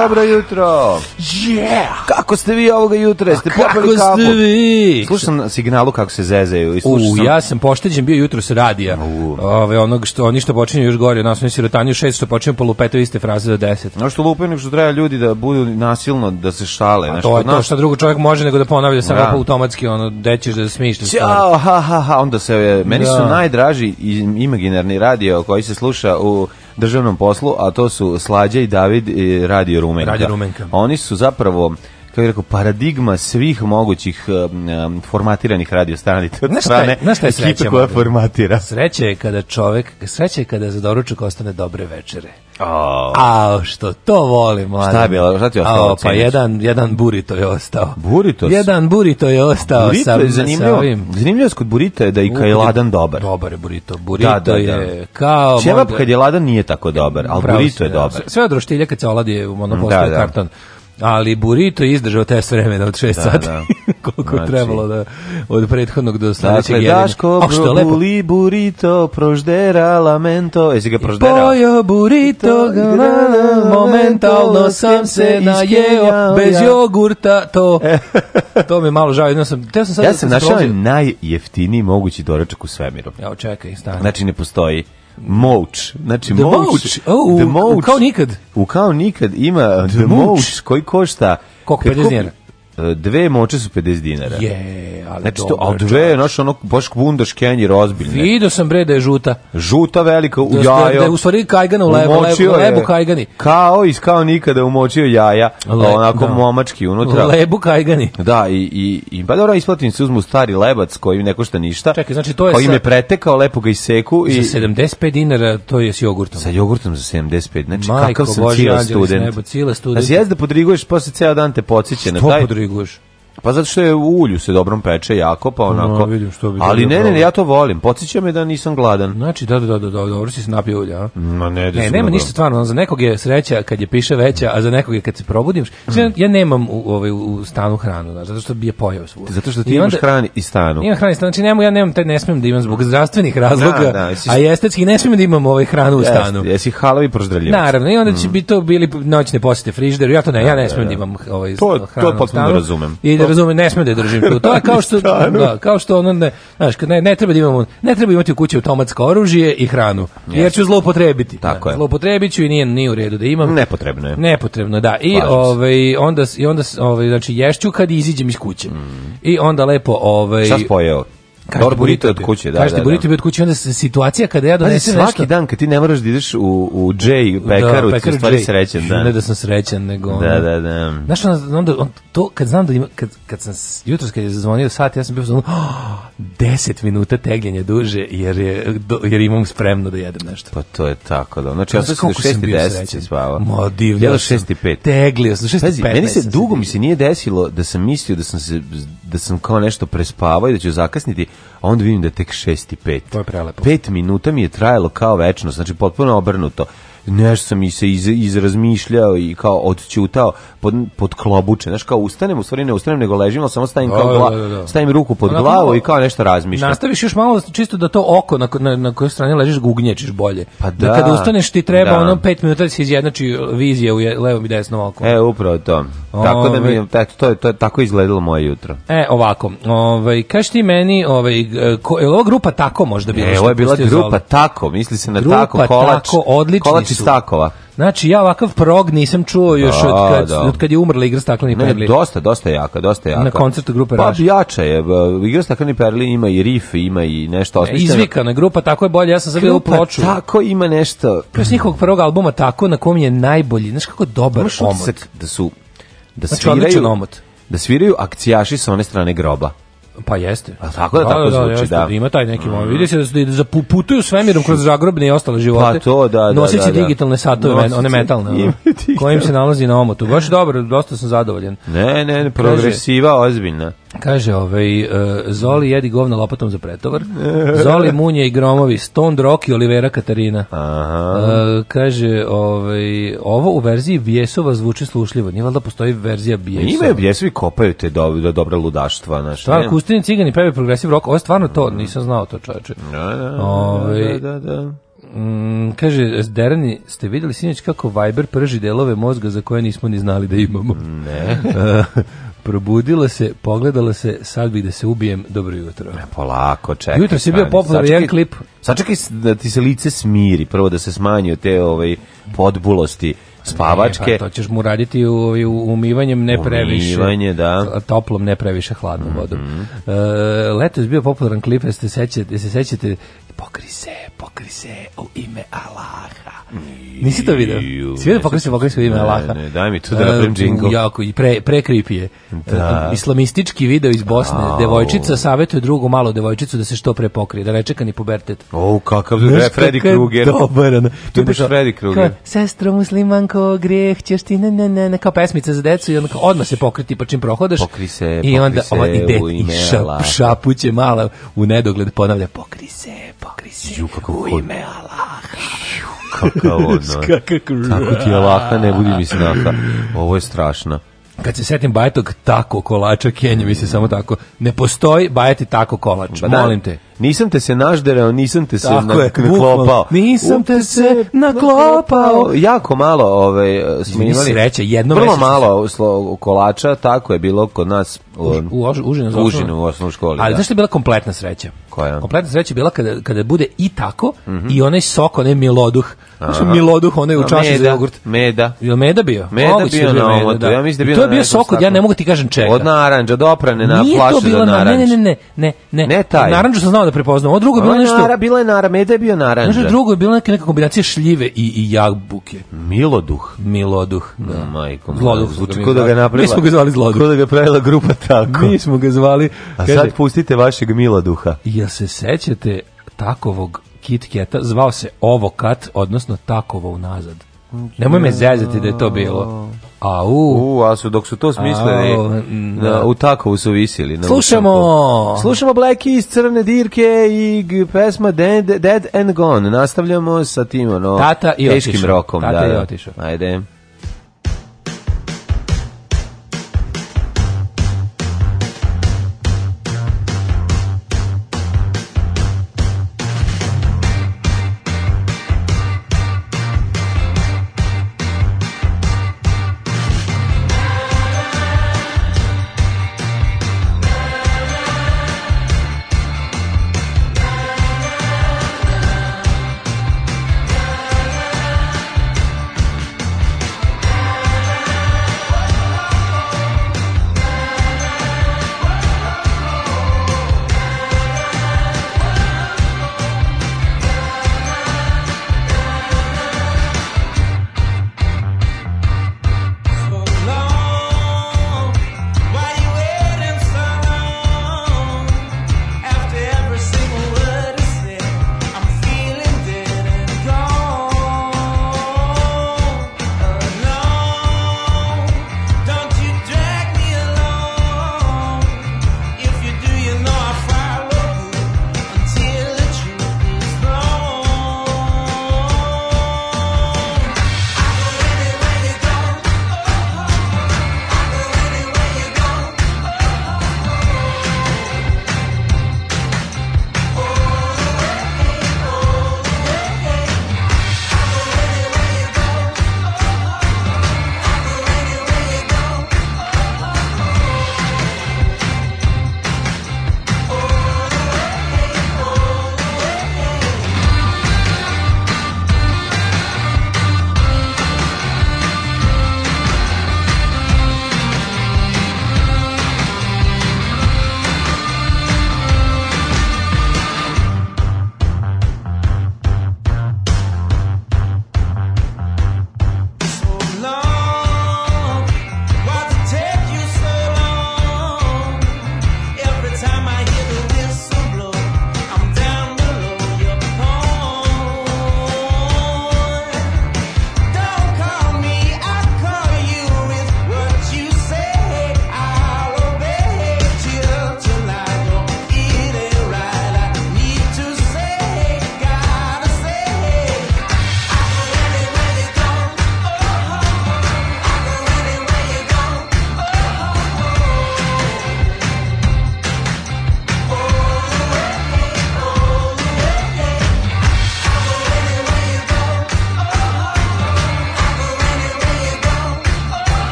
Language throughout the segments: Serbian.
Dobro jutro. Yeah. Kako ste vi ovoga jutra? Pa Jeste popili kapu? Kako ste vi? Slušam na signalu kako se zezaju. I slušam... U, ja sam pošteđen bio jutro sa radija. Ove, onog što, oni što počinju još gore. Nas mi sirotanju šest što počinju po lupetu iste fraze do deset. No što lupeju nego što treba ljudi da budu nasilno, da se šale. A to je to što drugo čovjek može nego da ponavlja samo ja. Da. Pa automatski ono, dećeš da smiješ. Ćao, ha, ha, ha. Onda se, meni su da. najdraži imaginarni radio koji se sluša u državnom poslu, a to su Slađa i David i Radio Rumenka. Radio Rumenka. Oni su zapravo kako rekao, paradigma svih mogućih um, um formatiranih radio stanica od na je, strane na šta je ekipe sreća, formatira. Sreće je kada čovek, sreće je kada za doručak ostane dobre večere. Oh. A što to volim, mladen. Šta je bilo? Šta ti ostalo? A, pa jedan, jedan burito je ostao. Burito? Jedan burito je ostao burito sa, je zanimljivo, sa ovim. Zanimljivost kod burita je da i kad je ladan dobar. Dobar je burito. Burito da, da, da. je kao... Čevap kad je ladan nije tako dobar, ali Bravo burito je da. dobar. Sve od roštilja kad se oladi u postoje da, da. karton. Ali burrito je izdržao te vremena od 6 da, sati. Da. koliko znači, trebalo da od prethodnog do dakle, sledećeg dakle, jedanja. Daško, oh, buli burrito, proždera, lamento. Jesi ga prožderao? Pojo burrito, grana, momentalno sam se najeo, bez jogurta, to. E. to me malo žao. Ja sam, teo sad ja da sam da našao najjeftiniji mogući doručak u svemiru. Ja, čekaj, stani. Znači, ne postoji Moach. Znači, the Moach. Oh, the Moach. U kao nikad. U kao nikad ima The, the Moach koji košta... Koliko? 50 dinara? dve moče su 50 dinara. Je, ali znači, to, a dve, znaš, ono, baš bundaš kenjer ozbiljne. Vidio sam bre da je žuta. Žuta velika u da, da, da jajo. Da je u stvari kajgana u lebu, lebu, lebu kajgani. Kao iz kao nikada umočio jaja, Le, onako da. momački unutra. Lebu kajgani. Da, i, i, i pa dobro, isplatim se uzmu stari lebac koji ne košta ništa. Čekaj, znači to je koji sa... me pretekao, lepo ga iseku. I, za 75 dinara to je s jogurtom. Sa jogurtom za 75, znači Majko, kakav sam cijel student. Nebo, cijela student. Znači, jezda podriguješ, posle ceo dan te podsjeća na taj. Duygu Hoş. Pa zato što je u ulju se dobrom peče jako, pa onako. No, vidim što bi Ali ne, ne, ne, ja to volim. Podsjeća me da nisam gladan. Znači, da, da, da, da, da dobro si se napio ulja, a? Ma ne, da ne, nema ništa stvarno, za nekog je sreća kad je piše veća, a za nekog je kad se probudim. Ja, ja nemam u, ovaj, u stanu hranu, znači, zato što bi je pojao svu. Zato što ti I imaš hrani i stanu. Imam hrani i stanu, znači nemo, ja nemam, te ne smijem da imam zbog zdravstvenih da, razloga, da, da, jesi, a estetski ne smijem da imam ovaj hranu u stanu. Jesi halavi proždrljivac. Naravno, i onda će mm. bi to bili noćne posete frižderu, ja to ne, ja ne da, smijem da, da imam ovaj, to, hranu to To potpuno razumem. I razume, ne sme da je držim tu. To je kao što da, kao što ono ne, znaš, ne, ne treba da imamo, ne treba imati u kući automatsko oružje i hranu. Jer ću zloupotrebiti. Tako da, je. Zloupotrebiću i nije nije u redu da imam. Nepotrebno je. Nepotrebno, da. I ovaj onda i onda ovaj znači ješću kad iziđem iz kuće. Mm. I onda lepo ovaj Šta spojeo? Kažete burrito od kuće, da, kažete da, da. burrito od kuće, onda se situacija kada ja donesem svaki nešto... svaki dan kad ti ne moraš da ideš u, u J, da, u pekaru, da, ti stvari J. srećen, da. Ne da sam srećen, nego... da, da, da. Znaš, onda, onda on, to, kad znam da ima, kad, kad sam, jutro kad je zazvonio sat, ja sam bio zvonio, oh, 10 minuta tegljenja duže, jer, je, do, jer imam spremno da jedem nešto. Pa to je tako, da. Znači, ja sam se do 6 i 10 se spavao. Mo, divno. Jelo 6 i 5. Teglio sam, 6 i 5. Meni se dugo mi se nije desilo da sam mislio da sam, se, da sam kao nešto prespavao i da ću zakasniti a onda vidim da je tek 6 i 5. To je prelepo. 5 minuta mi je trajalo kao večno, znači potpuno obrnuto. Nešto sam i se iz, izrazmišljao i kao odćutao pod, pod klobuče. Znaš, kao ustanem, u stvari ne ustanem, nego ležim, ali samo stavim, kao da, da, gla, da, stavim ruku pod glavu i kao nešto razmišljam. Nastaviš još malo čisto da to oko na, na, na kojoj strani ležiš gugnječiš bolje. Pa da. da kada ustaneš ti treba da. ono 5 minuta da se izjednači vizija u je, levom i desnom oku. E, upravo to. Tako da mi eto to je to je tako izgledalo moje jutro. E ovako, ovaj kaš ti meni, ovaj ko, je ova grupa tako možda bila. E, ovo je bila grupa zoli. tako, misli se na grupa tako kolač. Tako, odlični kolač iz takova. Znači, ja ovakav prog nisam čuo još da, od, kad, da. od kad je umrla igra Stakleni ne, Perli. Dosta, dosta jaka, dosta jaka. Na koncertu grupe Raš. Pa jača je, igra Stakleni Perli ima i riff, ima i nešto e, osmišljeno. Izvikana grupa, tako je bolje, ja sam zagledao ploču. tako ima nešto. Kroz njihovog prvog albuma, tako, na kom je najbolji, znaš kako dobar omot. da su da znači, sviraju, omot. da sviraju akcijaši sa one strane groba. Pa jeste. A tako da, da tako da, da, zvuči, jeste, da. Ima taj neki moment. Mm. Vidi se da, su, da putuju svemirom kroz zagrobne i ostale živote. Pa to, da, da. Noseći da, da, digitalne satove, Nosici, one metalne, kojim se nalazi na omotu. Baš dobro, dosta sam zadovoljan. ne, ne progresiva, ozbiljna. Kaže, ovaj, e, Zoli jedi govno lopatom za pretovar. Zoli munje i gromovi, Stone Rock Olivera Katarina. Aha. E, kaže, ovaj, ovo u verziji Bjesova zvuči slušljivo. Nije valjda da postoji verzija Bjesova? Ima je Bijesovi kopaju te do, do dobra ludaštva. Znaš, Šta, Kustini Cigani peve progresiv rock. Ovo je stvarno to, nisam znao to čoveče. Da, da, da, da, ovaj, da, da, da. Mm, kaže, Derani, ste videli sinjeć kako Viber prži delove mozga za koje nismo ni znali da imamo? Ne. Probudila se, pogledala se, sad bih da se ubijem, dobro jutro. E, polako, čekaj. Jutro si bio popular jedan klip. Sačekaj da ti se lice smiri, prvo da se smanju te ovaj, podbulosti spavačke. Ne, pa, to ćeš mu raditi u, ovaj, u umivanjem ne previše. Umivanje, da. Toplom ne previše hladnom mm -hmm. vodom. Mhm. E, je bio popularan klip, jeste sećate, se sećate pokri se, pokri se u ime Allaha. Nisi to video? Si video pokri se, pokri se u ime Allaha? Ne, ne, daj mi tu da napravim džingl. Jako, i pre, pre je. Da. Islamistički video iz Bosne. Au. Devojčica savjetuje drugu malu devojčicu da se što pre pokrije, da ne čeka ni pubertet. O, kakav je Freddy Krueger. Dobar, tu je baš Kruger. Krueger. Sestro muslimanko, greh, ćeš ti, ne, ne, ne, ne, kao pesmica za decu i onda odmah se pokriti pa čim prohodaš. Pokri se, i onda, pokri se ide, u ime Allaha. Šapuće mala u nedogled ponavlja, pokri se, pokri sakri se u ime Allaha. Kakav ono. Tako ti Allaha ne budi mi snaha. Ovo je strašno kad se setim bajetog tako kolača Kenja, mislim samo tako, ne postoji bajeti tako kolač, ba, pa da. molim te. Nisam te se nažderao, nisam te se Tako na, je, naklopao. Nisam te se naklopao. Jako malo ovaj, smo imali. Sreće, jedno Vrlo malo uslo, kolača, tako je bilo kod nas. U, u, ož, užinu, u, užinu u osnovnoj školi. Ali da. znaš je bila kompletna sreća? Koja? Kompletna sreća je bila kada, kada bude i tako mm -hmm. i onaj sok, onaj miloduh. Znači miloduh, onaj u čaši za jogurt. Meda. Je meda bio? Meda Moguće bio na omotu. Da. Ja mislim da bio to je bio sok, ja ne mogu ti kažem čega. Od naranđa do oprane na flašu za naranđ. Ne, ne, ne, ne, ne. Ne taj. Naranđu sam znao da da prepoznam. Ovo drugo je bilo nešto... Nara, bila je nara, meda je bio naranđa. Nešto drugo je bila neka, neka kombinacija šljive i, i jabuke. Miloduh. Miloduh, da. No, majko. Zloduh. Zvuči ko da ga napravila. Mi smo ga zvali Zloduh. Ko da ga pravila grupa tako. Mi smo ga zvali... A kaže, sad pustite vašeg Miloduha. Ja se sećate takovog KitKeta? Zvao se Ovokat, odnosno takovo unazad. Nemoj me zezati da je to bilo. A u, u a su dok su to smislili da. na, u takovu su visili na Slušamo učenku. Slušamo Black iz crne dirke i pesma Dead, Dead and Gone. Nastavljamo sa tim ono Tata i teškim otišao. rokom, Tata da. Tata i da. otišao. Ajde.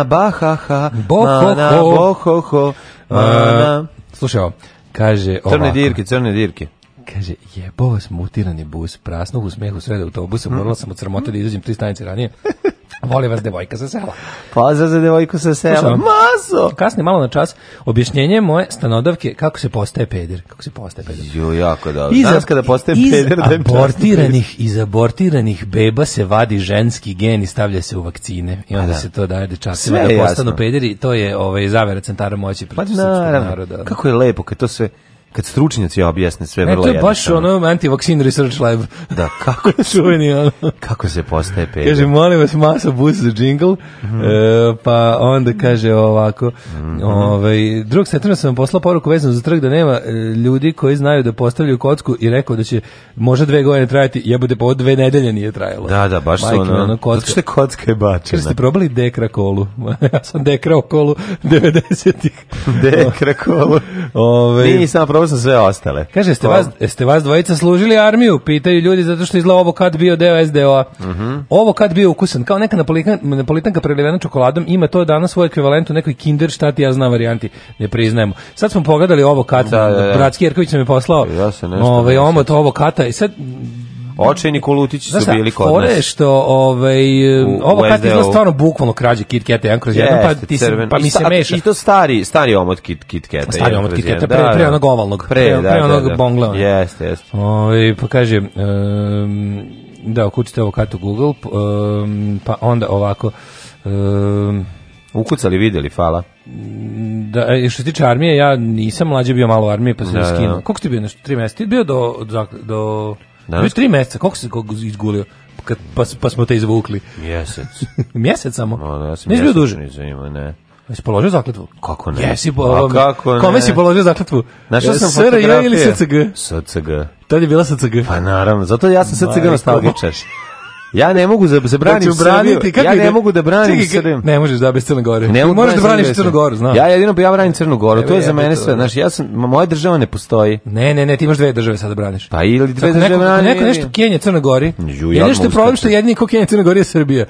na bahaha, mana bohoho, e, mana... Slušaj ovo, kaže ovako. Crne dirke, crne dirke kaže, jebo vas mutirani bus, prasnog u smehu sve do autobusa, morala sam od sramote da izađem tri stanice ranije. Voli vas devojka sa sela. Pa, Pozdrav za devojku sa sela. Maso! Kasni malo na čas objašnjenje moje stanodavke kako se postaje peder. Kako se postaje peder. Jo, jako dobro. Da. Iz, Danas kada postaje iz peder, da abortiranih, iz abortiranih beba se vadi ženski gen i stavlja se u vakcine. I onda da. se to daje dečacima da postanu pederi. To je ovaj, zavera centara moći. Pa naravno. Kako je lepo kad to sve kad stručnjaci objasne sve vrlo jednostavno. E, to je baš ono anti-vaksin research lab. Da, kako je čuveni ono. Kako se postaje peder. Kaže, molim vas, masa bus za džingl, mm -hmm. e, pa onda kaže ovako, mm -hmm. ovaj, drug setrena sam vam poslao poruku vezano za trg da nema e, ljudi koji znaju da postavljaju kocku i rekao da će možda dve godine trajati, jebode pa ovo dve nedelje nije trajalo. Da, da, baš Majke, ono, ono kocka. Zato što je kocka je bačena. Kaže, ste probali dekra kolu? ja sam dekra kolu 90-ih. dekra kolu. Ove, ovaj- Nisam probali probao sam sve ostale. Kaže, jeste vas, jeste vas dvojica služili armiju? Pitaju ljudi zato što izgleda ovo kad bio deo SDO-a. Uh mhm. -huh. Ovo kad bio ukusan, kao neka napolitan, napolitanka prelivena čokoladom, ima to danas svoj ekvivalent u nekoj kinder šta ti ja znam varijanti. Ne priznajemo. Sad smo pogledali ovo kata, da, da, da. Bratski Jerković nam je poslao ja se nešto, ovaj, omot ovo kata i sad Očajni Kolutići su bili kod nas. Znaš što ovaj, ovo kad izgleda stvarno bukvalno krađe Kit Kata jedan kroz jedan, pa, ti se, pa mi se meša. I to stari, stari omot Kit, Kit Kata. Pa stari omot Kit Kata, pre, da, pre da. onog ovalnog. Pre, pre, pre da, onog bongla. Jeste, jeste. Ovaj, pa kaže, um, da, ukucite ovo katu Google, um, pa onda ovako... Um, Ukucali, videli, fala. Da, e, što se tiče armije, ja nisam mlađe bio malo armije, pa se da, skinuo. Koliko ti bio, nešto, tri mjesta? Ti bio do, do, do Danas... Bio tri meseca, koliko se koliko izgulio? Kad, pa, pa smo te izvukli. Mjesec. mjesec samo? No, ja sam Nisi bio duže? ne. Jesi položio zakletvu? Kako ne? Jesi, bo, A pa kako ne? Kome si položio zakletvu? Našao sam SRJ fotografije. ili SCG? SCG. Tad je bila SCG. Pa naravno, zato ja sam SCG nostalgičaš. Ja ne mogu da se zabranim Srbiju. Kako ja ne ide? mogu da branim Srbiju. Ne možeš da bez Crne Gore. Ne mogu da možeš da braniš Crnu Goru, znam. Ja jedino ja branim Crnu Goru. To je za mene sve, Znaš, ja sam moja država ne postoji. Ne, ne, ne, ti imaš dve države sada da braniš. Pa ili dve države braniš. Neko nešto Kenija Crna Gori. Ja nešto je problem što jedini ko Kenija Crna Gori je Srbija.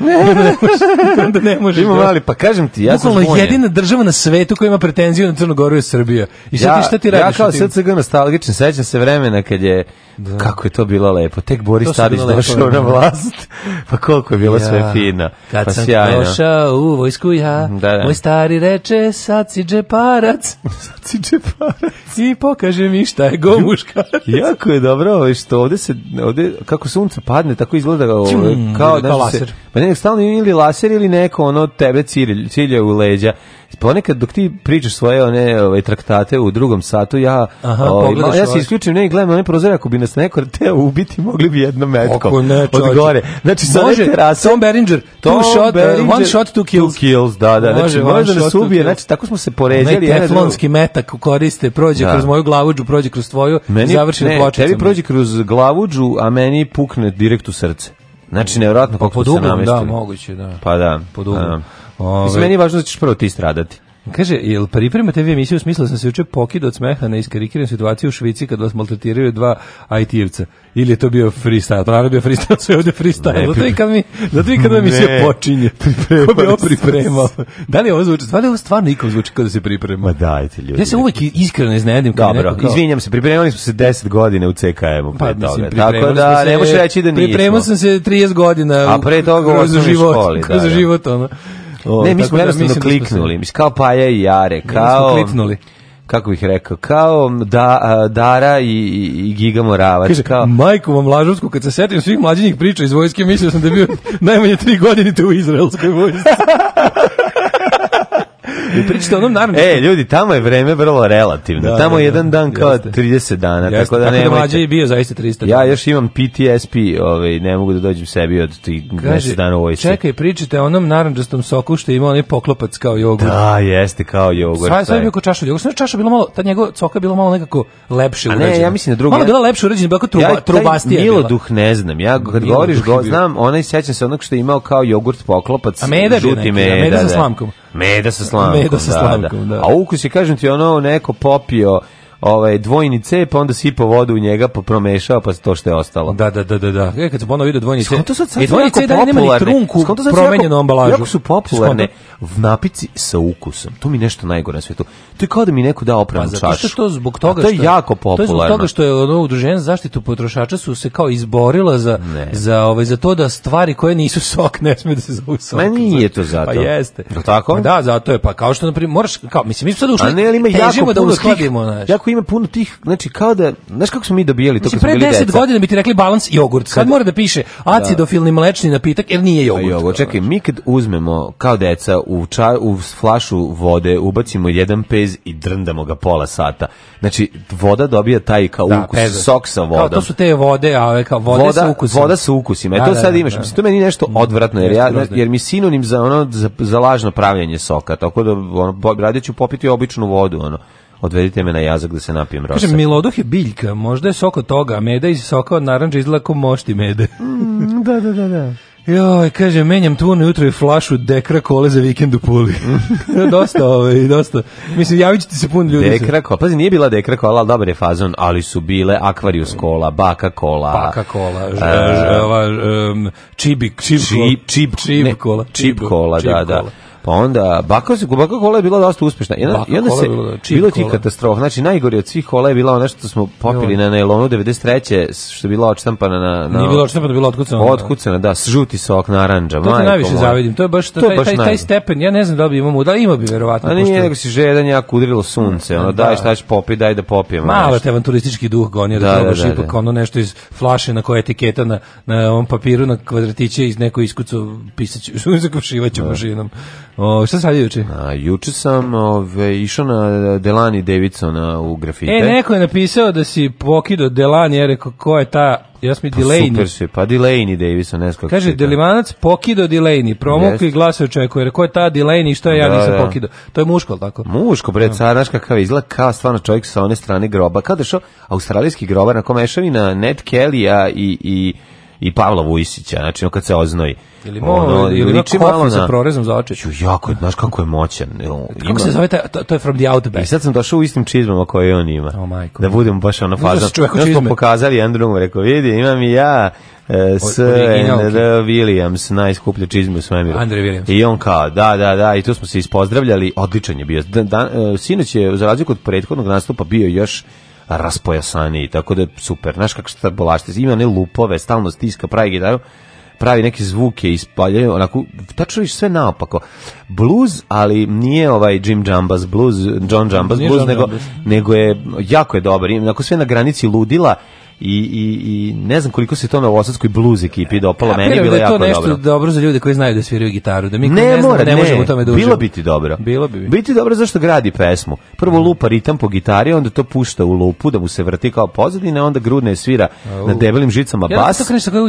Onda ne možeš. Ima da- mali, pa kažem ti, ja sam jedina država na svetu koja ima pretenziju na Crnu Goru je Srbija. I sad ti šta ti radiš? Ja kao SCG nostalgičan, sećam se vremena kad je Da. Kako je to bilo lepo. Tek Boris Tadić došao na vlast. Pa koliko je bilo ja. sve fino. Kad pa sam došao u vojsku ja, da, da. moj stari reče, sad si džeparac. sad si džeparac. I pokaže mi šta je go muškarac. jako je dobro ovo ovaj, što ovde se, ovde, kako sunce padne, tako izgleda ovo, kao, kao, kao da laser. Se, pa ne, stalno ili laser ili neko ono tebe cilje, cilje u leđa ponekad dok ti pričaš svoje one ove, ovaj, traktate u drugom satu, ja Aha, ove, ovaj, ma, ja se ovaj. isključim ne gledam one prozore, ako bi nas neko teo ubiti, mogli bi jednom metkom ne, od gore. Znači, sa može, terase, Tom Beringer, two shot, uh, Beringer, one shot, two kills. Two kills, da, da. Može, znači, može da nas ubije, znači, tako smo se poređali. Onaj teflonski metak koriste, prođe da. kroz moju glavuđu, prođe kroz tvoju, meni, završi ne, na pločicama. Tebi prođe kroz glavuđu, a meni pukne direkt u srce. Znači, nevjerojatno pa kako se da, namestili. Da, moguće, da. Pa da. Po Ove... Mislim, meni je važno da ćeš prvo ti stradati. Kaže, jel pripremate vi emisiju u smislu da sam se juče pokidao od smeha na iskarikiranu situaciju u Švici kad vas maltretiraju dva IT-evca? Ili je to bio freestyle? To pa naravno bio freestyle, sve ovdje freestyle. Zato i kad mi, zato i kad mi se počinje. Ko bi ovo pripremao? Da li ovo zvuči? Stvarno ovo stvarno nikom zvuči kada se priprema. Ma dajte ljudi. Ja se uvek iskreno iznenadim. Dobro, neko, izvinjam se, pripremali smo se 10 godina u CKM-u. Pa, mislim, Tako da, ne možeš reći da nismo. Pripremao sam se 30 godina. A pre toga u osnovnoj školi. Kroz da, da. život, ono. O, ne, mi smo da jednostavno da kliknuli, mislim, kao Paja i Jare, da kao... Mi smo kliknuli kako bih rekao, kao um, da, Dara i, i Giga Moravac. Kaže, kao... majku vam lažovsku, kad se setim svih mlađenjih priča iz vojske, mislio sam da je bio najmanje tri godine u izraelskoj vojsci. Vi pričate onom naravno. E, ljudi, tamo je vreme vrlo relativno. Da, tamo da, je da, jedan dan kao 30 dana, jeste. tako da, da nemojte. Ja da mlađe je bio zaista 300 Ja još imam PTSD, ovaj, ne mogu da dođem sebi od tih mesec dana u vojsci. Čekaj, pričate onom narandžastom soku što ima onaj poklopac kao jogurt. Da, jeste kao jogurt. Sve sve je bio kao čaša jogurt. Sve čaša bilo malo, ta njegova coka bilo malo nekako lepše uređena. A ne, ja mislim da druga. Malo bila lepše uređena, bila kao truba, ja, trubastija bila. Miloduh ne znam, ja kad govoriš go, znam, onaj sećam se onog što je imao kao jogurt poklopac, a meda žuti meda. A meda sa da. slamkom. Meda sa slankom. Meda sa slankom, da, da. da. A ukus je, kažem ti, ono neko popio ovaj dvojni cep, onda sipao vodu u njega, pa promešao, pa to što je ostalo. Da, da, da, da, da. E kad se ponovo vide dvojni cep. To sad e, dvojni cep da nema ni trunku promenjenu ambalažu. Jako su popularne napici sa ukusom. To mi nešto najgore na svetu. To je kao da mi neko da opranu pa, čašu. Zato što to zbog pa toga što to je jako popularno. To je zbog toga što je ono udruženje za zaštitu potrošača su se kao izborila za ne. za ovaj za to da stvari koje nisu sok ne sme da se zovu sok. Ma nije to zato. Pa jeste. Tako? Da, zato je pa kao što na primjer možeš kao mislim mi smo sad ušli. A ne, ali ima jako da uskladimo, znači. Jako tako dakle, ima puno tih, znači kao da, znaš kako smo mi dobijali to Mislim, kad smo bili deca? Pre 10 godina bi ti rekli balans jogurt, sad, sad mora da piše da. acidofilni mlečni napitak, jer nije pa jogurt. Jogurt, čekaj, mi kad uzmemo kao deca u, čar, u flašu vode, ubacimo jedan pez i drndamo ga pola sata. Znači, voda dobija taj kao da, ukus, peze. sok sa vodom. Kao to su te vode, a ove kao vode voda, sa ukusima. Voda sa ukusima, e da, to da, da, sad imaš. Da. Mislim, to meni nešto mm, odvratno, jer, ja, jer mi sinonim za, ono, za, za lažno pravljanje soka, tako da ono, radit ću popiti običnu vodu, ono odvedite me na jazak da se napijem rosa. Kaže, miloduh je biljka, možda je sok od toga, meda iz soka od naranđa izgleda kao mošti mede. mm, da, da, da, da. Joj, kaže, menjam tu na jutro i flašu dekra kole za vikend u Puli. dosta, ovaj, dosta. Mislim, javit ćete se pun ljudi. Dekra kola, pazi, nije bila dekra kola, ali dobar je fazon, ali su bile akvarijus kola, baka kola. Baka kola, ž, e, ž, ova, um, čibik, čib, čib, čib, čib, čib, ne, kola, čib, čib kola. Čib kola, da, da. Pa onda baka se baka kola je bila dosta uspešna. I onda, i onda se bilo, bilo ti katastrofa. Znači najgori od svih kola je bila ona što smo popili na nailonu 93. što je bila odštampana na na Nije bila odštampana, bila otkucana. Da. Otkucana, da, s žuti sok narandža. To najviše zavidim. To je baš to, to taj, baš taj, taj, stepen. Ja ne znam da li bi da li ima bi verovatno. A nije nego se žedan jako udrilo sunce. Ono da. daj šta ćeš popi, daj da popijemo. Malo te avanturistički duh goni da, da, da, ipak da. ono nešto iz flaše na koje etiketa na na ovom papiru na kvadratiće iz neko iskucu pisaću, sa mašinom. O, šta sam radio juče? A, juče sam ove, išao na Delani Davidsona u grafite. E, neko je napisao da si pokido Delani, ja rekao, ko je ta ja sam i pa Delaney. Super se, pa Delaney Davison, ne znam Kaže, Delimanac pokido Delaney, promukli yes. glase očekuje, jer ko je ta Delaney, što je ja da, nisam da. pokido. To je muško, tako? Muško, bre, da. car, znaš kakav izgleda, kao stvarno čovjek sa one strane groba, kao da što australijski grobar, na komešavina Ned Kelly-a i, i i Pavla Vujsića, znači kad se oznoji. Ili mo, ono, ili liči malo na... sa prorezom za oči. Jako znaš kako je moćan. Ima... Kako se zove, to, to je From the Outback. I sad sam došao u istim čizmama koje on ima. Oh, majko. Da budemo baš ono fazan. Znaš smo pokazali jedan drugom, rekao, vidi, imam i ja e, s R. Williams, najskuplje čizme u svemiru. Andre Williams. I on kao, da, da, da, i tu smo se ispozdravljali, odličan je bio. Da, da, e, sinoć je, za razliku od prethodnog nastupa, bio još raspojasaniji, tako da super. Znaš kako šta bolašte, ima one lupove, stalno stiska, pravi gitaru, pravi neke zvuke ispaljaju, onako, tačno viš sve naopako. Blues, ali nije ovaj Jim Jambas blues, John Jambas blues, John nego, nego je, jako je dobar, onako sve na granici ludila, i, i, i ne znam koliko se to na novosadskoj blues ekipi dopalo, meni je da bilo jako dobro. Ja to nešto dobro za ljude koji znaju da sviraju gitaru, da mi ne, ne, znamo, ne, ne možemo u tome da uživamo. Bilo biti dobro. Bilo bi. Biti dobro zašto gradi pesmu. Prvo mhm. lupa ritam po gitari, onda to pušta u lupu da mu se vrti kao pozadina, onda grudne svira uh. na debelim žicama ja, bas.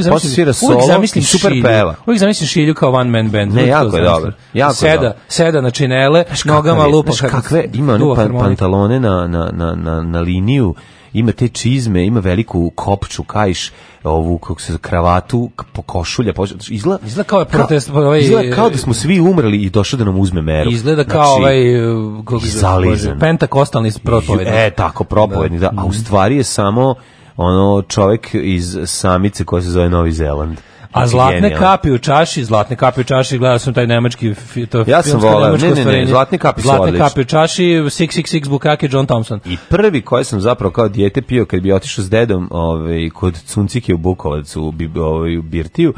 Ja svira solo uvijek zamislim i super šilju, peva. Uvijek zamislim šilju kao one man band. Ne, jako je dobro. Jako seda, dobro. seda na činele, nogama lupa. Kakve ima pantalone na na na na liniju ima te čizme, ima veliku kopču, kajš, ovu kako se kravatu, po košulja, po, izgleda, izgleda kao je protest, kao, ovaj, izgleda kao da e, smo svi umrli i došao da nam uzme meru. Izgleda kao znači, ovaj e, kako zalizan. pentakostalni propovednik. E, tako, propovednik, da. da. A u mhm. stvari je samo ono čovjek iz samice koja se zove Novi Zeland. A zlatne genijalno. kapi u čaši, zlatne kapi u čaši, gledao sam taj nemački to Ja sam voleo, ne, ne, ne, zlatne kapi su Zlatne kapi u čaši, 666 bukake John Thompson. I prvi koji sam zapravo kao dijete pio kad bi otišao s dedom, ovaj kod Cuncike u Bukovcu, u, ovaj, u Birtiju,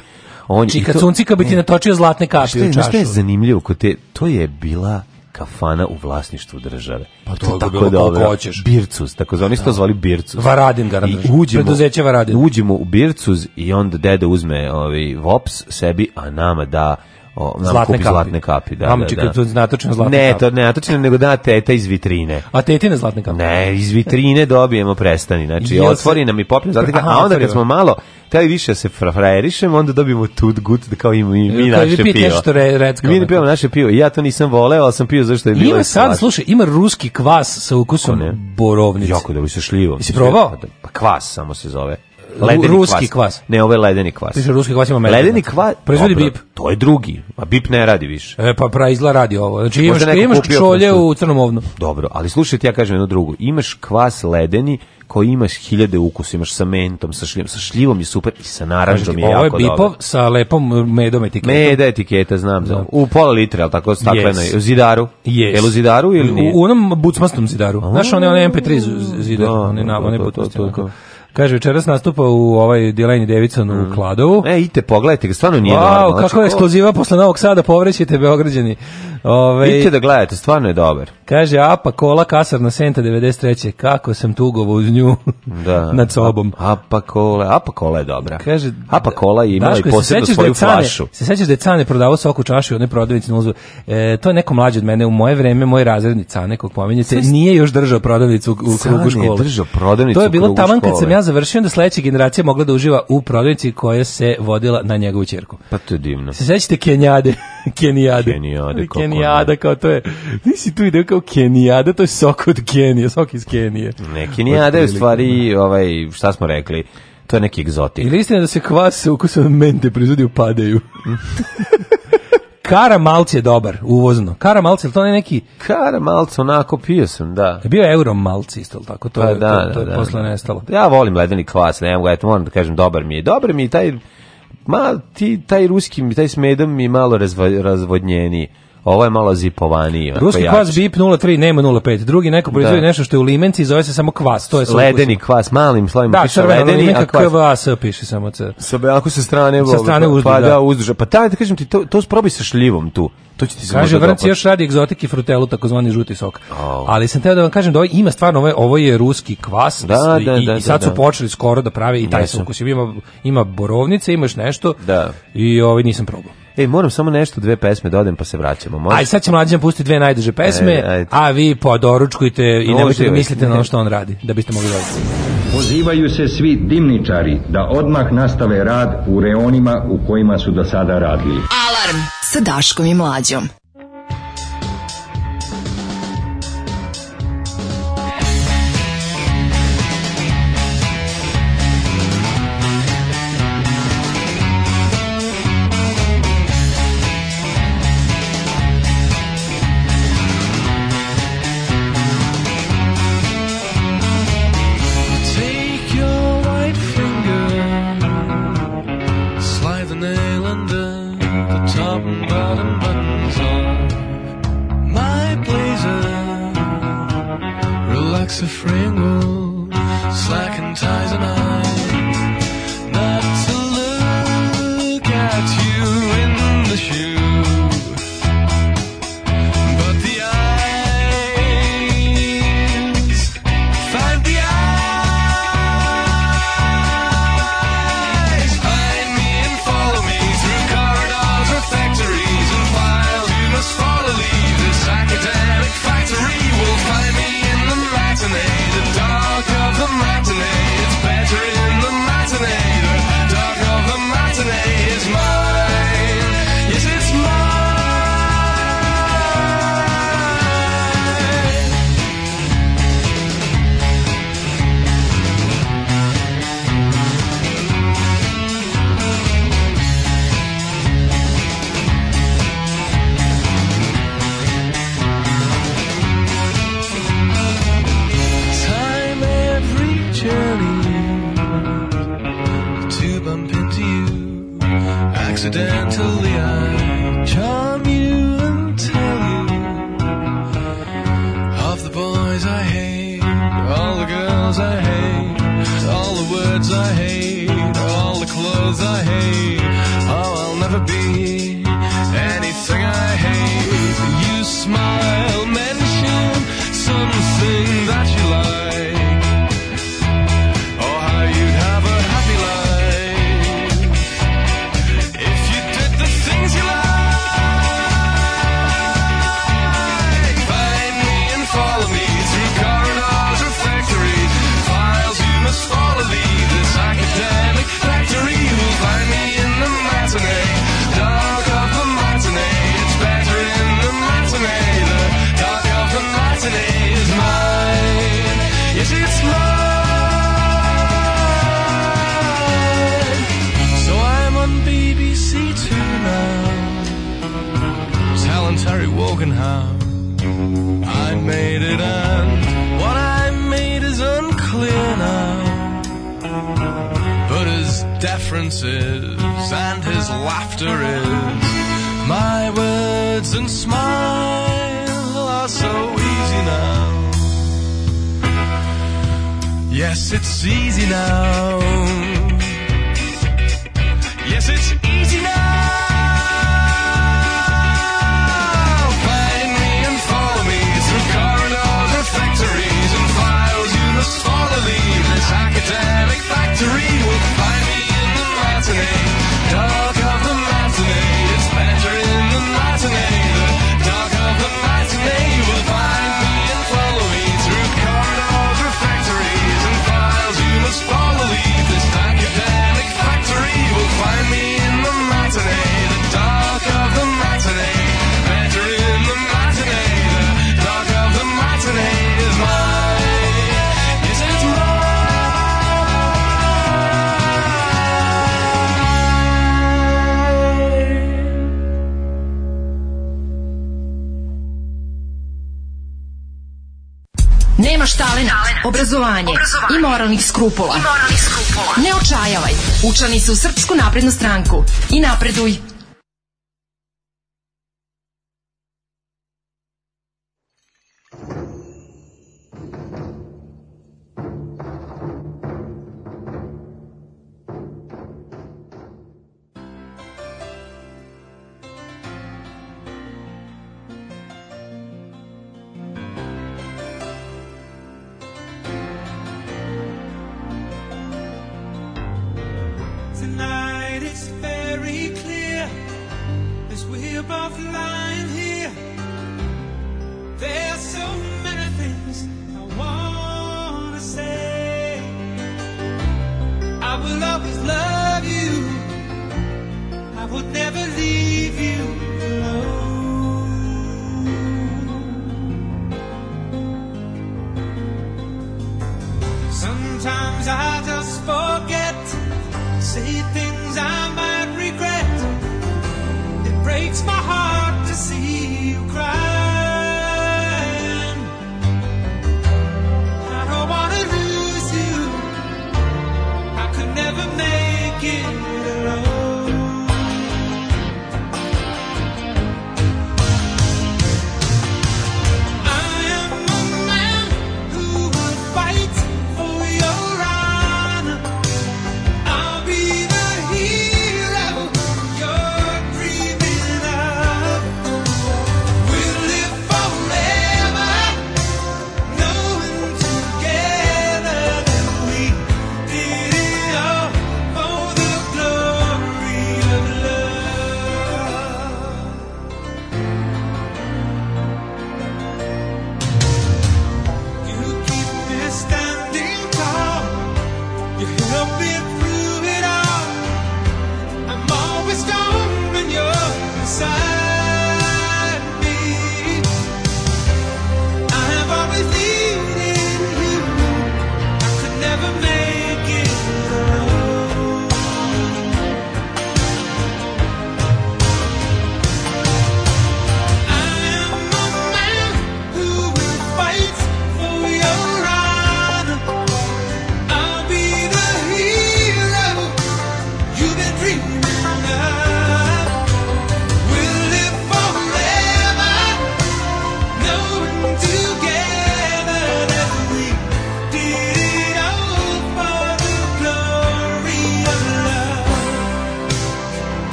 on Čika znači, to, Cuncika bi ti natočio zlatne kapi šta u čašu. Šta je zanimljivo, kod te, to je bila kafana u vlasništvu države. Pa to, to je tako bilo dobro. Da koliko hoćeš. Bircuz, tako zvani što da. zvali Bircuz. Varadin ga I uđemo, Varadin. Uđemo u Bircuz i onda dede uzme ovaj Vops sebi, a nama da o, zlatne kupi kapi. zlatne kapi, da, Mama, da, da. to natočene zlatne ne, kapi. Ne, to ne natočene, nego da teta iz vitrine. A tetine zlatne kapi? Ne, iz vitrine dobijemo prestani, znači Jel otvori se... nam i popne zlatne kapi, a onda kad smo malo, taj više se frajerišemo, onda dobijemo tut gut, da kao imamo i mi naše pivo. Nešto re, recka, mi ne pijemo naše pivo, ja to nisam voleo, ali sam pio zašto je bilo Ima sad, slaž. slušaj, ima ruski kvas sa ukusom borovnice. Jako dobro, da se šljivo. Jesi probao? Pa, da, pa kvas samo se zove ledeni ruski kvas. Ne, ovo je ledeni kvas. Piše ruski kvas ima meta. Ledeni znači. kvas. Proizvodi BIP. To je drugi. A BIP ne radi više. E, pa praizla radi ovo. Znači imaš, imaš čolje pa u crnom ovnu. Dobro, ali slušaj ti ja kažem jedno drugo. Imaš kvas ledeni koji imaš hiljade ukusa, imaš sa mentom, sa šljivom, sa šljivom je super i sa naranđom je jako dobro. Ovo je bipov sa lepom medom etiketom. Meda etiketa, znam, znam. Da. U pola litre, ali tako stakleno yes. je. U zidaru? Yes. Jel u zidaru ili nije? U, u onom bucmastom zidaru. Znaš, one, one MP3 zidar, da, one, da, one, one, one, one, Kaže, večeras nastupa u ovaj Dileni Davidson mm. u mhm. Kladovu. E, idite, pogledajte stvarno nije wow, normalno. kako znači, je ekskluziva posle Novog Sada, povrećite Beograđani. Ovaj idite da gledate, stvarno je dobar. Kaže, apa, kola, kasarna, senta 93. Kako sam tugovao uz nju da. nad sobom. Apa, kola, apa, kola je dobra. Kaže, apa, kola je imala i posebno da svoju decane, flašu. Se sećaš da je Cane prodavao soku čašu i onoj prodavnici na uzvu. E, to je neko mlađi od mene, u moje vreme, moj razredni Cane, kog pominjete, nije još držao prodavnicu u, u krugu škole. Cane je držao prodavnicu To je bilo taman kad sam ja rat završio, onda sledeća generacija mogla da uživa u prodavnici koja se vodila na njegovu ćerku. Pa to je divno. Se sećate Kenjade? Kenijade. Kenijade, kako Kenijada, kao to je. Nisi tu ide kao Kenijada, to je sok od Kenije, sok iz Kenije. Ne, Kenijada je u stvari, da. ovaj, šta smo rekli, to je neki egzotik. Ili istina da se kvas sa ukusom mente proizvodi u Karamalc je dobar, uvozno. Karamalc, je to ne neki... Karamalc, onako pio sam, da. Je bio Euromalc isto, tako? To, pa, je, da, to, da, to da, je posle da. nestalo. Ja volim ledeni kvas, ne mogu, eto, moram da kažem, dobar mi je. Dobar mi je taj... Ma, ti, taj ruski, taj s medom mi je malo razvo, razvodnjeniji Ovo je malo zipovanije. Ruski kvas BIP 03, nema 05. Drugi neko proizvodi da. nešto što je u limenci i zove se samo kvas. To je ledeni kvas, malim slovima da, piše ledeni, a kvas. kvas piše samo cr. Sa, ako sa strane, sa strane uzduž, pa da, da uzduže. Pa taj, da kažem ti, to, to sprobaj sa šljivom tu. To će ti se Kaže, vrnci još radi egzotike frutelu, takozvani žuti sok. Oh. Ali sam teo da vam kažem da ovo ima stvarno, ovo je, ovo je ruski kvas da, da i, da, da, i sad su da. počeli skoro da prave i taj yes. ukus. Ima, ima borovnice, imaš nešto da. i ovaj nisam probao. E, moram samo nešto, dve pesme da dodem pa se vraćamo. Može? Aj, sad će mlađan pustiti dve najduže pesme, ajde, ajde. a vi podoručkujte i Ovo nemojte da mislite na ono što on radi, da biste mogli dobiti. Pozivaju se svi dimničari da odmah nastave rad u reonima u kojima su do sada radili. Alarm sa Daškom i Mlađom. moralnih skrupula. I moralnih skrupula. Ne očajavaj. Učlani se u Srpsku naprednu stranku i napreduj.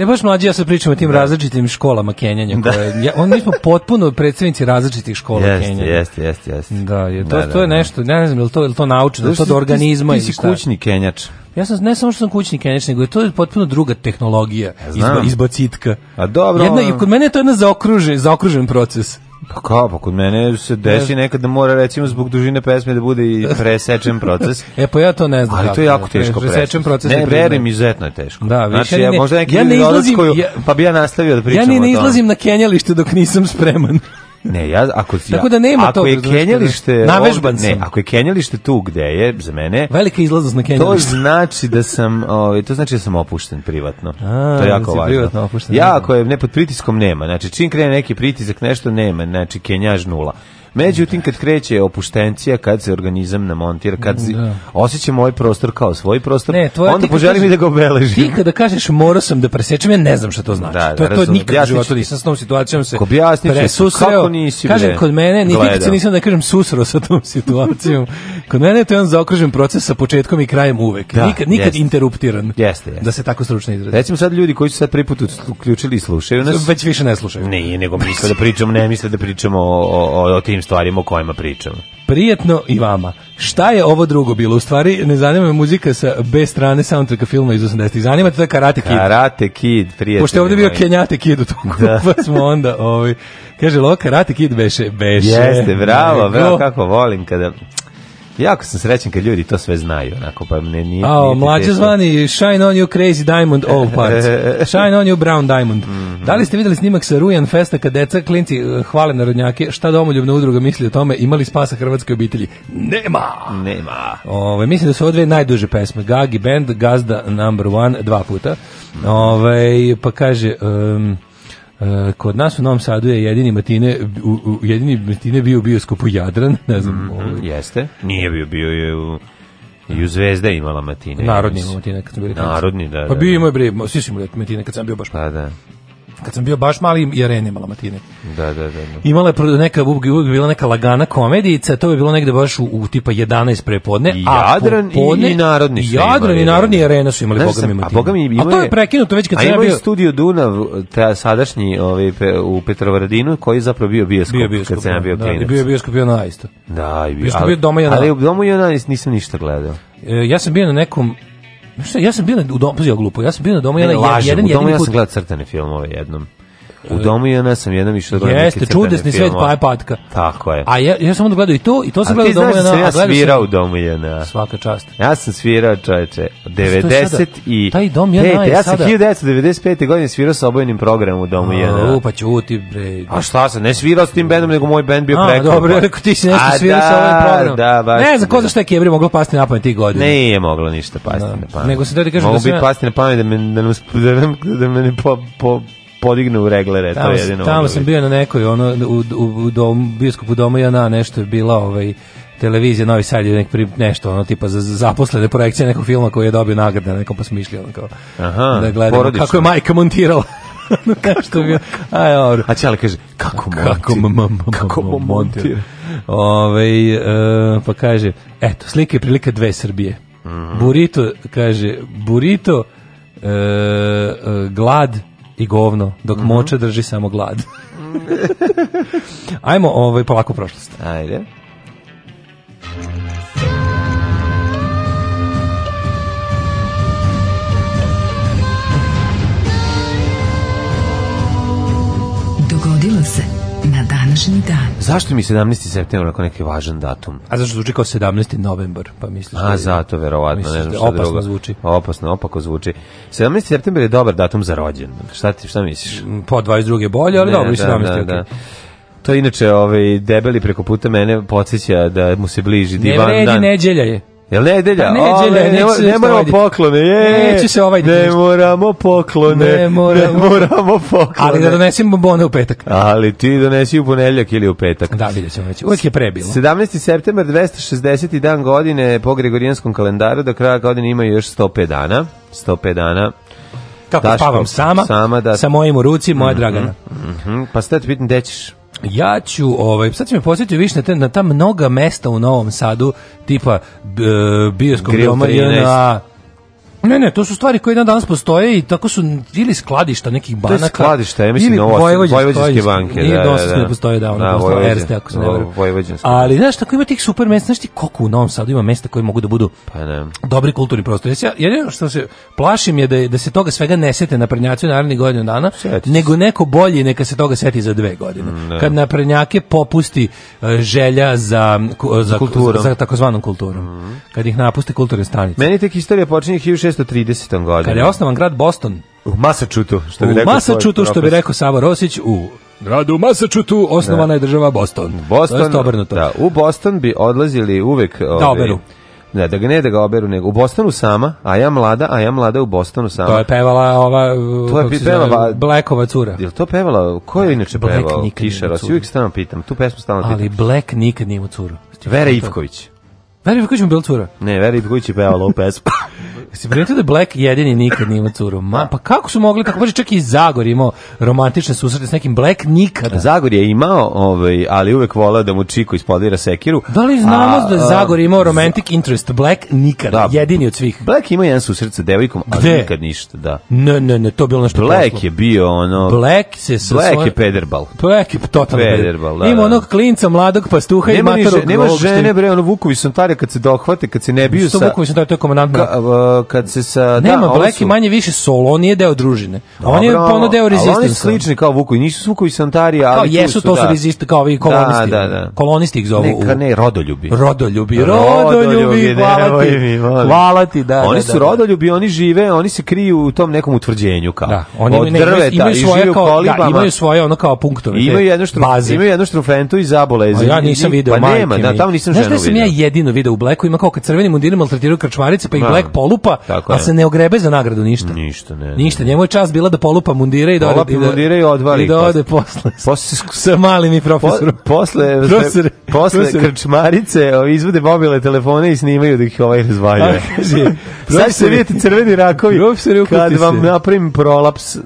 Ne baš mlađi, ja sad pričam o tim da. različitim školama Kenjanja. Da. ja, on, mi smo potpuno predstavnici različitih škola jest, Kenjanja. Jeste, jeste, jeste. Da, je, to, da, to da, je da. nešto, ne znam, je li to, je to naučno, da, to do organizma ti, ti si kućni Kenjač. Ja sam ne samo što sam kućni kenjač, nego je to je potpuno druga tehnologija izba, izbacitka. A dobro. Jedna, ono... kod mene je to jedna zaokružen, zaokružen proces. Pa kao, pa kod mene se desi nekad da mora recimo zbog dužine pesme da bude i presečen proces. e pa ja to ne znam. Ali to je jako teško presečen proces. Ne, verim izuzetno je teško. Da, znači, više znači, ja, možda neki ja ne izlazim, ja, pa bi ja nastavio da pričam ja ni ne izlazim na kenjalište dok nisam spreman. Ne, ja ako si, Tako da nema ako to, je kenjalište, navežban ovdje, ne, ako je kenjalište tu gde je za mene, velika izlaznost na kenjalište. To znači da sam, ovaj to znači da sam opušten privatno. A, to je jako važno. Privatno opušten. Ja da. ako je ne pod pritiskom nema, znači čim krene neki pritisak nešto nema, znači kenjaž nula. Međutim, kad kreće opuštencija, kad se organizam namontira, kad da. osjećam ovaj prostor kao svoj prostor, ne, tvoja, onda poželim i da ga obeležim. Ti kada kažeš morao sam da presečem, ja ne znam šta to znači. Da, da, to, razum, to nikad u životu nisam s tom situacijom se presusreo. Kako nisi Kažem, kod mene, nikad se nisam da kažem susreo sa tom situacijom. kod mene je to jedan zaokružen proces sa početkom i krajem uvek. Da, nikad nikad jeste. interruptiran. Jeste, jeste. Da se tako stručno izrazi. Recimo sad ljudi koji su sad prvi uključili i slušaju nas. Već više ne slušaju. Nije, nego misle da pričamo, ne misle da pričamo o, o, o tim tim stvarima o kojima pričamo. Prijetno i vama. Šta je ovo drugo bilo? U stvari, ne zanima me muzika sa B strane soundtracka filma iz 80-ih. Zanima te da Karate Kid. Karate Kid, prijatelj. Pošto je ovdje bio Kenjate Kid u toku, da. pa smo onda... Ovaj, kaže, lo, Karate Kid beše, beše. Jeste, bravo, bravo, kako volim kada... Jako sam srećen kad ljudi to sve znaju, onako, pa ne nije... A, mlađe zvani Shine on you crazy diamond all parts. Shine on you brown diamond. Mm -hmm. Da li ste videli snimak sa Rujan Festa kad deca, klinci, eh, hvale narodnjake, šta domoljubna udruga misli o tome, imali spasa hrvatske obitelji? Nema! Nema. Ove, mislim da su ovo dve najduže pesme. Gagi Band, Gazda number one, dva puta. Ove, pa kaže... Um, Eh, kod nas u Novom Sadu je jedini Matine u, u, jedini Matine bio u bioskopu Jadran, ne znam. Mm -hmm, jeste. Nije bio, bio je u i u Zvezda imala Matine. Narodni imala Matine kad smo bili. Narodni, da, da. Pa da, bio da. imao bre, svi su imali Matine kad sam bio baš. Pa da kad sam bio baš mali i arena imala matine. Da, da, da. da. Imala je neka uvijek bila neka lagana komedijica, to je bilo negde baš u, u tipa 11 prepodne, I Jadran a popodne, i, i narodni. I Jadran i da, narodni da. arena su imali bogami matine. A bogami ima. A to je prekinuto već kad sam bio studio Dunav, ta sadašnji ovaj pe, u Petrovaradinu koji je zapravo bio bioskop, bio bioskop kad sam da, bio da, klinac. Da, bio bioskop bio na isto. Da, i bio. Bioskop bio doma i na. Ali u domu i na nisam ništa gledao. E, ja sam bio na nekom Ja sam bio u domu, glupo, ja sam bio na domu, ne, jedan, lažem, jedan, u domu ja sam gledao crtane filmove jednom. U domu i ona sam jednom išao da gledati. Jeste, čudesni svet pa je patka. Tako je. A ja, ja sam onda gledao i to, i to sam gledao domu i ona. Da ja svirao u domu i Svaka čast. Ja sam svirao čoveče, 90 i... Taj dom je ona Ja sam 1995. godine svirao sa obojenim programom u domu i ona. U, pa ćuti, bre. A šta sam, ne svirao s tim bendom, nego moj bend bio preko. A, dobro, rekao ti si nešto svirao sa da, ovim programom. Da, baš. Ne znam, ko za šta je Kjevri moglo pasti na pamet tih godina. Nije moglo ništa pasti na pamet. Nego se da ti kažem da se... Mogu biti pasti na pamet da me, ne me, da me, da me, da podignu reglere, tamo, to je jedino. Tamo sam bio na nekoj, ono, u, u, dom, biskupu domu Jana, nešto je bila, ovaj, televizija Novi Sad je nek pri, nešto ono tipa za zaposlene projekcije nekog filma koji je dobio nagrade nekom pa smišljao ono Aha, da gledamo porodično. kako je majka montirala no kako što bi aj dobro a čale kaže kako montir kako montir kako montira. ovaj e, pa kaže eto slike je prilika dve Srbije mm burito kaže burito e, e, glad i govno, dok mm -hmm. moče drži samo glad. Ajmo ovaj, polako prošlost. Ajde. Dogodilo se važan dan. Zašto mi 17. september ako neki važan datum? A zašto zvuči kao 17. novembar? Pa misliš A, da je, zato, verovatno, ne znam da šta opasno drugo. zvuči. Opasno, opako zvuči. 17. septembar je dobar datum za rođen. Šta ti, šta misliš? Mm, po 22. je bolje, ali ne, dobro, da, 17. Da, okay. da. To inače ovaj debeli preko puta mene podsjeća da mu se bliži divan dan. Ne vredi, neđelja je. Jel nedelja? Pa neđelja, Ole, neće ne, ne moramo ovaj poklone. Je, neće se ovaj Ne moramo poklone. Ne moramo, ne moramo poklone. Ali da donesim bombone u petak. Ali ti donesi u ponedeljak ili u petak. Da, vidjet ćemo već. Uvijek je prebilo. 17. september, 260. dan godine po Gregorijanskom kalendaru. Do kraja godine ima još 105 dana. 105 dana kako Daško, spavam sama, sama da... sa mojim u ruci, moja mm -hmm, Dragana. Mm -hmm. Pa sad pitam, gde ćeš? Ja ću, ovaj, sad će me posjetiti više na, te, na ta mnoga mesta u Novom Sadu, tipa b, e, bioskop Doma JNA, Ne, ne, to su stvari koje dan danas postoje i tako su ili skladišta nekih banaka. To je skladišta, ja mislim, ovo, Vojvođanske banke. Nije da, da, da. postoje, da, ono da, postoje Erste, ako se ne verujem. Ali, znaš, tako ima tih super mesta, znaš ti koliko u Novom Sadu ima mesta koje mogu da budu pa, ne. dobri kulturni prostor. Ja, jedino što se plašim je da, da se toga svega ne sete na prednjacu narednih godinu dana, Sjeti. nego neko bolji neka se toga seti za dve godine. Mm, da. Kad na prednjake popusti uh, želja za, uh, za, kulturom. za, za takozvanom kulturom. Mm. Kad ih napuste kulturne stanice. Meni tek istorija počinje 16 1630. godine. Kada je osnovan grad Boston. U Masačutu, što bi rekao. U Masačutu, što bi rekao Savo Rosić, u gradu Masačutu osnovana da. je država Boston. Boston, to je da, u Boston bi odlazili uvek... da ovaj, oberu. Ne, da ga ne da ga oberu, nego u Bostonu sama, a ja mlada, a ja mlada u Bostonu sama. To je pevala ova... To je pevala... Blackova cura. Je to pevala? Ko je inače Black pevao? Black Kišaros, uvijek stalno pitam, tu pesmu stalno pitam. Ali Black nikad nije u curu. Vera Ivković. Vera Ivković mu bila cura? Ne, Vera Ivković je pevala u pesmu. Si primetio da Black jedini nikad nije imao curu? Ma, pa kako su mogli, kako može čak i Zagor imao romantične susrete s nekim Black nikada. Zagor je imao, ovaj, ali uvek volao da mu Čiko ispodira sekiru. Da li znamo a, da je Zagor imao romantic z... interest? Black nikada, da, jedini od svih. Black ima jedan susret sa devojkom, ali Gde? nikad ništa, da. Ne, ne, ne, to je bilo nešto Black poslo. je bio ono... Black se sa Black svoj... je pederbal. Black je totalno pederbal. Da, Ima da. onog klinca, mladog pastuha nema i matarog. Nema žene, bre, ono Vukovi Sontare kad se dohvate, kad se ne biju sa... Vukovi Sontare, to je komandant. Ka, uh, kad se sa da, Nema da, Black manje više solo, on nije deo družine. Dobro, on je ono deo Resistance. Oni slični kao Vukovi, nisu Vukovi Santarija, ali kao jesu to su da. Resist kao i da, kolonisti. Da, da, da. Kolonisti ih zovu. Neka ne rodoljubi. Rodoljubi, rodoljubi, hvala Mi, hvala ti, da. Oni da, su rodoljubi, oni žive, oni se kriju u tom nekom utvrđenju kao. Da, oni od drveta imaju svoje kao, da, imaju svoje ono kao punktove. Imaju jednu štrufe, imaju jednu štrufentu i zabolezi. Ja nisam video, pa nema, da, tamo nisam ženu video. Znaš da sam ja jedino video u Blacku, ima kao kad crveni mundirima maltretiraju krčmarice, pa i Black polupa polupa, Tako a se ne ogrebe za nagradu ništa. Ništa, ne. Ništa, njemu je čas bila da polupa mundire i da ode da- mundire i odvari. I da ode posle. Posle sa malim i profesorom. posle posle krčmarice izvode mobile telefone i snimaju da ih ovaj razvalja. Sad se vidite crveni rakovi. Profesor, kad vam napravim prolaps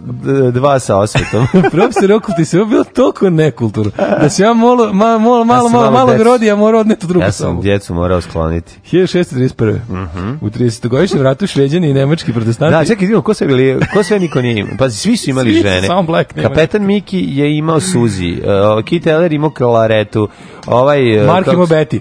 dva sa osvetom. profesor, okuti se, ovo je bilo toliko nekulturno. Da se ja molo, malo, malo, malo, malo, da rodi, ja morao odneti drugu sobu. Ja sam djecu morao skloniti. 1631. Mhm. U 30-godišnjem ratu šveđani i nemački protestanti. Da, čekaj, vidimo, ko sve, bili, ko sve niko nije imao. Pazi, svi su imali svi žene. Samo Black nema. Kapetan Miki je imao Suzi, uh, Keith Eller imao Klaretu, ovaj... Uh, Mark imao Betty.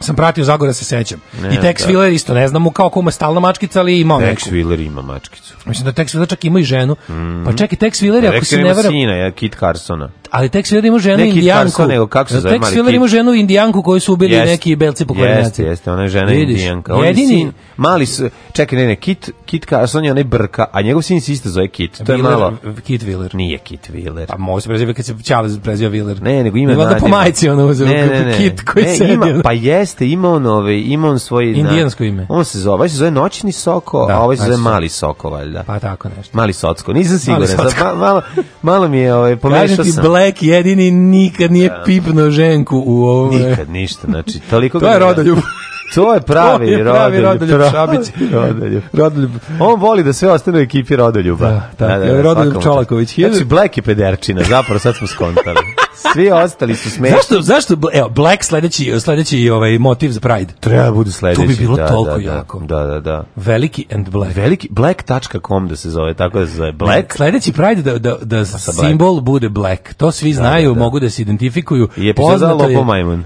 sam pratio Zagora da se sećam. Ne, I Tex da. Wheeler isto, ne znam mu kao kuma stalna mačkica, ali ima Tex neku. Wheeler ima mačkicu. Mislim da Tex Wheeler čak ima i ženu. Mm -hmm. Pa mhm. čekaj, Tex Wheeler, pa ako se ne varam... sina, ja, Kit Carsona. Ali Tex Wheeler ima ženu neki indijanku. nego kako se zove, Tex Wheeler ima ženu indijanku koju su ubili jest, neki belci pokvarnjaci. Jeste, jeste, ona je žena Vidiš, indijanka. On jedini... sin, mali, čekaj, ne, ne, Kit, Kit Carson je onaj brka, a njegov sin se isto zove Kit. To Wheeler, je malo... Kit Wheeler. Nije Kit Wheeler. Pa može se preziva kad se Charles preziva Wheeler. Ne, nego ima nadima. Da po majci ono uzeo ne, ne, ne. Kit koji ne, se... Ima, pa jeste, ima on, ove, ima on svoj... Da. Indijansko ime. On se zove, ovaj se zove Noćni Soko, da, a ovaj se zove Mali Soko, valjda. Pa tako nešto. Mali Socko, nisam siguran. Malo, malo mi je ovaj, pomešao sam. Black jedini nikad nije da. pipno ženku u ovome. Nikad ništa, znači toliko... to je rodoljub. To je pravi, to je pravi Rodoljub, rodoljub Šabić. Rodoljub. rodoljub. On voli da sve ostane u ekipi Rodoljuba. Da, da, da, da Rodoljub Čolaković. Znači, Black je pederčina, zapravo sad smo skontali. Svi ostali su smešni. Zašto, zašto, evo, Black sledeći, sledeći ovaj motiv za Pride? Treba da bude sledeći. To bi bilo da, toliko da, da, jako. Da, da, da. Veliki and Black. Veliki, black.com da se zove, tako da se zove Black. Sledeći Pride da, da, da pa simbol black. bude Black. To svi da, znaju, da, da, mogu da se identifikuju. I je poznato je,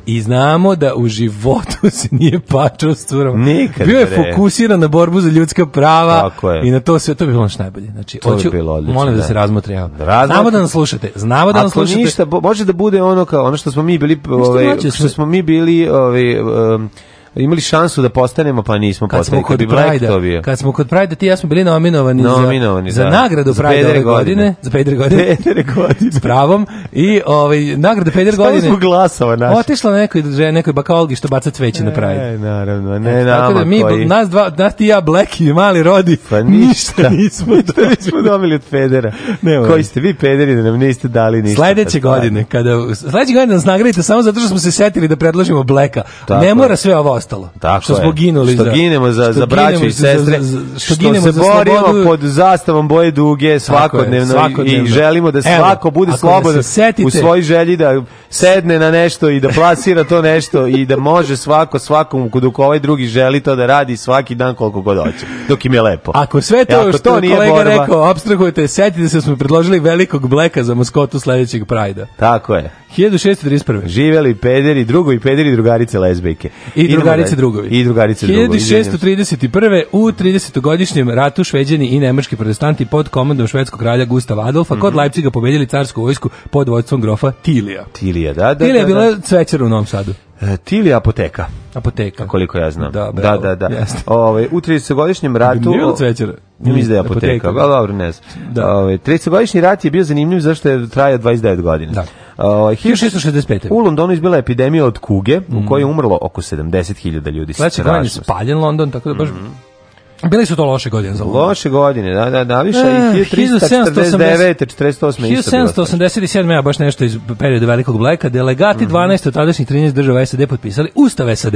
I znamo da u životu se nije pačao s turama. Nikad. Bio je fokusiran na borbu za ljudska prava i na to sve, to bi bilo naš najbolje. Znači, to hoću, bi bilo odlično, molim da, da se razmotri. Znamo da nas slušate. Znamo da nas slušate. Ništa, može da bude ono kao ono što smo mi bili, ovaj što smo mi bili, ovaj um, imali šansu da postanemo, pa nismo kad postali. Smo kod Prajda, to Kad smo kod pride Prajda, ti ja smo bili nominovani, nominovani za, da. za nagradu Prajda ove godine. Za Peder godine. Peder godine. S pravom. I ovaj, nagrada Peder godine. Stavili smo glasova naši. Otišla na nekoj, nekoj bakalogi što baca cveće e, na Pride. E, naravno, ne e, nama da mi, koji... Nas, dva, nas ti ja, Blacky, mali rodi. Pa ništa. nismo, nismo dobili od Pedera. Ne, koji ste vi pederi da nam niste dali ništa. Sledeće godine, kada, sledeće godine nas nagradite samo zato što smo se setili da predložimo Bleka. Ne mora sve ovo ostalo. Tako što smo ginuli što za, ginemo za, za braću i sestre, za, za, što, što se borimo slobodu. pod zastavom boje duge svakodnevno, svakodnevno. i želimo da Evo, svako bude slobodan setite, u svojoj želji da sedne na nešto i da plasira to nešto i da može svako svakom dok ovaj drugi želi to da radi svaki dan koliko god hoće, dok im je lepo. Ako sve e, to ako što to nije kolega borba, rekao, abstrahujete, setite se smo predložili velikog bleka za maskotu sledećeg Prajda. Tako je. 1631. Živeli pederi, drugovi pederi, drugarice lezbejke. I drugarice drugovi. I drugarice drugovi. 1631. u 30-godišnjem ratu šveđani i nemački protestanti pod komandom švedskog kralja Gustava Adolfa mm -hmm. kod mhm. Leipciga pobedili carsku vojsku pod vojstvom grofa Tilija. Tilija, da, da. Tilija je da, bila da, cvećara u Novom Sadu. E, Tili apoteka. Apoteka. Koliko ja znam. Da, bravo, da, da. da. Ove, u 30-godišnjem ratu... Nije bilo cvećara. Mislim da apoteka, apoteka. Da. Pa dobro, ne znam. Da. Ove, 30-godišnji rat je bio zanimljiv zašto je trajao 29 godina. Da. Ovaj 1665. U Londonu izbila epidemija od kuge, mm. u kojoj je mm. umrlo oko 70.000 ljudi. Sledeće godine spaljen London, tako da baš mm. Mm-hmm. Bili su to loše godine za London. Loše godine, da, da, naviše e, i 1349, 48. 1787. ja baš nešto iz perioda Velikog Bleka, delegati mm -hmm. 12 od tadašnjih 13 država SAD potpisali Ustav SAD.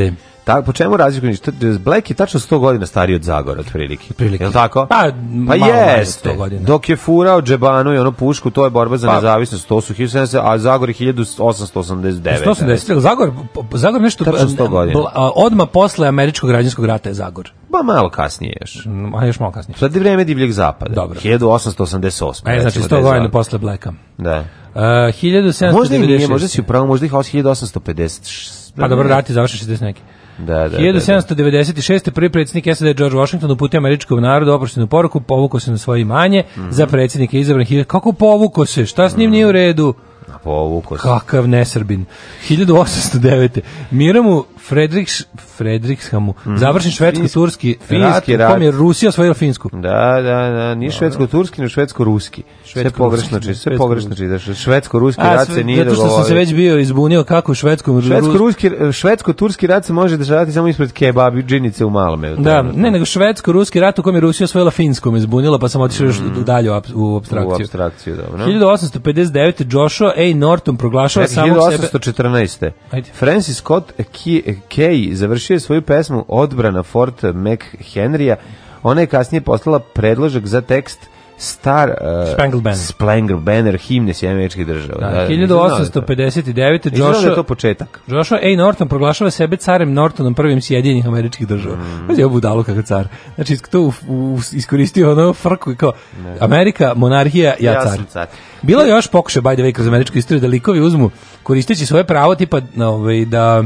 Ta, po čemu razlikujem? Black je tačno 100 godina stariji od Zagora, otprilike. Otprilike. Jel tako? Pa, pa jeste. Dok je furao džebanu i ono pušku, to je borba za pa. nezavisnost. To su 1770, a Zagor je 1889. 180, Zagor, Zagor nešto... Tačno 100 godina. Odma posle američkog građanskog rata je Zagor. Ba malo kasnije još. Mm, a još malo kasnije. Sada je vreme divljeg zapada. Dobro. 1888. E, znači 100 da godina posle Blacka. Da. E, uh, 1796. Možda i nije, možda si upravo, možda ih 1856. Pa dobro, rat je završen 60 neki. Da, da, 1796. Da, da. prvi predsjednik SAD George Washington uputio američkom narodu oproštenu poruku, povukao se na svoje imanje, mm -hmm. za predsjednika izabran Kako povukao se? Šta s njim mm -hmm. nije u redu? Povuko se. Kakav nesrbin. 1809. Miramu Fredriks, Fredrikshamu, mm. završen švedsko-turski finski, rat. kom je Rusija osvojila Finsku. Da, da, da, nije švedsko-turski, nego švedsko-ruski. Sve pogrešno da, čitaš, sve pogrešno čitaš. Da, švedsko-ruski rat se nije dogovorio. Zato što sam se već bio izbunio kako u švedskom... Švedsko-ruski, švedsko-turski rat se može dešavati samo ispred kebabi džinice u malome. Da, ne, nego švedsko-ruski rat u kom je Rusija osvojila Finsku me izbunila, pa samo otišao mm. dalje u abstrakciju. U abstrakciju, dobro. 1859. Joshua A. Norton proglašava samo sebe... 1814. Francis Scott Key Kay završio je svoju pesmu Odbrana Fort McHenrya. Ona je kasnije poslala predložak za tekst Star uh, Spangled Banner, Spangled Banner himne Sjedinjenih Američkih država. Da, da, 1859. Da da Joshua Izgleda je to početak. Joshua A. Norton proglašava sebe carem Nortonom prvim Sjedinjenih američkih država. Mm. Pazi, ovo budalo kakav car. Znači, to u, u, iskoristio ono frku i kao ne. Amerika, monarhija, ja, ja car. car. Bilo je još pokušaj, by the way, kroz američku istoriju da likovi uzmu koristeći svoje pravo, tipa, ovaj, da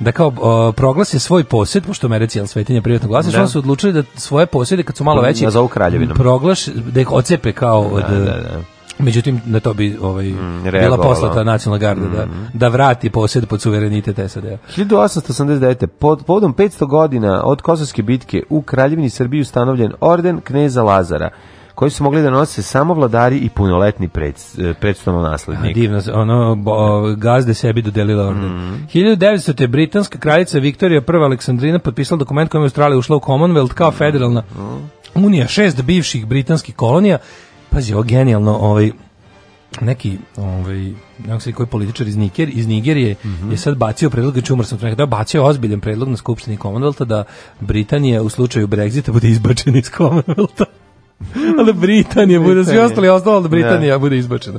da kao o, proglase svoj posjed, pošto Americi je svetinja privatno glasa, da. su odlučili da svoje posjede, kad su malo veći, nazovu Proglaš, da ih ocepe kao da, od... Da, da, da. Međutim, na to bi ovaj, mm, bila poslata nacionalna garda mm. da, mm-hmm. da vrati posjed pod suverenitet SAD-a. 1889. Pod, povodom 500 godina od Kosovske bitke u Kraljevini Srbiji ustanovljen orden Kneza Lazara koji su mogli da nose samo vladari i punoletni pred, eh, predstavno naslednik. A, divno, ono, bo, gazde sebi dodelila orden. Mm -hmm. 1900. britanska kraljica Viktorija I. Aleksandrina potpisala dokument kojom je Australija ušla u Commonwealth kao mm. federalna mm -hmm. unija, šest bivših britanskih kolonija. Pazi, ovo genijalno, ovaj, neki ovaj kako se koji političar iz Niger iz Nigerije mm -hmm. je sad bacio predlog i znači čumar sam to da bacio ozbiljan predlog na skupštini Commonwealtha da Britanija u slučaju Brexita bude izbačena iz Commonwealtha ali Britanija bude, svi ostali je ostalo, ali da da. Britanija bude izbačena.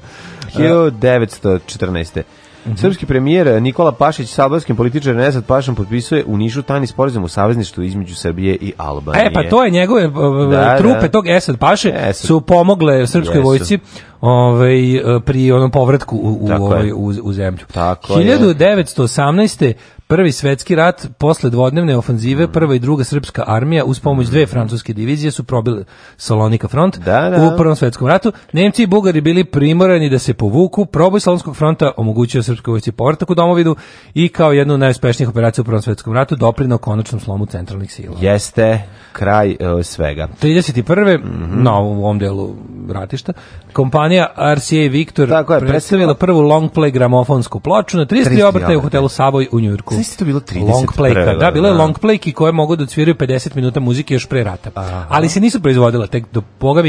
1914. Mm -hmm. Srpski premijer Nikola Pašić sa albanskim političarem Nesad Pašom potpisuje u Nišu tajni sporazum u savezništvu između Srbije i Albanije. E pa to je njegove da, trupe da. tog Esad Paše Esad. su pomogle srpskoj Jesu. vojci ovaj, e, pri onom povratku u, u, ovaj, u, u zemlju. Tako 1918. Prvi svetski rat, posle dvodnevne ofanzive, mm. prva i druga srpska armija uz pomoć mm. dve francuske divizije su probile Salonika front da, da. u prvom svetskom ratu. Nemci i Bugari bili primorani da se povuku. Proboj Salonskog fronta omogućio srpskoj vojsci povratak u domovidu i kao jednu od najuspešnijih operacija u prvom svetskom ratu doprinao konačnom slomu centralnih sila. Jeste kraj uh, svega. 31. Mm -hmm. na ovom delu ratišta kompanija kompanija RCA Victor je, predstavila prvu long play gramofonsku ploču na 33 obrtaje u hotelu Savoy u Njujorku. Znači to bilo 30 long play prevela, da, da bile je da. long playki koje mogu da odsviraju 50 minuta muzike još pre rata. Aha. Ali se nisu proizvodila tek do boga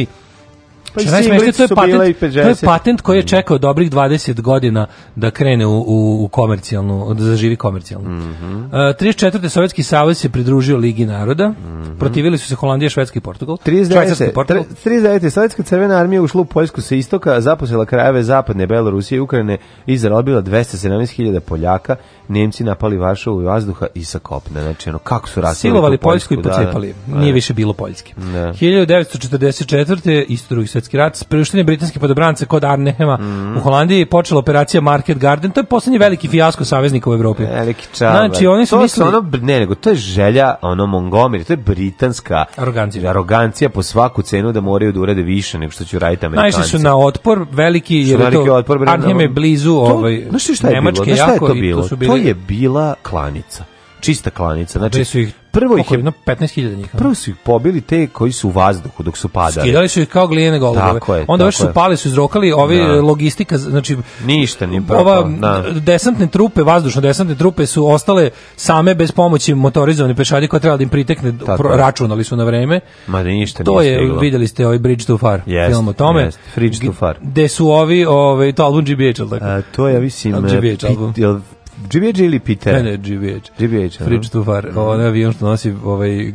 Pa i singlice to su patent, i 50. To je patent koji je čekao dobrih 20 godina da krene u, u, u komercijalnu, da zaživi komercijalno. Mm -hmm. uh, 34. Sovjetski savez se pridružio Ligi naroda, mm -hmm. protivili su se Holandija, Švedska i Portugal. 39. 39. Sovjetska crvena armija ušla u Poljsku sa istoka, zaposela krajeve zapadne Belorusije i Ukrajine i zarobila 217.000 Poljaka, Nemci napali Varšavu i vazduha i sa kopne. Znači, ono, kako su rasili Silovali Poljsku, Poljsku i pocepali. Da, da. Nije da. više bilo Poljske. Da. 1944. isto drugi svetski rat, sprištenje britanske podobrance kod Arnehema mm -hmm. u Holandiji počela operacija Market Garden. To je poslednji veliki fijasko saveznika u Evropi. Veliki čabar. Znači, oni su to mislili... Ono, ne, nego to je želja ono Montgomery, to je britanska arogancija. arogancija po svaku cenu da moraju da urade više nego što će raditi Amerikanci. Najviše su na otpor veliki, jer je to otpor, Arnhem je blizu to, ovaj, znaš šta je Nemačke bilo? Znaš šta je to bilo? To, bili... to je bila klanica čista klanica. Znači, su ih prvo ih je jedno 15.000 njih. Prvo su ih pobili te koji su u vazduhu dok su padali. Skidali su ih kao glijene golubove. Tako je, Onda baš su pali su izrokali ovi da. logistika, znači ništa ni prvo. Ova da. desantne trupe, vazdušno desantne trupe su ostale same bez pomoći motorizovane pešadije koja treba da im pritekne, pro, računali su na vreme. Ma da ništa, To je bilo. videli ste ovaj Bridge to far yes, film o tome. Yes, Bridge to far. Gde su ovi, ovaj to album GBH, tako. A, to je ja mislim GBH album. GBH ili Peter? Ne, ne, GBH. GBH, Fridge to far, mm. onaj avion što nosi ovaj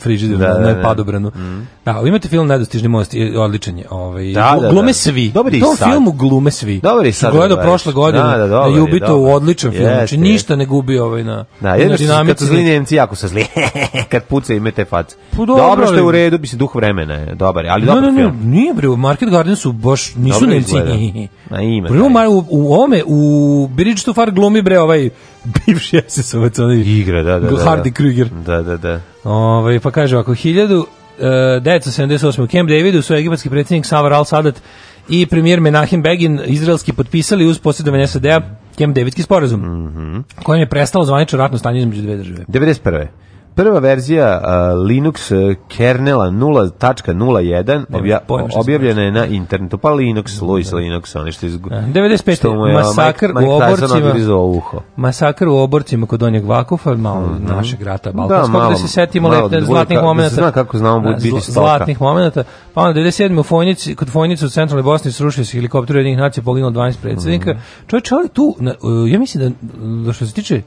frižider da, na da, da, padobranu. Mm. Da, ali imate film Nedostižni most, je odličan je. Ovaj, da, da, da, glume da. svi. Dobar je sad. filmu glume svi. Dobar je sad. Gledao ovaj. prošle godine da, da, dobar, na Jubito u odličan film. Znači, ništa ne gubi ovaj na, da, jedno na Kad su zli Njemci, jako sa zli. kad puca ime te face. Pa, dobro, dobro što je u redu, bi se duh vremena je. Dobar je, ali dobar ne, ne, film. Ne, nije bre, Market Garden su baš, nisu Nemci. Na ime. U, u, u ovome, u Bridge to far glumi bre ovaj bivši SS-ovac, onaj igra, da, da, da, da. Hardy Krüger. Da, da, da. Ovaj pa kaže ako 1000 1978. u Camp Davidu su egipatski predsjednik Savar al-Sadat i premijer Menachem Begin izraelski potpisali uz posjedovanje SAD-a Camp Davidski sporazum, mm -hmm. kojim je prestalo zvanično ratno stanje između dve države. 91 prva verzija uh, Linux e, kernela 0.01 objavljena je na internetu, pa Linux, Luis da. Linux, ono što da, je... 95. Što mu je, masakr Mike, Mike u oborcima. uho. Masakr u oborcima kod onjeg Vakufa, malo mm -hmm. našeg rata da, Balkanskog, da, da se setimo malo, lepne, zlatnih ka, momenta. Zna kako znamo da, biti stoka. Zlatnih momenta. Pa onda 97. U Fojnici, kod Fojnice u centralnoj Bosni srušio se helikopter jednih nacija, poginulo 12 predsednika. Mm -hmm. Čovječ, ali tu, na, ja mislim da što se tiče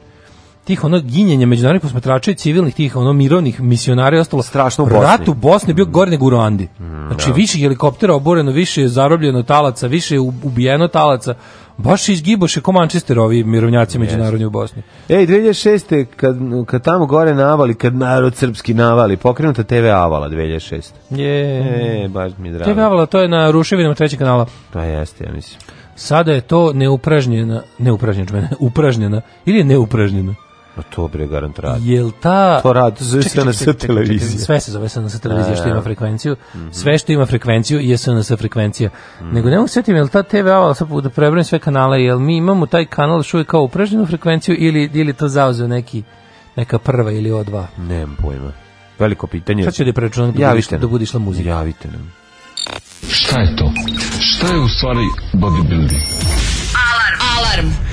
tih ono ginjenja međunarodnih posmatrača i civilnih tih ono mirovnih misionara je ostalo strašno u Bosni. Rat u Bosni bio gore nego u Ruandi. Mm, znači da. više helikoptera oboreno, više je zarobljeno talaca, više je ubijeno talaca. Baš izgiboše ko Manchester ovi mirovnjaci međunarodni u Bosni. Ej, 2006. Kad, kad tamo gore navali, kad narod srpski navali, pokrenuta TV Avala 2006. Je, mm. baš mi drago. TV Avala, to je na ruševinom trećeg kanala. To jeste, ja mislim. Sada je to neupražnjena, neupražnjena, upražnjena ili neupražnjena No to bre garant radi. Jel ta to radi to zove SNS televizija. Sve se zove SNS televizija što ima da. frekvenciju. Mm -hmm. Sve što ima frekvenciju je SNS frekvencija. Mm -hmm. Nego ne mogu setim jel ta TV avala sad da prebrojim sve kanale jel mi imamo taj kanal što je kao upražnjenu frekvenciju ili ili to zauzeo neki neka prva ili o dva. Nemam pojma. Veliko pitanje. Sad ću da preračunam da, budiš, da budiš la muzika. Javite nam. Šta je to? Šta je u stvari bodybuilding? Alarm! Alarm!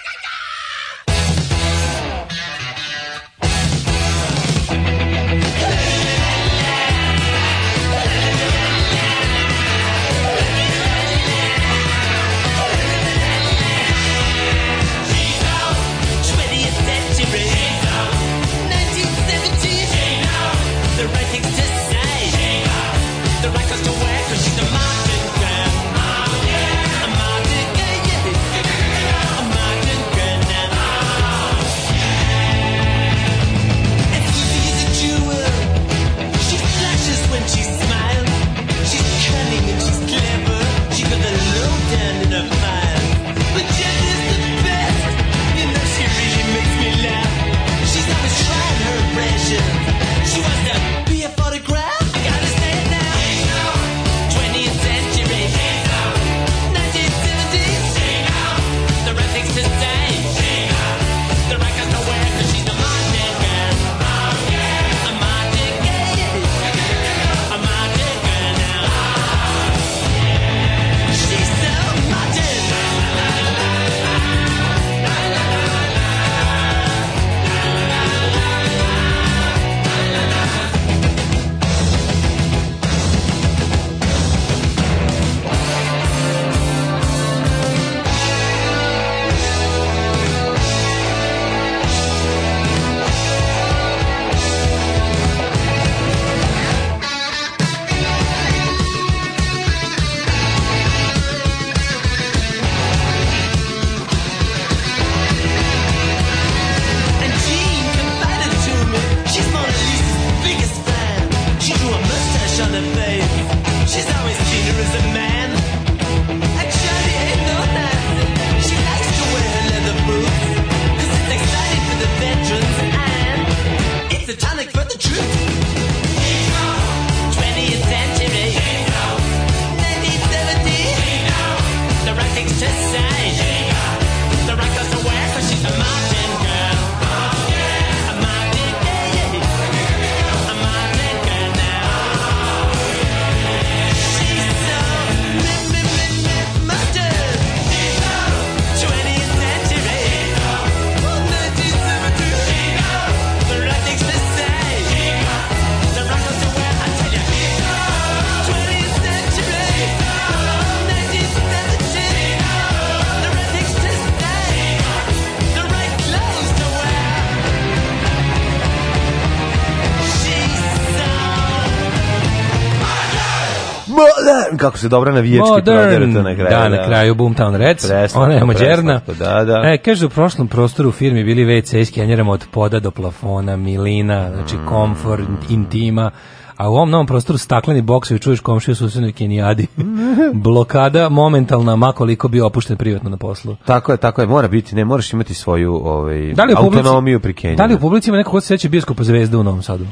kako se dobra navijački prodere to na kraju. Da, na da. kraju Boomtown Reds, preslatko, ona je mađerna. Da, da. E, kaže, u prošlom prostoru u firmi bili WC s kenjerama od poda do plafona, milina, znači mm. komfor, intima, a u ovom novom prostoru stakleni boksovi čuješ komšiju susednoj Kenijadi. Blokada momentalna, makoliko bio opušten privatno na poslu. Tako je, tako je, mora biti, ne, moraš imati svoju ovaj, da li autonomiju pri Keniji. Da li u publici ima neko ko se seća biskupa zvezda u Novom Sadu?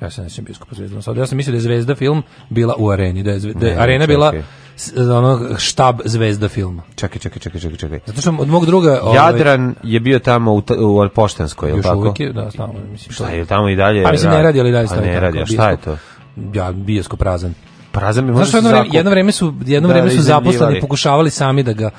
Ja sam nisam biskup zvezdom sad. Ja sam mislio da je Zvezda film bila u areni, da je, zve, da je ne, arena čekaj. bila ono štab Zvezda filma. Čekaj, čekaj, čekaj, čekaj, čekaj. Zato što od mog druga ovaj, Jadran ovaj, je bio tamo u, u Poštanskoj, je tako? Uvijek je, da, tamo, mislim. Šta je tamo i dalje? Pa mislim ne radi, ali dalje stavi. Ne radi, šta je to? Ja, bioskop prazan. Prazan bi možda. Jedno vreme, jedno vreme su, jedno da, vreme su zaposleni pokušavali sami da ga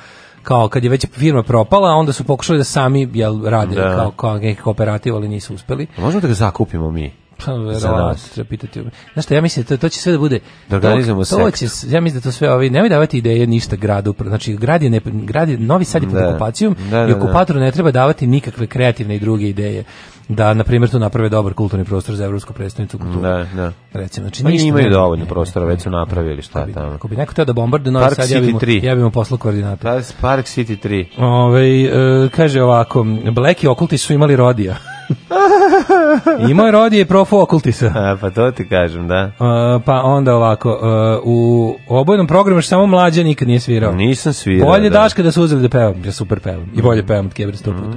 kao kad je već firma propala, onda su pokušali da sami jel, rade da. kao, kao neki kooperativ, ali nisu uspeli. Možemo da ga zakupimo mi? Pa verovatno treba pitati. Znaš šta, ja mislim da to, to će sve da bude da organizujemo to, to će, ja mislim da to sve ovi nemoj davati ideje ništa gradu. Znači grad je ne, grad je Novi Sad je pod da. okupacijom da, da, i da. okupatoru ne treba davati nikakve kreativne i druge ideje da na primjer to naprave dobar kulturni prostor za evropsku predstavnicu kulture. Da, da. Recimo, znači pa ništa imaju ne, dovoljno ne, prostora, već su napravili šta bi, tamo. Ako bi neko teo da bombarde, Novi Sad, ja bih ja bih mu poslao koordinate. Pa, Park City 3. Ove, ovaj, kaže ovako, bleki okulti su imali rodija. I moj rod je profo okultisa. A, pa to ti kažem, da. Uh, pa onda ovako, uh, u obojnom programu samo mlađa nikad nije svirao. Nisam svirao, Bolje da. Daška da su uzeli da pevam, ja super pevam. I bolje pevam od Kebra sto puta.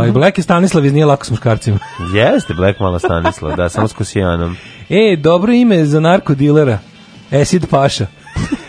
Uh, I Black je Stanislav iz nije lako s muškarcima. Jeste, Black mala Stanislav, da, samo s Kosijanom. E, dobro ime za narkodilera. Esid Paša.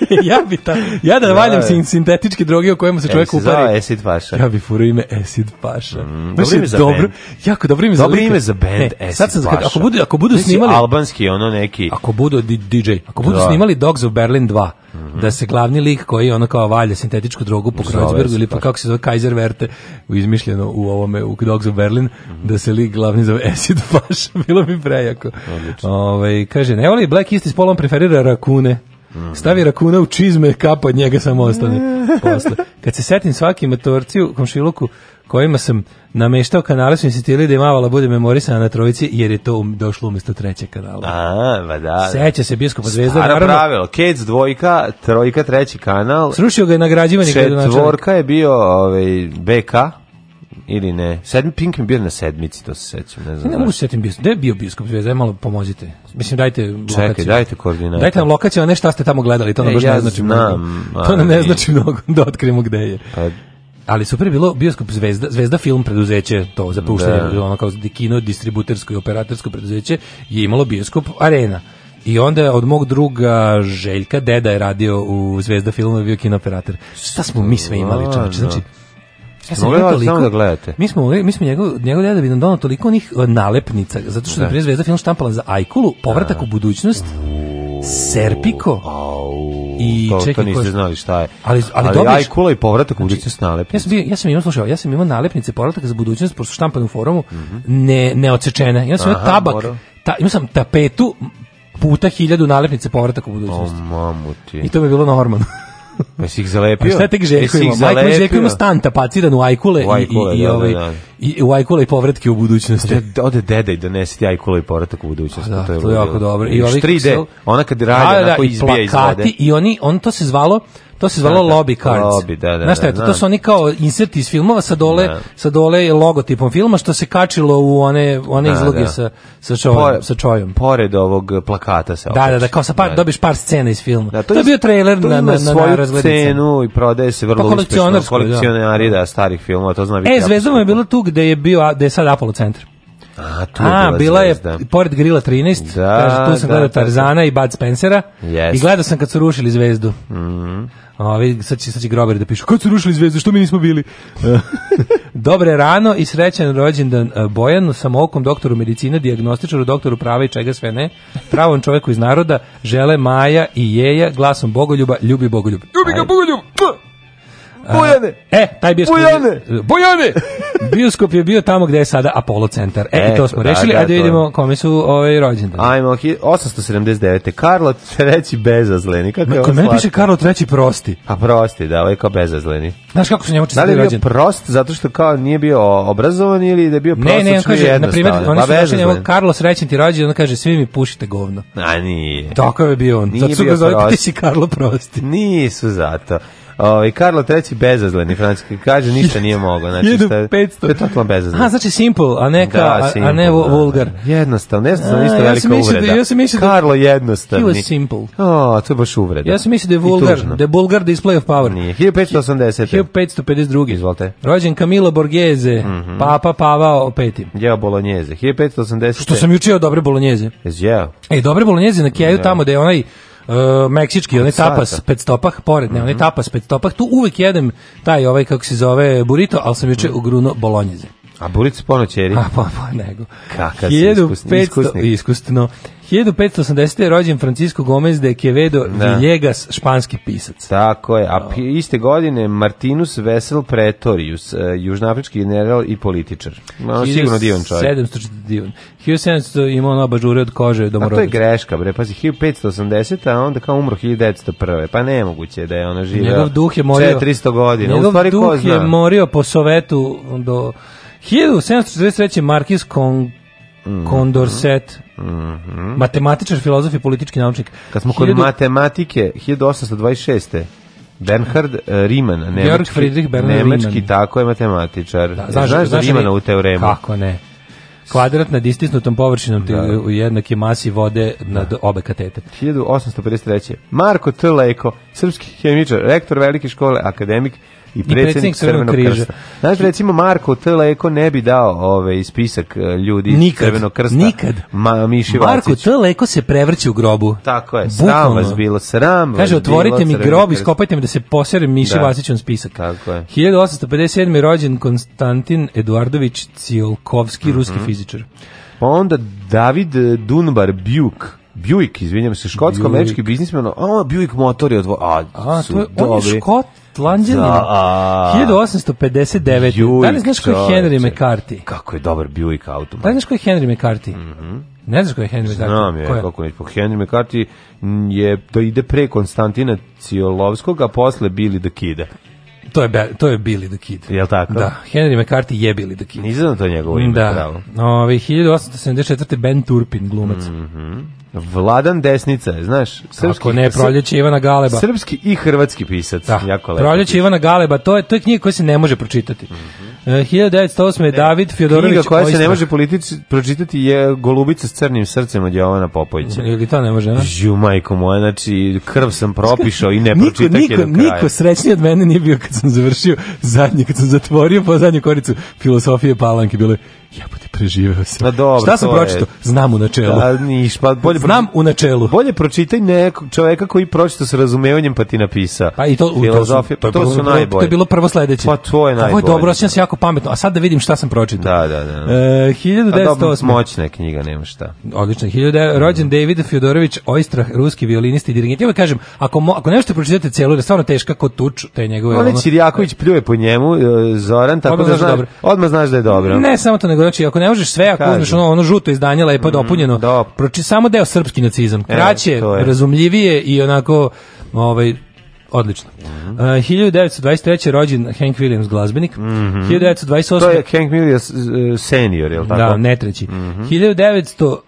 ja bi ta, ja da, da valjam da. sin, sintetičke droge o kojima se e, čovjek Esi upari. Acid Paša. Ja bi furo ime Acid Paša. Mm, dobro ime za dobro, band. Jako dobro ime za Dobro ime za band e, Acid sad sam Paša. Ako budu, ako budu Nisi snimali... albanski, ono neki... Ako budu DJ, ako budu da. snimali Dogs of Berlin 2, mm -hmm. da se glavni lik koji ono kao valja sintetičku drogu po Kreuzbergu ili pa kako se zove Kaiser Werte, izmišljeno u ovome, u Dogs of Berlin, mm -hmm. da se lik glavni zove Acid Paša, bilo bi prejako. Ove, ovaj, kaže, ne voli Black East iz polom preferira rakune. Stavi rakuna u čizme, kapa od njega samo ostane posle. Kad se setim svaki matorciju, komšiluku, kojima sam nameštao kanale, su insistirali da je Mavala bude memorisana na trojici, jer je to um, došlo umjesto trećeg kanala. A, ba da. da. Seća se biskupa Zvezda. Stara naravno, pravilo, Kec dvojka, trojka treći kanal. Srušio ga je nagrađivanje. Četvorka je bio ovaj, BK ili ne? Sedmi Pink je bio na sedmici, to se sećam, ne znam. Ne mogu se setim bio. Gde je bio bioskop Zvezda? Malo pomozite. Mislim dajte lokaciju. Čekaj, dajte koordinate. Dajte nam lokaciju, a ne šta ste tamo gledali, to nam e, baš ja ne znači znam, mnogo. To nam ne znači mnogo da otkrijemo gde je. Pa ali super je bilo bioskop Zvezda, Zvezda film preduzeće, to za puštanje, da. ono kao kino, distributersko i operatorsko preduzeće, je imalo bioskop Arena. I onda od mog druga Željka, deda je radio u Zvezda filmu, bio kinooperator. Šta smo mi sve imali, čoveče? Znači, Ja sam gledao toliko, da gledate. Mi smo, mi smo njegov, njegov deda bi nam donao toliko onih e, nalepnica, zato što da. je Zvezda film štampala za Ajkulu, povratak u budućnost, Serpiko i to, čekaj, to niste znali šta je. Ali ali, ali dobiješ, Ajkula i povratak u znači, budućnost nalepnice. Ja sam bio, ja sam imao slušao, ja sam imao nalepnice povratak za budućnost, pošto štampane u forumu, mm -hmm. ne odsečene. Ja sam imao tabak, ta, imao sam tapetu puta hiljadu nalepnice povratak u budućnost. O, mamu ti. I to bi bilo normalno. Pa si ih zalepio? Pa šta tek Željko ima? Majko Željko ima stan tapaciran u ajkule, u ajkule i, i, da, ovaj, da, da. i u ajkule i povratke u budućnosti. Ode, da, ode deda i donese ti ajkule i povratak u budućnosti. Pa da, to je, to je jako dobro. I, I ovaj 3D, ona kad radi, da, da, onako izbija i izvade. I oni, on to se zvalo, To se zvalo da, da. lobby cards. Lobby, da, da, da, Znaš šta je to? To su oni kao inserti iz filmova sa dole, da. sa dole logotipom filma što se kačilo u one, one izloge sa, sa, čojom, Por, sa čojom. Pored ovog plakata se okači. Da, da, da, kao sa par, dobiješ par scena iz filma. Da, to, to je bio trailer na, na, na, svoju na cenu i prodaje se vrlo pa uspešno. Kolekcionari, da. starih filmova, to zna biti. E, Zvezdama je bilo tu gde je bio, gde je sad Apollo centar. A, tu je A bila, bila je pored Grila 13, da, kaže, tu sam da, gledao Tarzana i Bud Spencera yes. i gledao sam kad su rušili zvezdu. Mm. Ovi, sad će, sad će grober da pišu, kad su rušili zvezdu, što mi nismo bili? Dobre rano i srećan rođendan e, Bojanu, samoukom doktoru medicina, diagnostičaru, doktoru prava i čega sve ne, pravom čoveku iz naroda, žele Maja i Jeja, glasom Bogoljuba, ljubi Bogoljub. Ljubi ga Bogoljub! Bojane! E, taj bio Bojane! Bojane! Bioskop je bio tamo gde je sada Apollo centar. E, Eto, to smo da, rešili, da, ajde da vidimo kome su ovaj rođendan. Ajmo, 879. Karlo III bezazleni. Kako je Kod mene piše Karlo III prosti. A prosti, da, ovaj kao bezazleni. Znaš kako su njemu čestili rođendan? Da li je bio prost zato što kao nije bio obrazovan ili da je bio prost? Ne, ne, on kaže, na primjer, pa oni su našli njemu Karlo srećen ti rođendan, on kaže, svi mi pušite govno. A nije. Tako je bio on. Nije zato su ga zove, ti si Karlo prosti. Nisu zato. Ovaj Karlo III bezazleni francuski kaže ništa nije mogao, znači šta je. 500. je totalno bezazleno. A znači simple, a neka da, simple, a ne vulgar. Da, da. Jednostavno, jednostavno isto ja velika da- uvreda. Da, ja se mislim da Karlo jednostavni. He was simple. A, to je baš uvreda. Ja se mislim da, da je vulgar, da vulgar display of power. Nije, 1580. 1552. Izvolite. Rođen Camilo Borghese, mm -hmm. Papa Pavao V. Jeo Bolognese. 1580. Što sam jučio dobre Bolognese. Jeo. E, dobre Bolognese na Keju da. tamo da je onaj uh, meksički, onaj tapas pet stopah, pored, ne, onaj mhm. tapas pet stopah, tu uvek jedem taj ovaj, kako se zove, burrito, ali sam juče ugruno bolonjeze. A bulicu ponoćeri? A, pa, pa, nego. Kaka si iskusni, iskusni. 1580. je rođen Francisco Gomez de Quevedo da. Villegas, španski pisac. Tako je, a iste godine Martinus Vesel Pretorius, e, južnoafrički general i političar. Ono sigurno divan čovjek. 700 divan. 1700 imao ono abažure od kože do A to je greška, bre, pazi, 1580, a onda kao umro 1901. Pa nemoguće da je ona živa. Njegov duh je morio... 400 godina. Njegov duh je morio po Sovetu do 1743. Markis Kong Mm -hmm. Condorcet, mm -hmm. matematičar, filozof i politički naučnik. Kad smo kod 1000... matematike, 1826. E, Bernhard Riemann, nemački, Georg Friedrich Bernhard nemački Riemann. tako je matematičar. Da, e, znaš, znaš, da znaš da Riemanna u teoremu? Kako ne? Kvadrat nad istisnutom površinom da. u jednake masi vode nad da. obe katete. 1853. Marko T. Lejko, srpski hemičar, rektor velike škole, akademik i predsjednik Crvenog krsta. Znaš, recimo, Marko T. Leko ne bi dao ovaj spisak e, ljudi nikad, Crvenog krsta. Nikad. Ma, Miši Marko Vacić. T. Leko se prevrće u grobu. Tako je, sram Bukvalno. vas bilo, sram vas Kaže, otvorite mi grob, i iskopajte mi da se poserem Miši da. Vacićom spisak. Tako je. 1857. rođen Konstantin Eduardović Ciolkovski, mm -hmm. ruski fizičar. Pa onda David Dunbar Bjuk, Buick, izvinjam se, škotsko-američki biznismen, a Buick motor je odvo... A, a to je, on je škot, Škotlanđanin. 1859. Buick, da li znaš ko je Henry McCarthy? Kako je dobar Buick auto. Da li znaš ko je Henry McCarthy? Mm -hmm. Ne znaš ko je Henry McCarthy? Znam je, kako neću. Henry McCarthy je, to ide pre Konstantina Ciolovskog, a posle Billy the Kid. To je, to je Billy the Kid. Je li tako? Da, Henry McCarthy je Billy the Kid. Nisam to njegovo ime, da. pravo. Da, 1874. Ben Turpin, glumac. Mm -hmm. Vladan Desnica, znaš, srpski Kako ne proljeće Ivana Galeba. Srpski i hrvatski pisac, da. jako lepo. Proljeće Ivana Galeba, to je to je knjiga koja se ne može pročitati. Mm -hmm. 1908 ne. David Fjodorović Knjiga koja Oistra. se ne može politici pročitati je Golubica s crnim srcem od Jovana Popovića. Ili to ne može, a? Ju majko moja, znači krv sam propišao i ne pročitak niko, je niko, niko srećniji od mene nije bio kad sam završio zadnje, kad sam zatvorio po zadnju koricu filozofije Palanke, bilo je Jebote, preživeo sam. Na pa dobro, Šta sam pročitao? Znam u načelu. Da, niš, pa bolje Znam u načelu. Bolje pročitaj nekog čoveka koji pročita sa razumevanjem pa ti napisao. Pa i to filozofija, to, su, pa to, to su najbolje. To je bilo prvo sledeće. Pa to je najbolje. Ovo je dobro, osjećam se jako pametno. A sad da vidim šta sam pročitao. Da, da, da. da. E, pa 1908. moćna knjiga, nema šta. Odlično. 1900 rođen mm. David Fjodorović Oistrah, ruski violinist i dirigent. Ja kažem, ako mo, ako nešto pročitate celo, da stvarno teška kod tuč, te njegove. Ali Čirjaković pljuje po njemu, e, Zoran, tako odmah da znaš, da odmah znaš da je dobro. Ne samo to, nego znači ako ne možeš sve, ako uzmeš ono, ono žuto izdanje lepo mm, dopunjeno, dop. Da. proči samo deo srpski nacizam. Kraće, e, razumljivije i onako ovaj odlično. Mm -hmm. uh, 1923. rođen Hank Williams glazbenik. Mm -hmm. 1928. To je Hank Williams uh, senior, je li tako? Da, ne treći. Mm -hmm.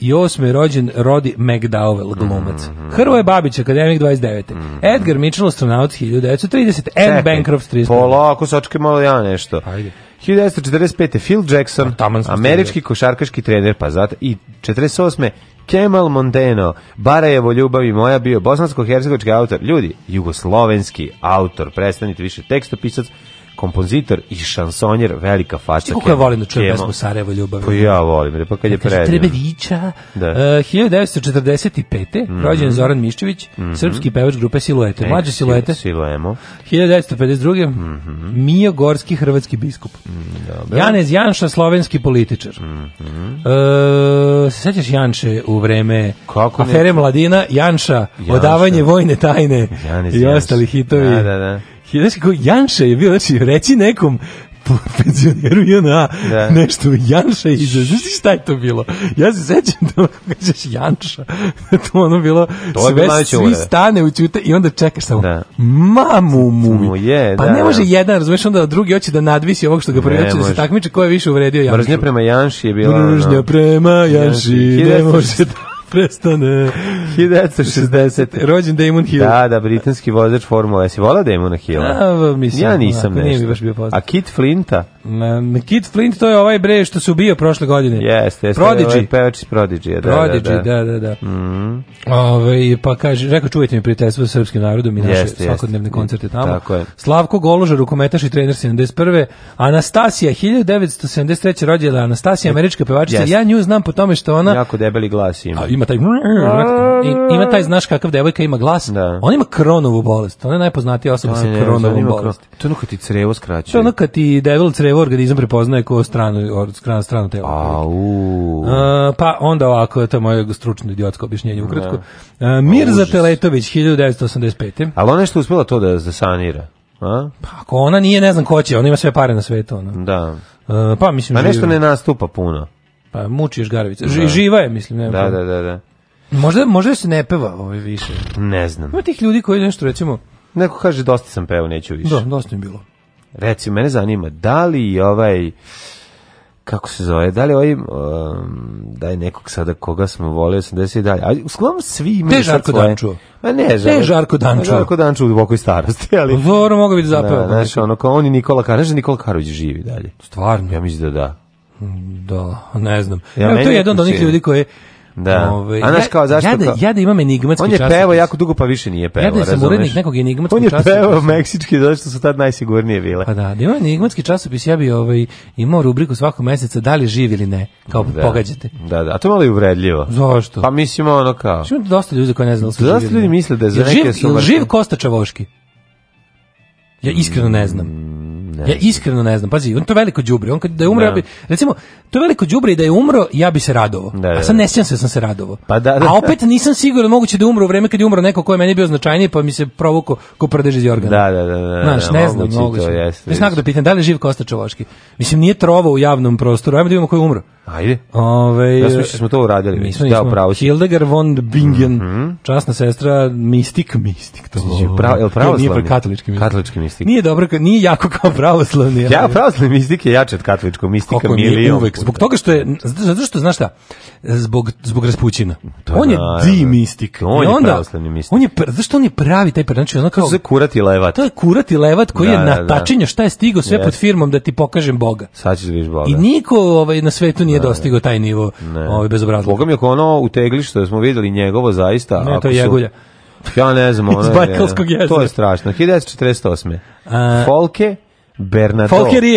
1928. rođen Rodi McDowell, glumac. Mm -hmm. Hrvoje Babić, akademik 29. Mm -hmm. Edgar Mitchell, astronaut 1930. M. Bancroft 30. Polako, sačekaj malo ja nešto. Ajde. 1945. Phil Jackson, pa, američki košarkaški trener, pa zato i 48. Kemal Mondeno, Barajevo ljubavi moja bio bosansko-hercegovački autor, ljudi, jugoslovenski autor, prestanite više tekstopisac, kompozitor i šansonjer velika faca. kako ja volim da čujem pesmu Sarajevo ljubav. Pa ja volim, pa kad je predivno. Trebevića, da. uh, 1945. Mm -hmm. rođen Zoran Miščević, mm -hmm. srpski pevač grupe Siluete, e, mlađe Siluete. Siluemo. 1952. Mm -hmm. Mio Gorski, hrvatski biskup. Mm, Janez Janša, slovenski političar. Mm -hmm. uh, sećaš Janše u vreme kako afere Mladina, Janša, Janša, odavanje vojne tajne Janez i ostali hitovi. Da, da, da. Znaš kako Janša je bio, znači, reći nekom penzioneru JNA da. nešto Janša i za znaš šta je to bilo ja se sećam da kažeš Janša to ono bilo to sve bilo svi stane u ćute i onda čekaš samo da. mamu mu je, pa da, ne može da. jedan razumeš onda drugi hoće da nadvisi ovog što ga prvi hoće da se takmiče ko je više uvredio Janšu mržnja prema Janši je bila mržnja prema Janši, Janši. ne može da prestane. 1960. Rođen Damon Hill. Da, da, britanski vozač Formula. Jesi volao Damona Hilla? A, mislim, ja nisam onako, nešto. baš bio poznat. A Kit Flinta? Um, Kit Flint to je ovaj bre što se ubio prošle godine. Jeste, jeste. Prodigy. Ovaj pevač iz Prodigy. Da, da, Prodigy, da, da, da. da. Mm. Ove, ovaj, pa kaže, rekao čuvajte mi prijateljstvo sa srpskim narodom i naše jeste, svakodnevne jeste. koncerte tamo. Tako je. Slavko Goložar, rukometaš i trener 71. Anastasija, 1973. rođena Anastasija, američka pevačica. Jeste. Ja nju znam po tome što ona... Jako debeli glas ima. A, ima taj da, da, da, ima taj znaš kakav devojka ima glas. Da. Ona ima kronovu bolest. Ona je najpoznatija osoba sa kronovom bolesti. To je kad ti crevo skraćuje. To je kad ti devil crevo organizam prepoznaje kao stranu stranu stranu telo. A, u. E, pa onda ovako to je moje stručno idiotsko objašnjenje ukratko. Da. E, Mirza Teletović 1985. Ali ona je što uspela to da sanira. A? Pa ako ona nije, ne znam ko će, ona ima sve pare na svetu. Ona. Da. Uh, pa mislim... Pa nešto živi. ne nastupa puno. Pa mučiš Žgarevića. Ži, da. Živa je, mislim. Ne, da, da, da, da. Možda, možda se ne peva ovaj više. Ne znam. Ima tih ljudi koji nešto, recimo... Neko kaže, dosta sam pevao, neću više. Da, dosta je bilo. Reci, mene zanima, da li ovaj kako se zove, da li ovim, um, da je nekog sada koga smo volio 80 da i dalje, ali uglavnom svi imaju Te Žarko svoje... Danču. Ma ne, žar... ne Žarko Danču. Žarko Danču u dubokoj starosti, ali... Pa dobro, mogu biti zapeo. Da, da, da znaš, ono, kao on i Nikola Karadžić, Nikola Karović živi dalje. Stvarno? Ja mislim da da. Da, ne znam. Ja, Evo, to je jedan od onih ljudi koji Da. Ove, ovaj, A znaš kao zašto? Ja da, ja da imam enigmatski On je časopis. pevao jako dugo pa više nije pevao, Ja da sam urednik nekog enigmatskog časopisa. On je časopis. meksički zato što su tad najsigurnije bile. Pa da, da imam enigmatski časopis, ja bi ovaj, imao rubriku svakog meseca da li živi ili ne, kao da. pogađate. Da, da, a to je malo i uvredljivo. Zašto? Pa mislim ono kao... Što dosta ljudi koji ne znaju da su Dosta ljudi misle da je za neke živ, Živ Kosta Čavoški? Ja iskreno ne znam. Mm, Ne ja iskreno ne znam. Pazi, on to veliko đubri. On kad da je umro, ja da. bi recimo, to veliko đubri da je umro, ja bi se radovao. Da, da, A sad ne sjećam se sam se radovao. Pa da, A opet nisam siguran moguće da je umro u vreme kad je umro neko ko je meni bio značajniji, pa mi se provuko ko prdež iz organa. Da, da, da, da. Znaš, ne znam, moguće. Mislim da pitam da li je živ Kosta Čovaški. Mislim nije trovao u javnom prostoru. Hajmo da vidimo ko je umro. Ajde. Ove, da smo, smo to uradili. Mi smo, nismo. Da, pravo si. Hildegard von Bingen, mm -hmm. časna sestra, mistik, mistik. To. Pra, je li pravoslavni? Nije, katolički mistik. Katolički mistik. Nije dobro, nije jako kao pravoslavni. ja, pravoslavni mistik je jače od katoličkog mistika Kako milion. Uvek, zbog toga što je, zato što, znaš šta, zbog, zbog Raspućina. To pa on je di mistik. On I onda, je pravoslavni mistik. On je, zašto on je pravi taj znači, ono kao... To je kurati levat. To je kurati levat koji da, je da, da. natačenja šta je stigo sve yes. pod firmom da ti pokažem Boga. Sad ćeš vidiš Boga. I niko ovaj, na svetu nije nije dostigao taj nivo ovaj bezobrazluka. Boga mi ono u teglištu da smo videli njegovo zaista. Ne, to je jegulja. Ja ne znam, ono je, to je strašno. 1948. A... Folke Bernadotte.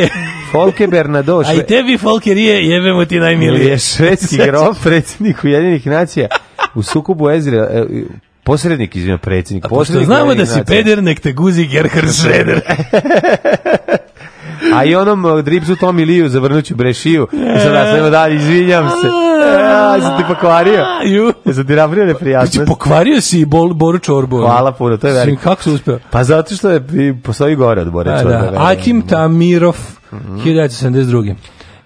Folke Bernadotte. A i tebi Folkerije jebemo ti najmiliji. Je švedski grof, predsjednik Ujedinih nacija. U sukubu Ezra, e, e, posrednik, izvijem, predsjednik. A pošto znamo da si peder, nek te guzi Gerhard Schroeder. A i onom e, dripsu Tommy Liju zavrnuću brešiju. I sad nastavimo dalje, izvinjam se. Ja, e, sam ti pokvario. Ja sam ti napravio neprijatnost. Znači, pokvario si i bol, Boru Čorbu. Hvala puno, to je veliko. Kako si uspeo? Pa zato što je, postoji gore od Bore Čorba. Da, da. Akim Tamirov, 1972. Mhm.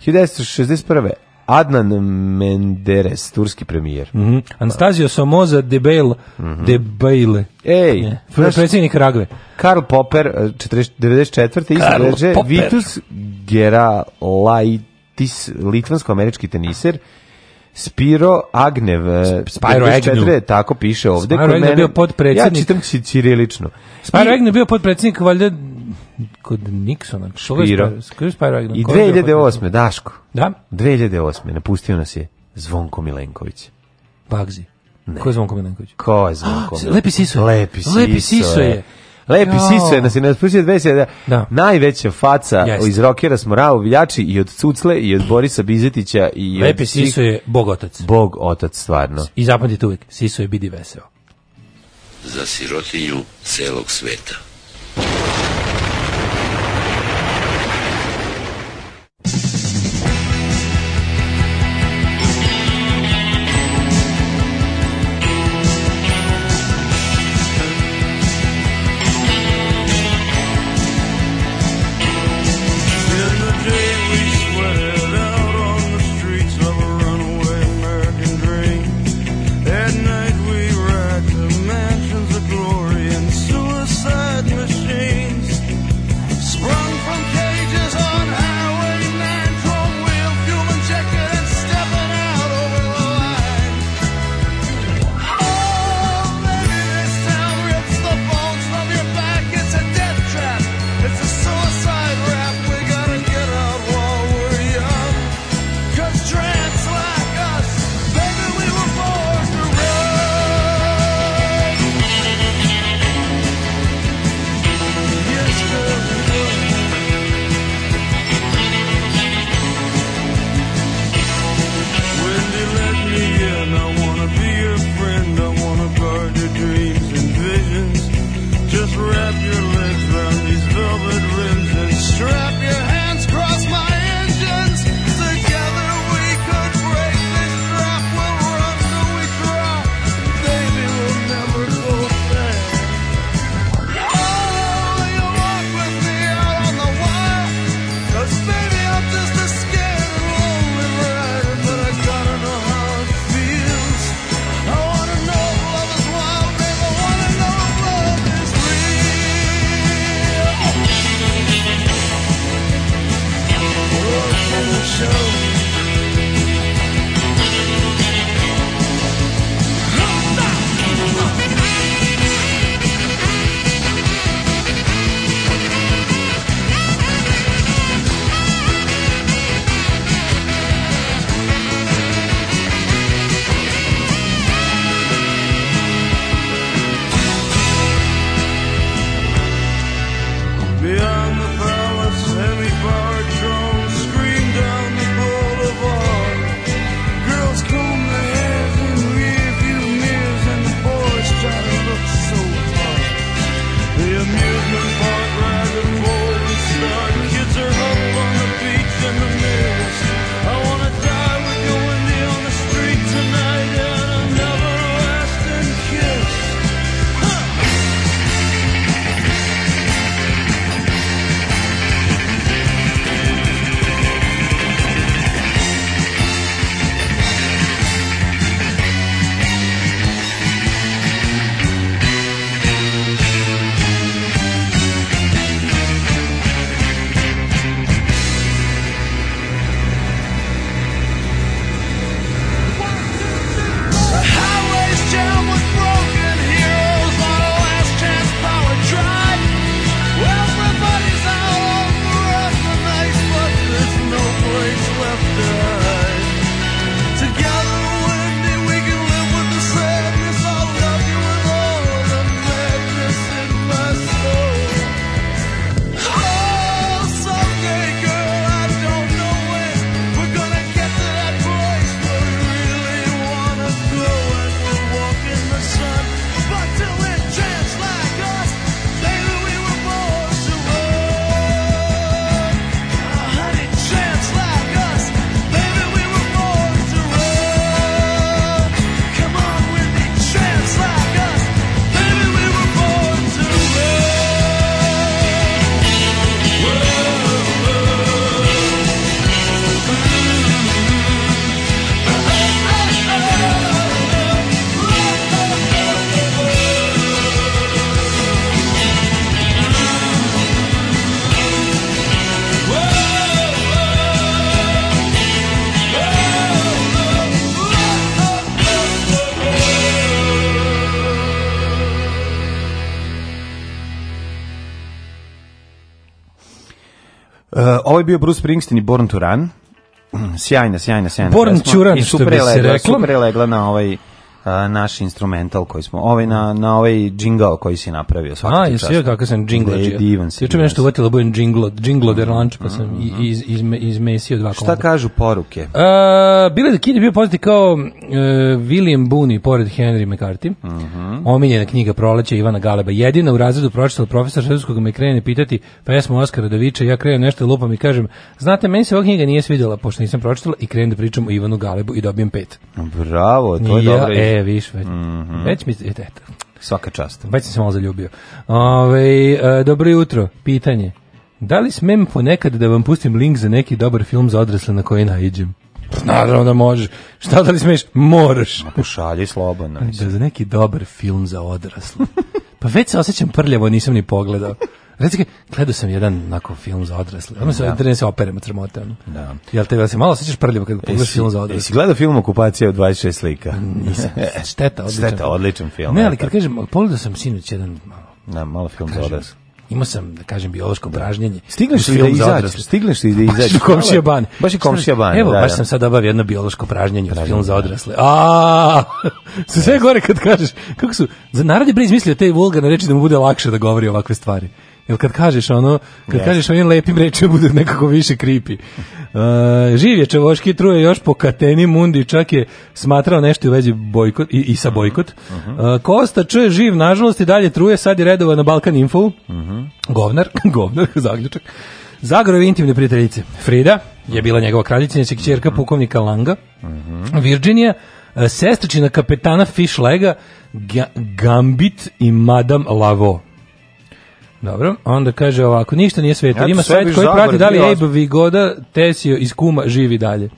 1961. Adnan Menderes, turski premijer. Mm -hmm. Anastasio Somoza Debele, mm -hmm. Debele. Ej, je, predsjednik Ragve. Karl Popper, 94. E, Karl izgleže Popper. Vitus Geralaitis, litvansko-američki teniser, Spiro Agnev, e, Spiro Agnev, tako piše ovde. Spiro Agnev bio podpredsjednik. Ja čitam si cirilično. Spiro Agnev bio podpredsjednik, valjda kod Nixona. Spiro. Spiro Agnev. I 2008. Daško. Da? 2008. Napustio nas je Zvonko Milenković. Bagzi. Ne. Ko je Zvonko Milenković? Ko je Zvonko Milenković? Lepi Siso je. Lepi Siso, Lepi Siso je. Lepi jo. sise, nas je nas pustio 2000, da. najveća faca Jeste. iz rokera smo Viljači i od Cucle i od Borisa Bizetića. I Lepi od... siso je bog otac. Bog otac, stvarno. I zapamtite uvijek, siso je bidi veseo. Za sirotinju celog sveta. bio Bruce Springsteen i Born to Run. Sjajna, sjajna, sjajna. Born Čuran, što bi se reklo. Su prelegla na ovaj naš instrumental koji smo, ovaj na, na ovaj džingao koji si napravio. A, jesi joj kako sam džinglađio. Divan Juče nešto uvatilo, budem džinglo, džinglo der mm, lunch, pa sam mm, mm. iz, iz, iz mesio dva komada. Šta kažu poruke? Uh, Bile da Kid bio poznati kao uh, William Booney, pored Henry McCarthy. Uh mhm. -huh. Omiljena knjiga proleća Ivana Galeba. Jedina u razredu pročitao profesor Švedskog me krene pitati pa pesmu Oskara Davića, ja krenem nešto lupam i kažem, znate, meni se ova knjiga nije svidela pošto nisam pročitala i krenem da pričam o Ivanu Galebu i dobijem pet. Bravo, to je ja, dobra e, je, viš, već, mm -hmm. već mi, eto. Svaka čast. Već sam se malo zaljubio. Ove, ovaj, a, dobro jutro, pitanje. Da li smem ponekad da vam pustim link za neki dobar film za odrasle na koji naiđem? Naravno da možeš. Šta da li smeš? Moraš. Ma pošalji slobodno. Da, za neki dobar film za odrasle. pa već se osjećam prljavo, nisam ni pogledao. Recite, gledao sam jedan onako film za odrasle. Ono se da. internet se operemo crmote. Da. Jel te da se malo sećaš prljavo kada pogledaš film za odrasle? Jesi gledao film Okupacija od 26 slika? Nisam. Šteta, odličan. Šteta, odličan film. Ne, ali kad kažem, pogledao sam sinoć jedan malo. Na, da, malo film kažem, za odrasle imao sam da kažem biološko da. pražnjenje. Da Stigneš li da izađeš? Stigneš li da izađeš? komšija bane. Baš je komšija bane. Evo, da, baš sam sad obavio jedno biološko pražnjenje, pražnjenje film za odrasle. A! Se sve gore kad kažeš kako su za narod je bre izmislio te vulgarne reči da mu bude lakše da govori ovakve stvari. Jel kad kažeš ono, kad yes. kažeš ovim lepim rečima bude nekako više kripi. Uh, živ je Čevoški truje još po Kateni Mundi, čak je smatrao nešto u vezi bojkot, i, i sa bojkot. Uh -huh. uh, Kosta Č je živ, nažalost, i dalje truje, sad je redova na Balkan Info. Uh mhm. -huh. Govnar, govnar, zaključak. Zagorove intimne prijateljice. Frida je bila njegova kraljica, njegova kćerka mhm. pukovnika Langa. Mhm. Uh -huh. Virginija, sestričina kapetana Fishlega, Gambit i Madame Lavo. Dobro, onda kaže ovako, ništa nije sveto, ja ima sajt koji prati da li Abe Vigoda Tesio iz Kuma živi dalje.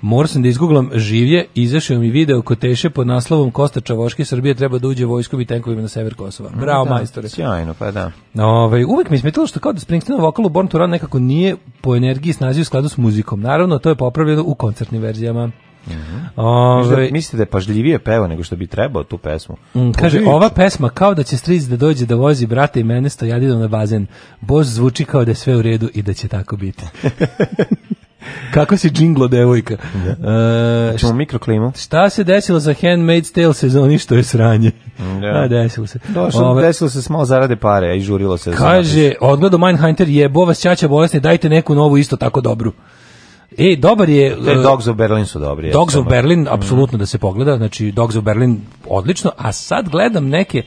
Morao sam da izguglam živje, izašao mi video ko teše pod naslovom Kosta Čavoški, Srbije treba da uđe vojskom i tenkovima na sever Kosova. Mm, Bravo, da, majstore. Sjajno, pa da. Ove, ovaj, uvek mi je smetilo što kao da Springsteenov vokal u Born to Run nekako nije po energiji snazi u skladu s muzikom. Naravno, to je popravljeno u koncertnim verzijama. Uh -huh. Ove, Mislite da je pažljivije peva nego što bi trebao tu pesmu? Mm, kaže, ova pesma kao da će stric da dođe da vozi brata i mene stojadino na bazen. Bož zvuči kao da je sve u redu i da će tako biti. Kako si džinglo, devojka? Da. Uh, e, Čemo mikroklimu? Šta se desilo za Handmaid's Tale sezoni što je sranje? Da. A, desilo se. Došlo, Ove, desilo se malo zarade pare, a i žurilo se. Kaže, odgledao Mindhunter je, bo vas čača bolesne, dajte neku novu isto tako dobru. E, dobar je... Te e, Dogs of Berlin su dobri. Dogs of Berlin, mm. apsolutno da se pogleda, znači Dogs of Berlin odlično, a sad gledam neke,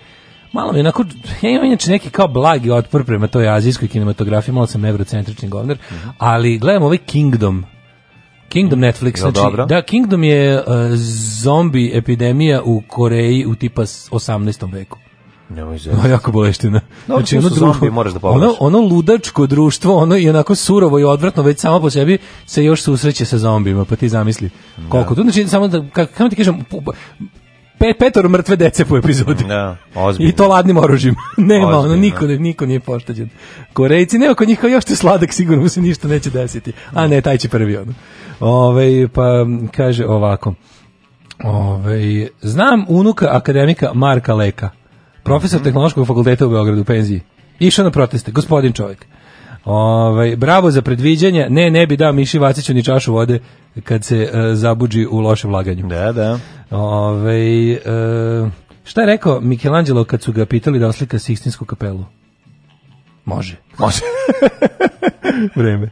malo mi onako, ja imam inače neki kao blagi otpor prema toj azijskoj kinematografiji, malo sam eurocentrični govner, mm ali gledam ovaj Kingdom, Kingdom mhm. Netflix, znači, dobro. da, Kingdom je uh, e, zombi epidemija u Koreji u tipa 18. veku. Nemoj no, jako boleština. No, znači, ono društvo, zombi, moraš da pogledaš. Ono, ono ludačko društvo, ono je onako surovo i odvratno, već samo po sebi se još susreće sa zombijima, pa ti zamisli. Koliko da. tu, znači, samo da, kako ti kažem, pa- pe, petoro mrtve dece po epizodi. Da, ozbiljno. I to ladnim oružjem. nema, ozbiljno. ono, niko, niko nije poštađen. Korejci, nema kod njih kao još te sladak, sigurno mu se ništa neće desiti. A ne, taj će prvi ono. Ove, pa kaže ovako. Ove, znam unuka akademika Marka Leka profesor mm tehnološkog fakulteta u Beogradu u penziji. Išao na proteste, gospodin čovjek. Ovaj bravo za predviđanje. Ne, ne bi dao Miši Vaciću ni čašu vode kad se uh, zabuđi u loše vlaganju. Da, da. Ovaj uh, šta je rekao Michelangelo kad su ga pitali da oslika Sistinsku kapelu? Može. Može. Vreme.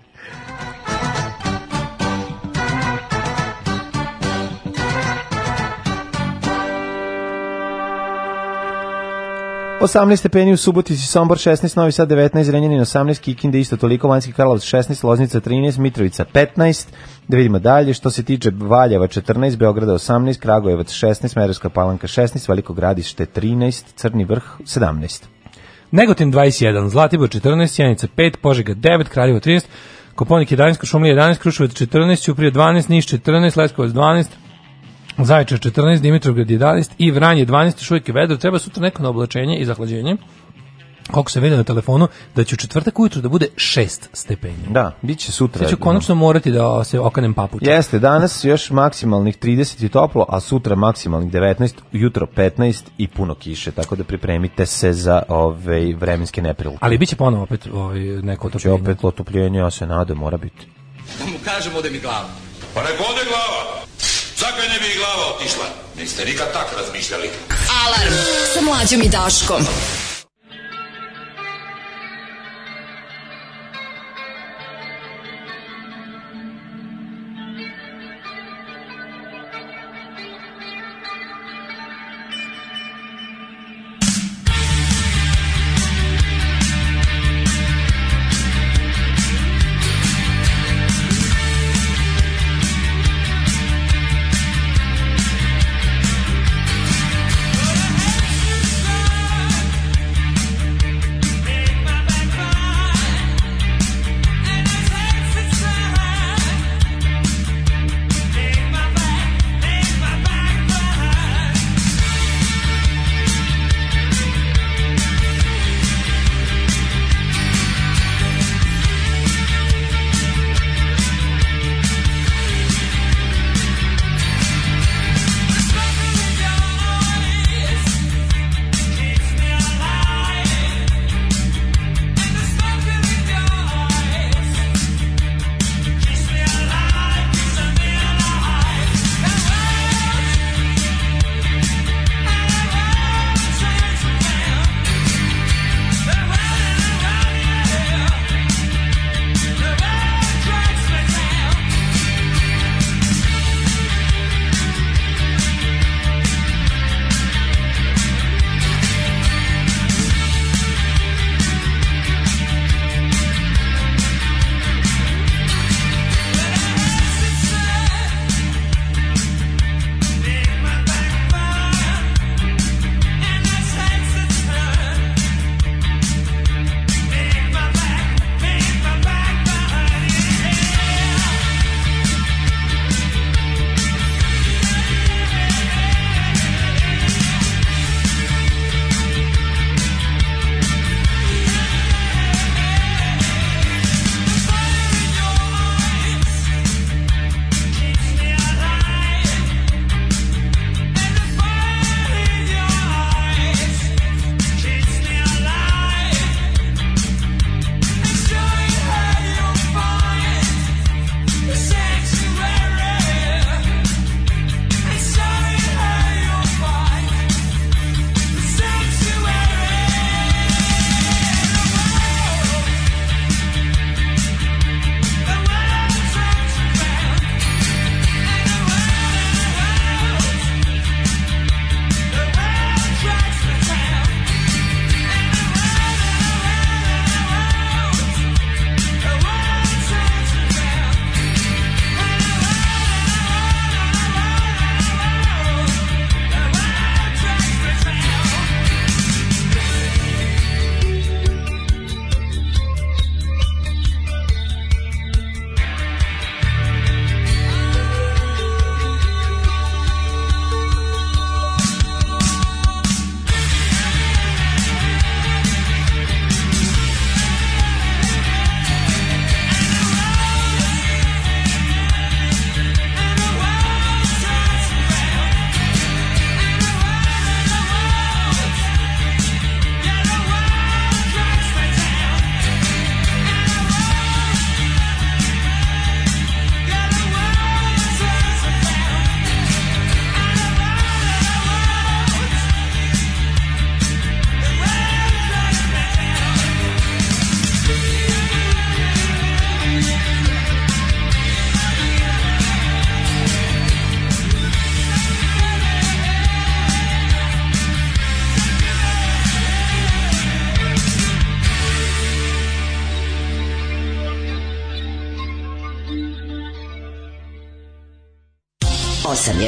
18 stepeni u Subotici, Sombor 16, Novi Sad 19, Renjanin 18, Kikinde isto toliko, Vanjski Karlovac 16, Loznica 13, Mitrovica 15, da vidimo dalje, što se tiče Valjeva 14, Beograda 18, Kragujevac 16, Merevska palanka 16, Veliko gradište 13, Crni vrh 17. Negotin 21, Zlatibor 14, Sjenica 5, Požega 9, Kraljevo 13, Koponik 11, Šumlija 11, Kruševac 14, Ćuprije 12, Niš 14, Leskovac 12, Zaječar 14, Dimitrovgrad 11 i Vranje 12, još uvijek je vedro, treba sutra neko na oblačenje i zahlađenje. Koliko se vidio na telefonu, da će u četvrtak ujutru da bude 6 stepenja. Da, bit će sutra. Sada ću konačno morati da se okanem papuća. Jeste, danas još maksimalnih 30 i toplo, a sutra maksimalnih 19, jutro 15 i puno kiše, tako da pripremite se za ove ovaj, vremenske neprilike. Ali bit će ponovo opet ovaj, neko otopljenje. Biće opet otopljenje, ja se nadam, mora biti. Da mu kažemo da mi glavu. Pa nek ode glavu! glava otišla. Niste nikad tak razmišljali. Alarm sa mlađom i Daškom.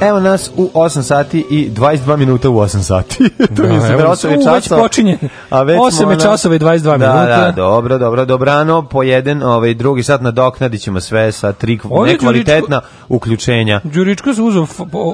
Evo nas u 8 sati i 22 minuta u 8 sati. to da, mislim da 8 je časova. počinje. A već 8 je časova i 22 da, da, minuta. Da, dobro, dobro, dobrano. Po jedan, ovaj, drugi sat nadoknadit ćemo sve sa tri Ovdje nekvalitetna Đuričko, uključenja. Đuričko se uzo,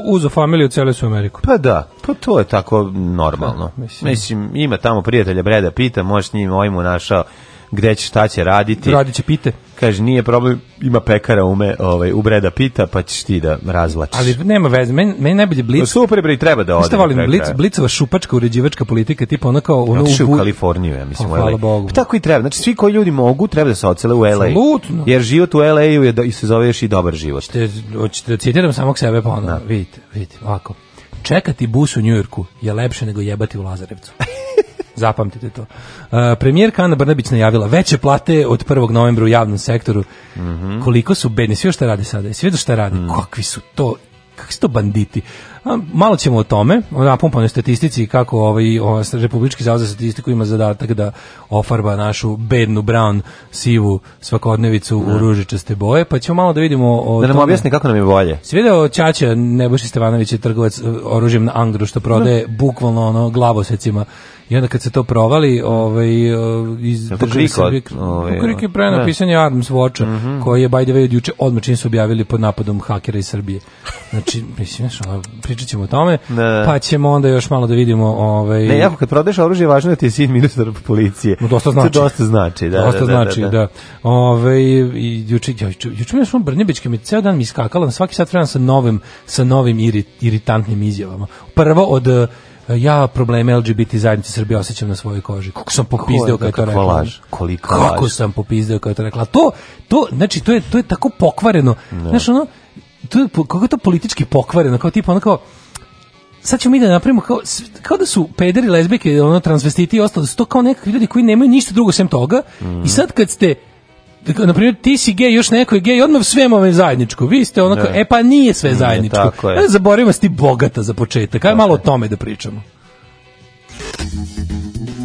uzo familiju cele su Ameriku. Pa da, pa to je tako da, normalno. Da, mislim. mislim, ima tamo prijatelja Breda Pita, možeš njim ojmu ovaj našao gde će, šta će raditi. Radit će pite. Kaže, nije problem, ima pekara ume, ovaj, u breda pita, pa ćeš ti da razvlačiš. Ali nema veze, meni, meni najbolje blic... Pa super, bre, treba da ode. Šta volim, blic, blicova šupačka, uređivačka politika, tipa ono kao... Ono Otiši u, u Kaliforniju, ja mislim. Oh, hvala Bogu. Pa tako i treba, znači svi koji ljudi mogu, treba da se ocele u LA. Absolutno. Jer život u LA-u je da, se zove još i dobar život. Šte, hoćete da citiram samog sebe, pa ono, da. vidite, vidite, ovako. Čekati bus u Njujorku je lepše nego jebati u Lazarevcu. Zapamtite to. Uh, premijerka Ana Brnabić najavila veće plate od 1. novembra u javnom sektoru. Mm -hmm. Koliko su bedni, svi šta rade sada, svi šta rade, mm. kakvi su to, kakvi su to banditi malo ćemo o tome, o napumpanoj statistici kako ovaj, ovaj Republički zavod za statistiku ima zadatak da ofarba našu bednu brown sivu svakodnevicu u da. ružičaste boje, pa ćemo malo da vidimo o Da nam objasni kako nam je bolje. Si video Ćaća Nebojša Stevanović je trgovac e, oružjem na Angru što prodaje no. Da. bukvalno ono glavosecima i onda kad se to provali, ovaj e, iz države Srbije, ovaj, Kukurik je prenapisanje da. Arms Watcha, mm -hmm. koji je by the way od juče odmah čim su objavili pod napadom hakera iz Srbije. Znači, mislim, što, pričat ćemo o tome, ne. Da, da. pa ćemo onda još malo da vidimo... Ovaj... Ne, jako kad prodeš oružje, važno je da ti je sin ministar policije. No, dosta znači. To dosta znači, da. Dosta da, da, znači, da. da. da. Ove, ovaj, i, juče, juče, juče mi je Brnjebićka mi ceo dan mi skakala, na svaki sat vremena sa novim, sa novim irit, iritantnim izjavama. Prvo od eh, ja problem LGBT zajednice Srbije osjećam na svojoj koži. Kako sam popizdeo kada to rekla. Laž, koliko Kako laž. sam popizdeo kada to rekla. To, to, znači, to je, to je tako pokvareno. No. Znaš, ono, to, kako je to politički pokvareno, kao tipa ono kao, sad ćemo mi da napravimo kao, kao da su pederi, lezbijke, ono, transvestiti i ostalo, da su to kao nekakvi ljudi koji nemaju ništa drugo sem toga mm. i sad kad ste na primjer ti si gej, još neko je gej, odmah sve imamo zajedničko. Vi ste onako, ne. Da. e pa nije sve mm, zajedničko. Ne, tako je. E, zaboravimo da si ti bogata za početak. Aj malo o tome da pričamo.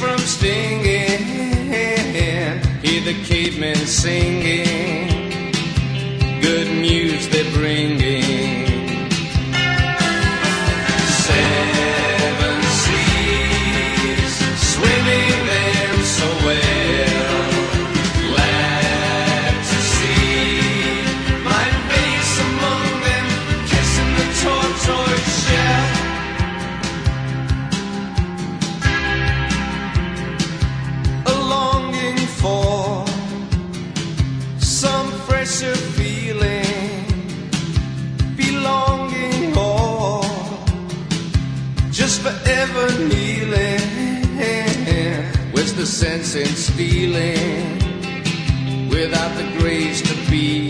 from stinging. Hear the cavemen singing, good news they're bringing. sense in stealing without the grace to be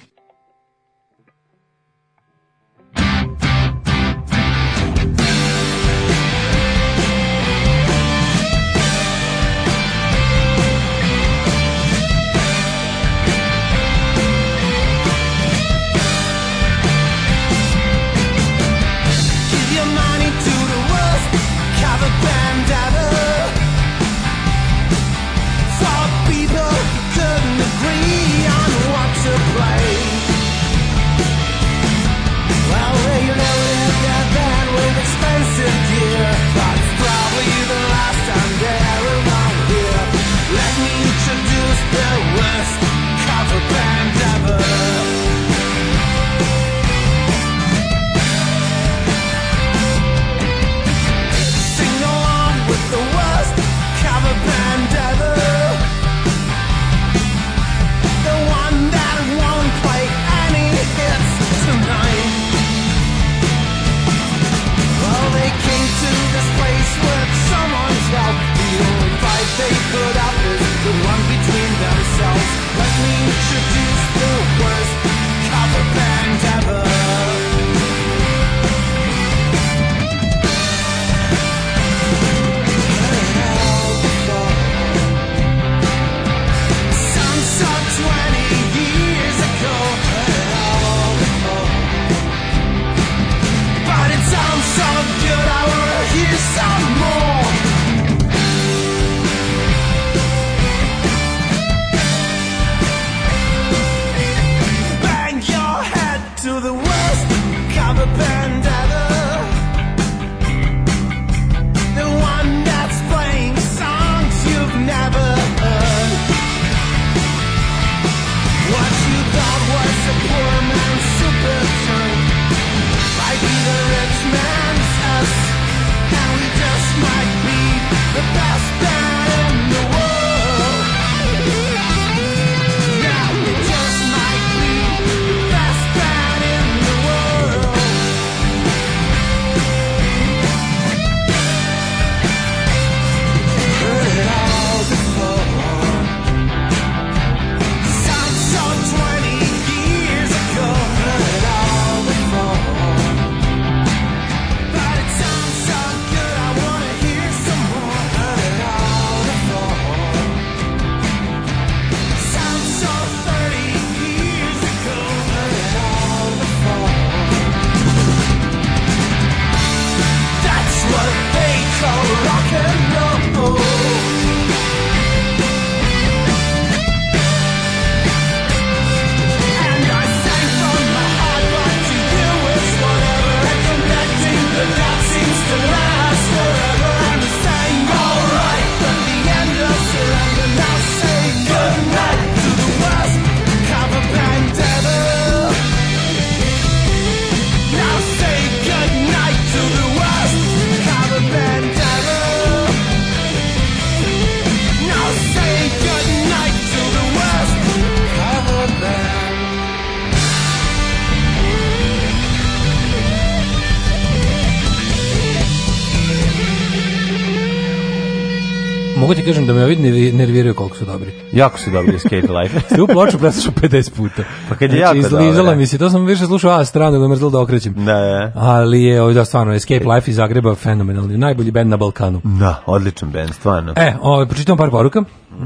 da me ovi nerviraju koliko su dobri. Jako su dobri Skate Life. Svi u ploču preslušao 50 puta. Pa kad je znači, jako izlizala da. mi se, to sam više slušao A strano da me da okrećem. Da, da. da. Ali je ovdje da stvarno Escape Life iz Zagreba fenomenalni, najbolji bend na Balkanu. Da, odličan bend, stvarno. E, ovaj pročitam par poruka.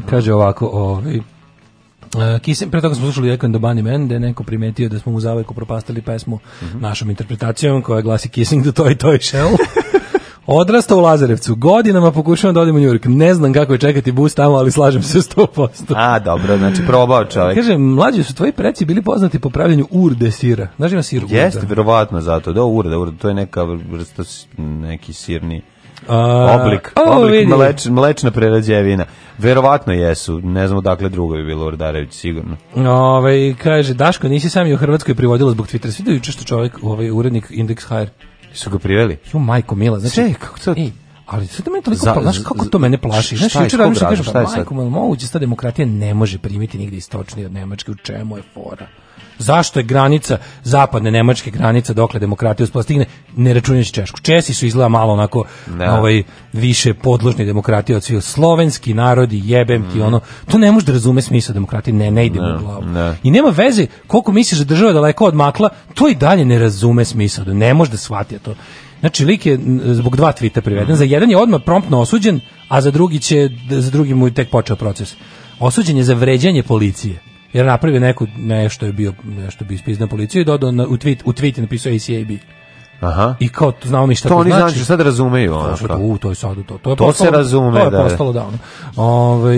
Kaže ovako, ovaj Uh, e, Kisem, pre toga smo slušali Echo and the Bunny je neko primetio da smo mu zaveku propastili pesmu mm -hmm. našom interpretacijom koja glasi Kissing the Toy Toy Shell. Odrastao u Lazarevcu, godinama pokušavam da odem u Njurk. Ne znam kako je čekati bus tamo, ali slažem se 100%. A, dobro, znači probao čovjek. Kaže, mlađi su tvoji preci bili poznati po pravljenju urde sira. Znaš da ima sir urda? Jeste, verovatno zato. Da, urda, urda, to je neka vrsta, neki sirni a, oblik, o, oblik mleč, mlečna prerađevina. Verovatno jesu, ne znamo dakle drugo bi bilo Ordarević, sigurno. Ove, kaže, Daško, nisi sam i u Hrvatskoj privodila zbog Twittera. Svi da juče što čovjek, ovaj urednik Index HR, Su ga priveli? Jo, majko mila, znači... Če, kako to... Ej, ali sad mene toliko, za, pa, kako to mene plaši. Znaš, juče razmišljam, kažem, pa, majko, moguće, da ta demokratija ne može primiti nigde istočni od Nemačke, u čemu je fora? Zašto je granica zapadne nemačke granica dokle demokratija uspostigne da ne računajući Češku. Česi su izgleda malo onako da. ovaj više podložni demokratiji od svih. Slovenski narodi jebem mm. ti ono. To ne možeš da razumeš smisao demokratije, ne ne ide no, u glavu. No. I nema veze koliko misliš da država daleko odmakla, makla, to i dalje ne razume smisao, da ne može da shvati to. Znači lik je zbog dva tvita priveden, mm. za jedan je odmah promptno osuđen, a za drugi će za drugi mu je tek počeo proces. Osuđen je za vređanje policije jer napravio neku nešto je bio nešto bi ispisao policiju i dodao na, u tweet u tweet je napisao ACAB. Aha. I kao znao mi šta to, to oni znači. znači sad razumeju ono što. U, to je sad to. To, je to postalo, se razume, to je da. postalo da. Ovaj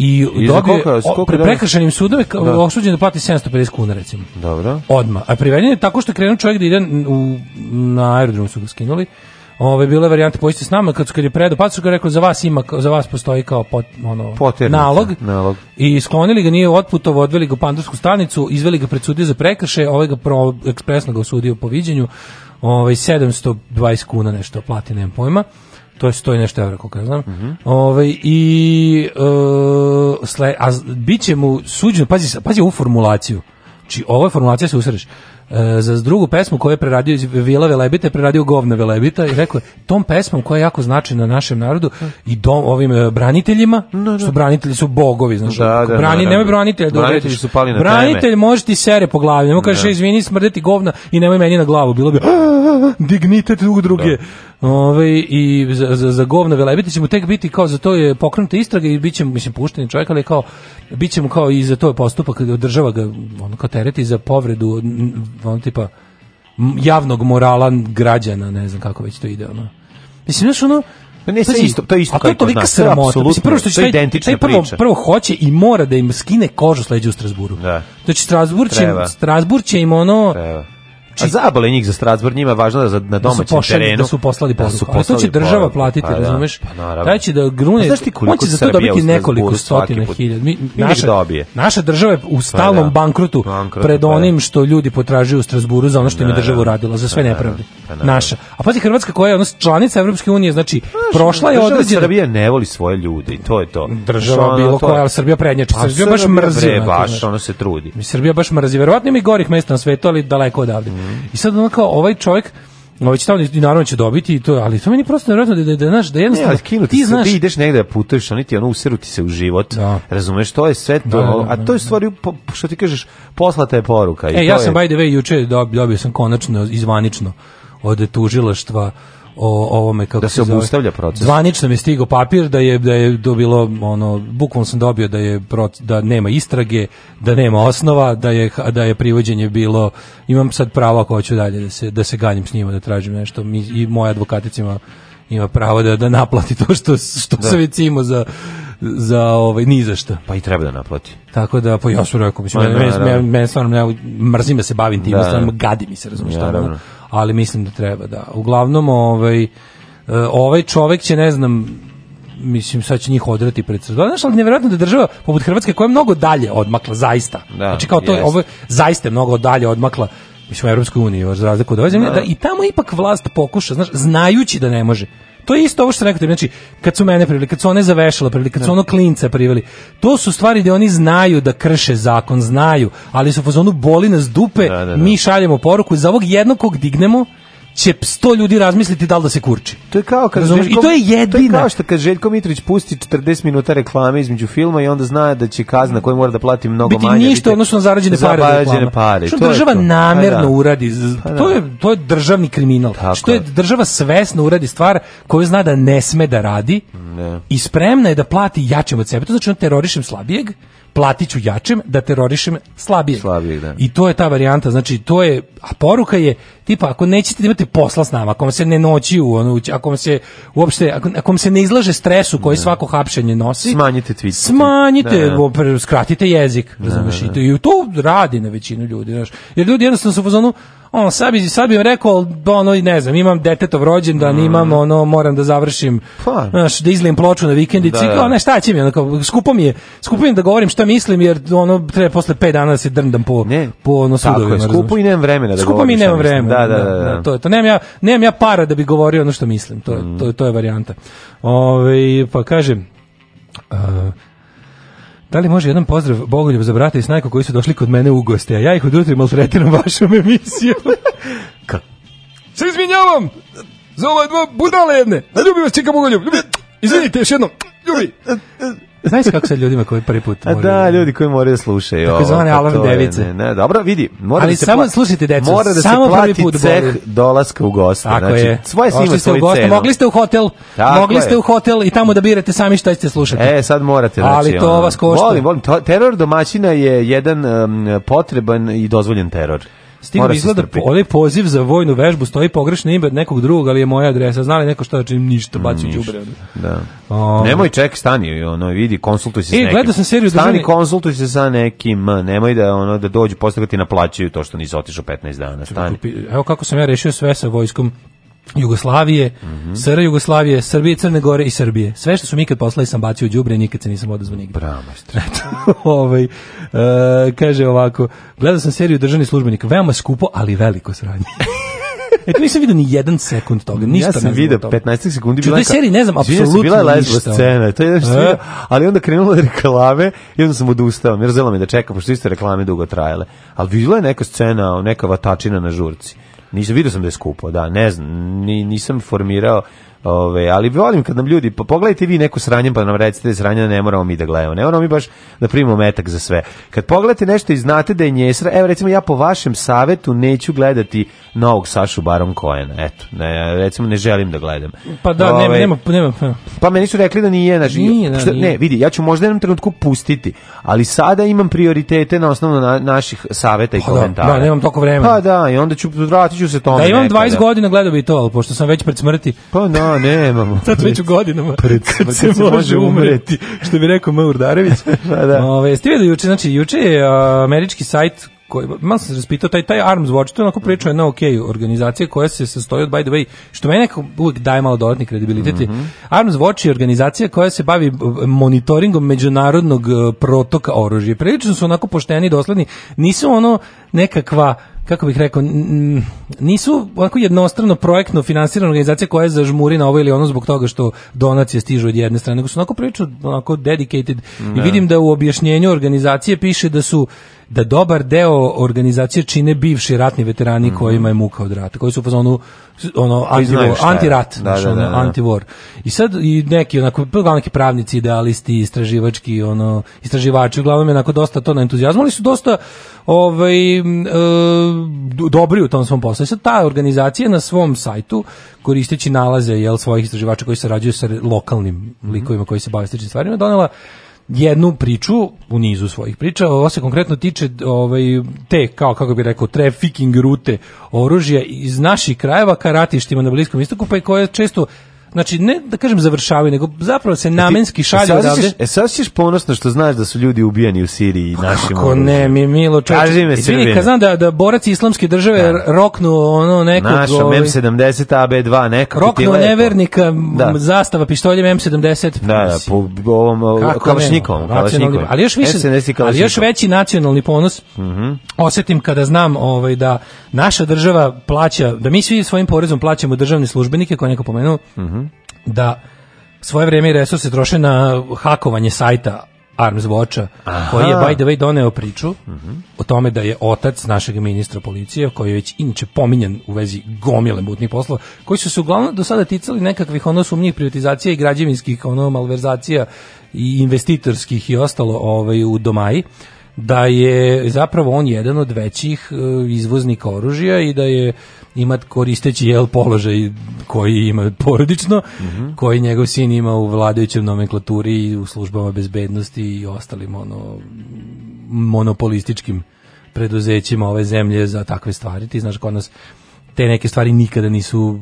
i dobio pre prekršajnim sudom je da. osuđen da plati 750 kuna recimo. Dobro. Odma. A priveden je tako što je krenuo čovjek da ide u, na aerodrom su ga skinuli. Ovaj bile varijante varijanta s nama kad su kad je predo, pa su ga rekli za vas ima za vas postoji kao pot, ono Poternica, nalog. nalog. I sklonili ga nije otputovao, odveli ga u pandursku stanicu, izveli ga pred sudije za prekršaj, ovaj ga pro, ekspresno ga osudio po viđenju. Ovaj 720 kuna nešto plati, nemam pojma. To je 100 nešto evra, koliko ja znam. Mm -hmm. Ove, ovaj, i, e, sle, a bit će mu suđeno, pazi, pazi ovu formulaciju. Znači, ova formulacija se usreš e, za drugu pesmu koju je preradio iz Vila Velebita, je preradio govna Velebita i rekao je, tom pesmom koja je jako značajna našem narodu i dom, ovim e, braniteljima, no, no. što branitelji su bogovi, znaš, da, da, da, brani, da, nemoj da. branitelja da Branitelji su pali na Branitelj teme. može ti sere po glavi, nemoj kaže, izvini, smrdeti govna i nemoj meni na glavu, bilo bi dignite drug druge. Ove, ovaj, i za, za, za govna velebiti će mu tek biti kao za to je pokrenuta istraga i bit će mu, mislim, pušteni čovjek, ali kao, bit će mu kao i za to je postupak, država ga ono kao tereti za povredu, ono tipa, javnog morala građana, ne znam kako već to ide, ono. Mislim, znaš, ono, pa ne, sve znači, isto, to je isto a to je tolika sramota. Mislim, prvo što će taj, taj prvo, priča. prvo hoće i mora da im skine kožu s u Strasburu. Da. Znači, Strasbur će, Strasbur će im ono... Treba Čist... A znači, zabole njih za Strasbourg, njima je važno da za, na domaćem da pošali, terenu. Da su da poslali da poruku. Da to će država poruku. platiti, pa, da, razumeš? Pa, Taj će da grune, pa znaš ti za to dobiti nekoliko stotina hiljada. Mi, naša, dobije. naša država je u pa stalnom pa, da. bankrotu, bankrotu pred pa onim što ljudi potražuju u Strasburu za ono što im država uradila, za sve nepravde. Naša. A pazi, Hrvatska koja je ono članica Evropske unije, znači, prošla je određena... Srbija ne voli svoje ljude i to je to. Država bilo koja, ali Srbija prednjači. Srbija baš mrzi. Baš, ono se trudi. Srbija baš mrzi. Verovatno ima i gorih mesta na svetu, ali daleko odavde. Mm. I sad ono kao ovaj čovjek Ovaj će tamo i naravno će dobiti to, ali to meni prosto neverovatno da da da znaš da jednostavno ne, kinu, ti, ti znaš ti ideš negde da putuješ, oni ti ono useruti se u život. Da. Razumeš to je sve to, da, da, da, a to je da. stvari što ti kažeš, poslata je poruka i e, to ja sam je... by the way juče dobio, dobio sam konačno izvanično od tužilaštva o ovome kako da se, obustavlja proces. Zvanično mi je stigao papir da je da je dobilo ono bukvalno sam dobio da je da nema istrage, da nema osnova, da je da je privođenje bilo imam sad pravo ako hoću dalje da se da se ganjem s njima da tražim nešto mi i moja advokaticima ima pravo da, da naplati to što, što da. se već za za ovaj ni za šta. Pa i treba da naplati. Tako da po pa ja sam rekao mislim pa, mene me, me, stvarno mrzim da se bavim tim da, stvarima, gadi mi se razumješ ja, da, ali mislim da treba da. Uglavnom ovaj eh, ovaj čovek će ne znam mislim sad će njih odrati pred srdu. Da, znaš, ali nevjerojatno da država poput Hrvatske koja je mnogo dalje odmakla zaista. Da, znači kao to jest. ovo zaista je mnogo dalje odmakla mislim u Europskoj uniji, za razliku od ove zemlje, da. da i tamo ipak vlast pokuša, znaš, znajući da ne može. To je isto ovo što rekao, znači kad su mene priveli, kad su one zavešala priveli, kad su da. ono klince priveli. To su stvari gdje oni znaju da krše zakon, znaju, ali su u fazonu boli nas dupe, da, da, da. mi šaljemo poruku, za ovog jednog kog dignemo, će sto ljudi razmisliti da li da se kurči. To je kao kad Željko, I to je jedina. To je kao što kad Željko Mitrović pusti 40 minuta reklame između filma i onda zna da će kazna koju mora da plati mnogo Biti manje. Biti ništa odnosno zarađene pare. Zarađene pare. Što to država to. Pa da. namerno pa da. uradi. To je, to je državni kriminal. Tako što je država svesno uradi stvar koju zna da ne sme da radi ne. i spremna je da plati jačem od sebe. To znači on da terorišem slabijeg, platiću jačem da terorišem slabijeg. slabijeg da. I to je ta varijanta. Znači, to je, a poruka je tipa ako nećete da imati posla s nama, ako vam se ne noći u ono, ako vam se uopšte ako, ako vam se ne izlaže stresu koji da. svako hapšenje nosi, smanjite tweet. Smanjite, da, da. skratite jezik, razumeš? I to radi na većinu ljudi, znaš. Jer ljudi jednostavno su u fazonu on sad bi, sad bi rekao, ono, ne znam, imam detetov rođendan, mm. imam, ono, moram da završim, pa. znaš, da izlijem ploču na vikendici, da, da. ne, šta će mi, onako, skupo mi je, skupo mi je da govorim šta mislim, jer, ono, treba posle 5 dana da se drndam po, ne, po ono, sudovima. Tako je, skupo i nemam vremena da skupo govorim mi nemam vremena, Da da da, da, da, da, to je to. Nemam ja, nemam ja para da bi govorio ono što mislim. To je, mm. to, to je varijanta. Ove, pa kažem, uh, da li može jedan pozdrav Bogoljub za brata i snajko koji su došli kod mene u goste, a ja ih odutri maltretiram vašom emisijom. Kako? Se izvinjavam! Za ove dva budale jedne! Ne vas, čika Bogoljub! Ljubi! Izvinite, još jednom! Ljubi! Znaš kako sad ljudima koji prvi put da, moraju... Da, ljudi koji moraju da slušaju Tako zvane pa alarm device. Ne, ne, dobro, vidi. Mora Ali da samo, pla... slušajte, deco, mora da samo se plati prvi put ceh boli. dolaska u goste. Tako znači, je. Svoje snima svoju goste, Mogli ste u hotel, Tako mogli je. ste u hotel i tamo da birate sami šta ćete slušati. E, sad morate. Znači, Ali to ono, vas košta. Volim, volim. teror domaćina je jedan um, potreban i dozvoljen teror. Stigao izgleda onaj poziv za vojnu vežbu, stoji pogrešno ime nekog drugog, ali je moja adresa. Znali neko šta čim znači ništa, mm, baci u đubre. Da. Um, nemoj ček, stani, ono vidi, konsultuj se e, s nekim. gledao sam seriju Stani, konsultuj se sa nekim, nemoj da ono da dođu posle ti naplaćaju to što nisi otišao 15 dana. Stani. Evo kako sam ja rešio sve sa vojskom Jugoslavije, mm -hmm. SR Jugoslavije, Srbije, Crne Gore i Srbije. Sve što su mi kad poslali sam bacio u đubre nikad se nisam odazvao nigde. Bravo, ovaj, e, kaže ovako, gledao sam seriju Državni službenik, veoma skupo, ali veliko sranje. E tu nisam vidio ni jedan sekund toga, ništa ja sam vidio 15 sekundi bila. Čudaj seriji ne znam apsolutno bila je lezbo scena, to je nešto e? ali onda krenulo reklame i onda sam odustao, mrzelo me da čekam, pošto iste reklame dugo trajale. Ali bila je neka scena, neka vatačina na žurci. Nisam vidio sam da je skupo, da, ne znam, ni, nisam formirao Ove, ali volim kad nam ljudi, pa pogledajte vi neku sranjem pa nam recite da sranja ne moramo mi da gledamo. Ne moramo mi baš da primimo metak za sve. Kad pogledate nešto i znate da je njesra, evo recimo ja po vašem savetu neću gledati novog Sašu Baron Coena. Eto, ne, recimo ne želim da gledam. Pa da, Ove, nema, nema, nema, pa. pa meni su rekli da nije, naš, nije, da, šta, nije. ne, vidi, ja ću možda jednom trenutku pustiti, ali sada imam prioritete na osnovno na, naših saveta i pa komentara. Da, da, nemam toliko vremena. Pa da, i onda ću vratit ću se tome. Da imam nekada. 20 godina gledao bi to, ali pošto sam već pred smrti. Pa da, A, nemamo. Sad već u godinama. Pred, kad se, može umreti. Što bi rekao M. Darević. pa da. Ove, ste vidio juče, znači juče je američki sajt koji, malo sam se raspitao, taj, taj Arms Watch, to je onako pričao jedna ok organizacija koja se sastoji od, by the way, što meni nekako uvijek daje malo dodatni kredibiliteti. Mm -hmm. Arms Watch je organizacija koja se bavi monitoringom međunarodnog e, protoka oružja. Prilično su onako pošteni i dosledni. Nisu ono nekakva kako bih rekao, nisu onako jednostrano projektno finansirana organizacija koja je zažmuri na ovo ili ono zbog toga što donacije stižu od jedne strane, nego su onako prilično onako dedicated. Ne. I da. vidim da u objašnjenju organizacije piše da su da dobar deo organizacije čine bivši ratni veterani mm -hmm. kojima je muka od rata, koji su u ono, da, da, ono anti rat da, da, da, ono, anti-war. I sad i neki onako pa neki pravnici, idealisti, istraživački, ono istraživači, uglavnom je onako dosta to na entuzijazmu, ali su dosta ovaj e, dobri u tom svom poslu. I sad ta organizacija na svom sajtu koristeći nalaze jel svojih istraživača koji sarađuju sa lokalnim mm -hmm. likovima koji se bave sličnim stvarima donela jednu priču u nizu svojih priča. Ovo se konkretno tiče ovaj, te, kao kako bi rekao, trafficking rute oružja iz naših krajeva ka ratištima na Bliskom istoku, pa i koje često znači ne da kažem završavaju, nego zapravo se namenski znači, šalju odavde. E sad ćeš e, ponosno što znaš da su ljudi ubijani u Siriji i pa našim Kako ne, mi milo čovječe. Kaži me Srbine. Kad znam da, da borac islamske države da. roknu ono nekog... Naša M70 AB2 nekako Roknu nevernika, da. zastava pištoljem M70. Da, da, po ovom kalašnikovom. Ali još više, ali još veći nacionalni ponos mm -hmm. osetim kada znam ovaj, da naša država plaća, da mi svi svojim porezom plaćamo državne službenike, koje neko pomenuo, mm -hmm da svoje vrijeme i resurse troše na hakovanje sajta Arms Watcha, koji je by the way doneo priču uh -huh. o tome da je otac našeg ministra policije, koji je već inače pominjan u vezi gomile mutnih poslova, koji su se uglavnom do sada ticali nekakvih ono sumnjih privatizacija i građevinskih ono malverzacija i investitorskih i ostalo ovaj, u domaji, da je zapravo on jedan od većih eh, izvoznika oružja i da je ima koristeći jel položaj koji ima porodično, mm -hmm. koji njegov sin ima u vladajućoj nomenklaturi i u službama bezbednosti i ostalim ono, monopolističkim preduzećima ove zemlje za takve stvari. Ti znaš kod nas te neke stvari nikada nisu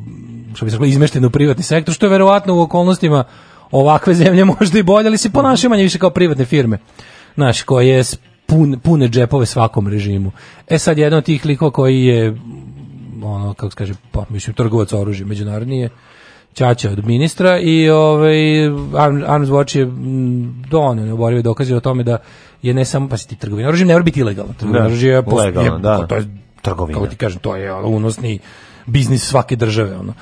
što bi se izmeštene u privatni sektor, što je verovatno u okolnostima ovakve zemlje možda i bolje, ali se ponašaju manje više kao privatne firme. Naš koje pun, pune džepove svakom režimu. E sad jedan od tih likova koji je ono kako se kaže, pa mislim trgovac oružja međunarodni je ćaća od ministra i ovaj Arms Watch je mm, donio neoborive dokaze o tome da je ne samo pa si ti trgovina oružjem ne mora biti ilegalno. Da, trgovina oružja je, legalno, da. Pa to je trgovina. Kako ti kažem, to je unosni biznis svake države ono.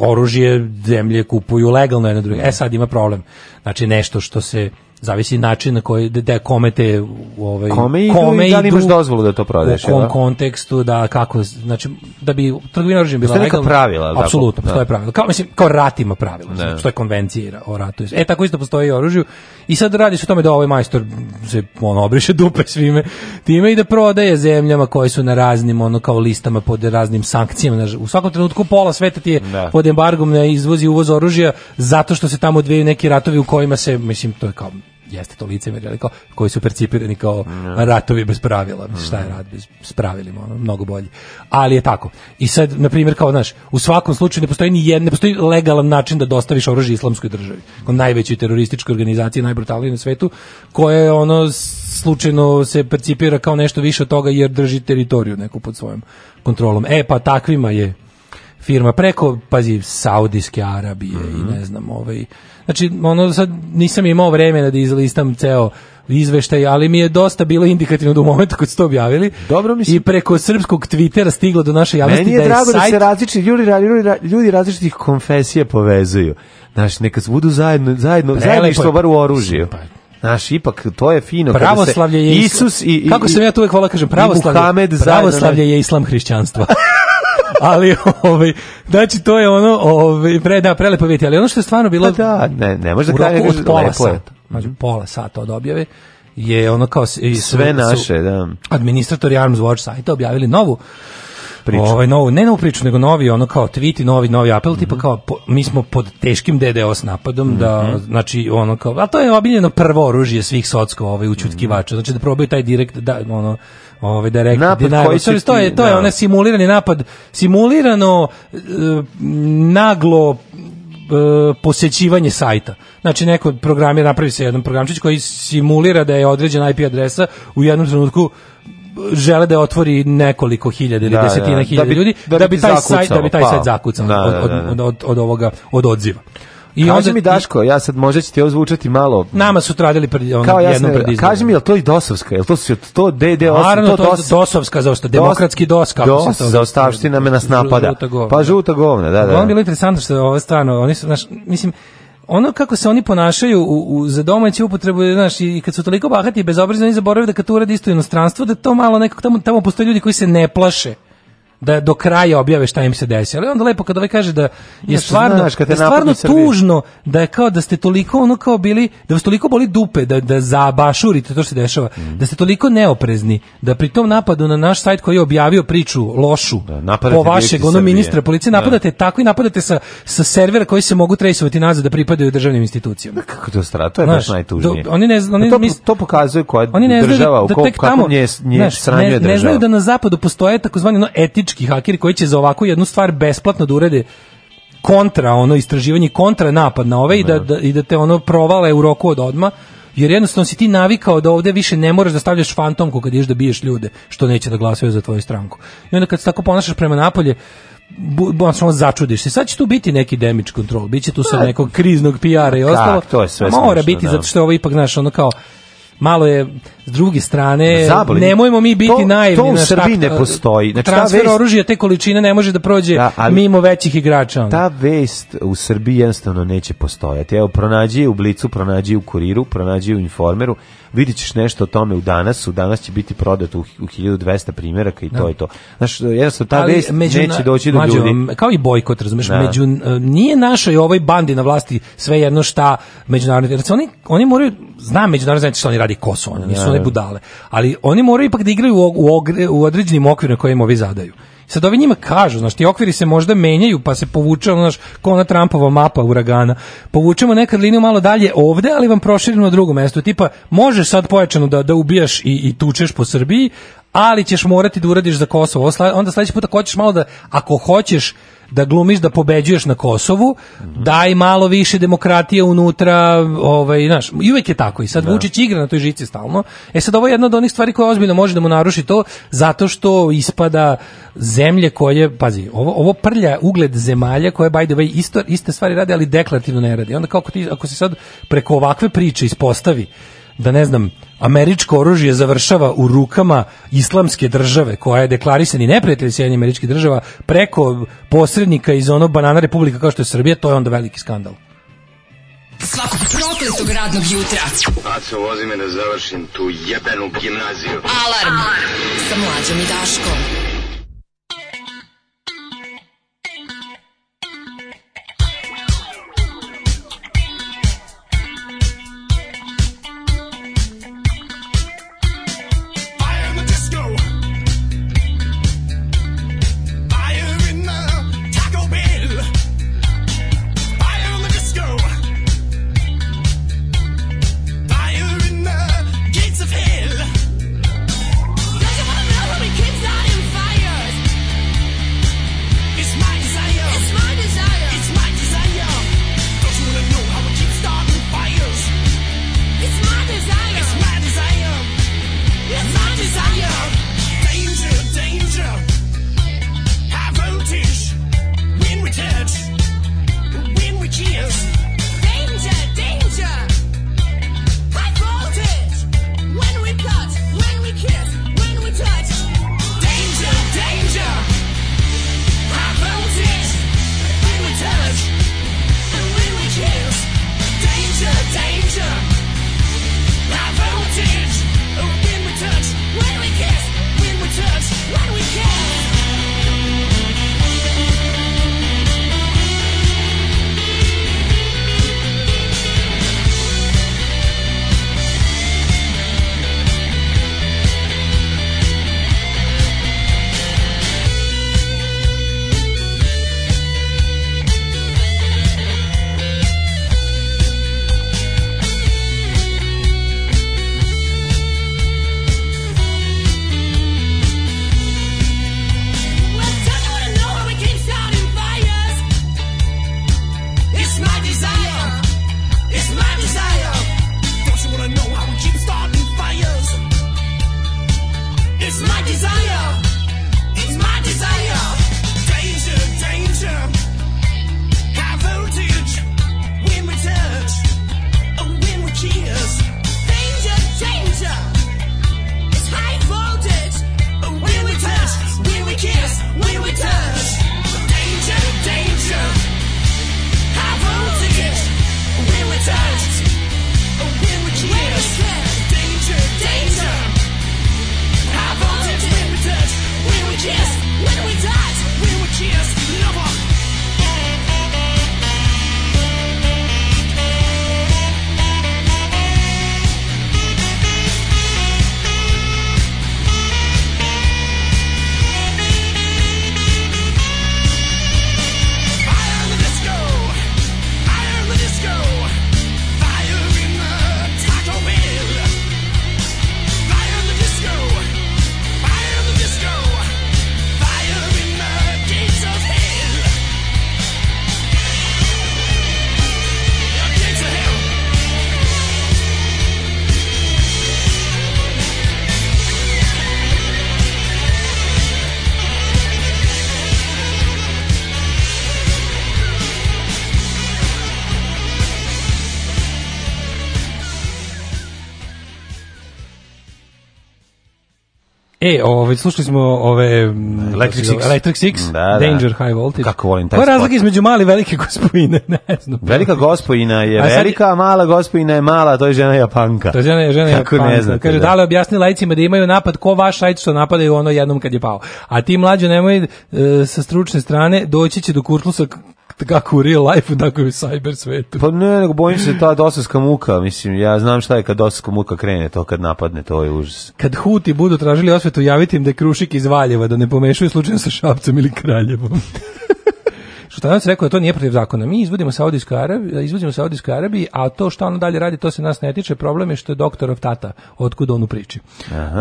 Oružje zemlje kupuju legalno jedno drugo. E sad ima problem. Znači nešto što se zavisi način na koji da, da kome te ovaj kome idu, kome i da li imaš dozvolu da to prodaješ u kom da? kontekstu da kako znači da bi trgovina oružjem bila legalna pravila apsolutno postoje da. pravila kao mislim kao ratima pravila ne. Da. što je konvencija o ratu e tako isto postoji i oružju i sad radi se o tome da ovaj majstor se on obriše dupe svime time i da prodaje zemljama koje su na raznim ono kao listama pod raznim sankcijama u svakom trenutku pola sveta ti je ne. pod embargom na izvoz i uvoz oružja zato što se tamo dve neki ratovi u kojima se mislim to je kao jeste to licemerje, ali kao, koji su percipirani kao mm. ratovi bez pravila. Mislim, šta je rat bez s pravilima, ono, mnogo bolji. Ali je tako. I sad, na primjer, kao, znaš, u svakom slučaju ne postoji ni jedan, ne postoji legalan način da dostaviš oružje islamskoj državi. Kao najvećoj terorističkoj organizaciji, najbrutalnijoj na svetu, koje, ono, slučajno se percipira kao nešto više od toga jer drži teritoriju neku pod svojom kontrolom. E, pa takvima je firma preko, pazi, Saudijske Arabije mm -hmm. i mhm. ne znam, ovaj, Znači, ono, sad nisam imao vremena da izlistam ceo izveštaj, ali mi je dosta bilo indikativno do momenta kad ste objavili. Dobro mislim. I preko srpskog Twittera stiglo do naše javnosti da je Meni je drago da sajt... da se različiti ljudi, ljudi, ljudi različitih konfesija povezuju. Znaš, neka budu zajedno, zajedno, zajedništvo bar u oružju. Pa, Znaš, ipak, to je fino. Pravoslavlje je Isus i, i, Kako sam ja to uvek volao, da kažem, pravoslavlje, pravoslavlje je islam hrišćanstva. ali ovaj znači to je ono ovaj pre da prelepo vidjeti, ali ono što je stvarno bilo pa da, ne, ne može da kaže od pola sata, znači pola sata od objave je ono kao i sve naše, da. Administratori Arms Watch sajta objavili novu priču. Ovaj novu, ne novu priču, nego novi, ono kao tweet i novi, novi apel, mm -hmm. tipa mhm. kao po, mi smo pod teškim DDoS napadom, mm -hmm. da, mhm. znači, ono kao, a to je obiljeno prvo oružje svih socko, ovaj, učutkivača, mhm. znači da probaju taj direkt, da, ono, ovaj direkt, da rekli dinari. to je to je da. onaj simulirani napad, simulirano e, naglo e, posećivanje sajta. Znači neko programer napravi se jedan programčić koji simulira da je određena IP adresa u jednom trenutku žele da otvori nekoliko hiljada ili da, desetina da, da hiljada da bi, ljudi da, da bi taj sajt da bi taj pa. sajt zakucao da, od, od, od, od ovoga od odziva. I kaži onda mi Daško, ja sad možda će ti ovo zvučati malo. Nama su tradili pred ono, kao jednom pred izborom. Kaži mi, je to i Dosovska? Je to su to DD8? Naravno, to, dos... Dosovska zaosta, demokratski DOS, kako dos, se za ostavština me nas napada. Žuta govna. Pa žuta govna, da, da. Ono bilo interesantno što je ovo stvarno, oni su, znaš, mislim, ono kako se oni ponašaju u, u za domaću upotrebu, znaš, i kad su toliko bahati i bezobrazni, oni zaboravaju da kad uradi isto inostranstvo, da to malo nekako tamo, tamo postoje ljudi koji se ne plaše da do kraja objave šta im se desi. Ali onda lepo kad ovaj kaže da je znači, stvarno, znaš, da je stvarno tužno da je kao da ste toliko ono kao bili, da vas toliko boli dupe, da, da zabašurite to što se dešava, mm. da ste toliko neoprezni, da pri tom napadu na naš sajt koji je objavio priču lošu da, po vašeg ono ministra policije, da. napadate da. tako i napadate sa, sa servera koji se mogu trejsovati nazad da pripadaju državnim institucijama. Da, kako to strano, to je znaš, baš najtužnije. Do, oni ne, oni, to, to pokazuje koja da- država, da, u kom, kako nje, nje znaš, ne, ne znaju da na zapadu postoje takozvani no, etič politički hakeri koji će za ovakvu jednu stvar besplatno da urede kontra ono istraživanje kontra napad na ove i da, da, da i da te ono provale u roku od odma jer jednostavno si ti navikao da ovdje više ne moraš da stavljaš fantomku kad ideš da biješ ljude što neće da glasaju za tvoju stranku. I onda kad se tako ponašaš prema napolje, samo začudiš se. Sad će tu biti neki damage control, biće tu sad pa, nekog kriznog PR-a i ostalo. Kak, to je sve Mora smešno, biti, da. zato što ovo ipak, znaš, ono kao, malo je S druge strane, Zaboli. nemojmo mi biti to, naivni. To u Srbiji ne postoji. Znači, transfer vest, oružja te količine ne može da prođe da, ali, mimo većih igrača. Onda. Ta vest u Srbiji jednostavno neće postojati. Evo, pronađi u Blicu, pronađi u Kuriru, pronađi u Informeru, vidit nešto o tome u danas, u danas će biti prodat u, u 1200 primjeraka i da. to je to. Znaš, jednostavno ta ali, vest među, neće doći do mađu, ljudi. Kao i bojkot, razumeš, da. među, e, nije našoj ovoj bandi na vlasti sve jedno šta međunarodni, jer oni, oni moraju, znam međunarodni, znači što oni radi Kosovo, oni da, nisu male da. budale. Ali oni moraju ipak da igraju u, u, u određenim okvirima koje im ovi zadaju. Sad ovi njima kažu, znači ti okviri se možda menjaju, pa se povuče ono, znaš, kao ona Trumpova mapa uragana. Povučemo nekad liniju malo dalje ovde, ali vam proširimo na drugo mesto. Tipa, možeš sad pojačano da, da ubijaš i, i tučeš po Srbiji, ali ćeš morati da uradiš za Kosovo. Onda sledeći put ako hoćeš malo da, ako hoćeš da glumiš da pobeđuješ na Kosovu, daj malo više demokratije unutra, ovaj, znaš, i uvek je tako. I sad da. Vučić igra na toj žici stalno. E sad ovo je jedna od onih stvari koja ozbiljno može da mu naruši to, zato što ispada zemlje koje, pazi, ovo, ovo prlja ugled zemalja koje, by the way, isto, iste stvari radi, ali deklarativno ne radi. Onda kako ti, ako se sad preko ovakve priče ispostavi da ne znam, američko oružje završava u rukama islamske države koja je deklarisani neprijatelj Sjedinjenih američkih država preko posrednika iz ono banana republika kao što je Srbija, to je onda veliki skandal. Svakog prokletog radnog jutra. Aco, vozi me da završim tu jebenu gimnaziju. Alarm, Alarm. sa mlađom i Daškom. E, ovaj slušali smo ove mm, Electric Six, Electric Six da, da, Danger High Voltage. Kako volim taj. Koja razlika između male i velike gospodine, ne znam. Velika gospodina je velika, a mala gospodina je mala, to je žena Japanka. To je žena je žena Kako Japanka. Ne znate, Kaže da. dale objasni lajcima da imaju napad ko vaš ajde što napadaju ono jednom kad je pao. A ti mlađe nemoj e, sa stručne strane doći će do kurtlusa kako u real life-u, tako i u cyber svetu. Pa ne, nego bojim se ta dosovska muka, mislim, ja znam šta je kad dosovska muka krene, to kad napadne, to je užas. Kad huti budu tražili osvetu, javiti im da je krušik iz Valjeva, da ne pomešaju slučajno sa Šapcem ili Kraljevom. što Štanovac rekao da to nije protiv zakona. Mi izvodimo Saudijsku Arabiju, e, izvodimo Saudijsku Arabiju, a to što ono dalje radi, to se nas ne tiče. Problem je što je doktorov tata, otkud on u priči. Aha.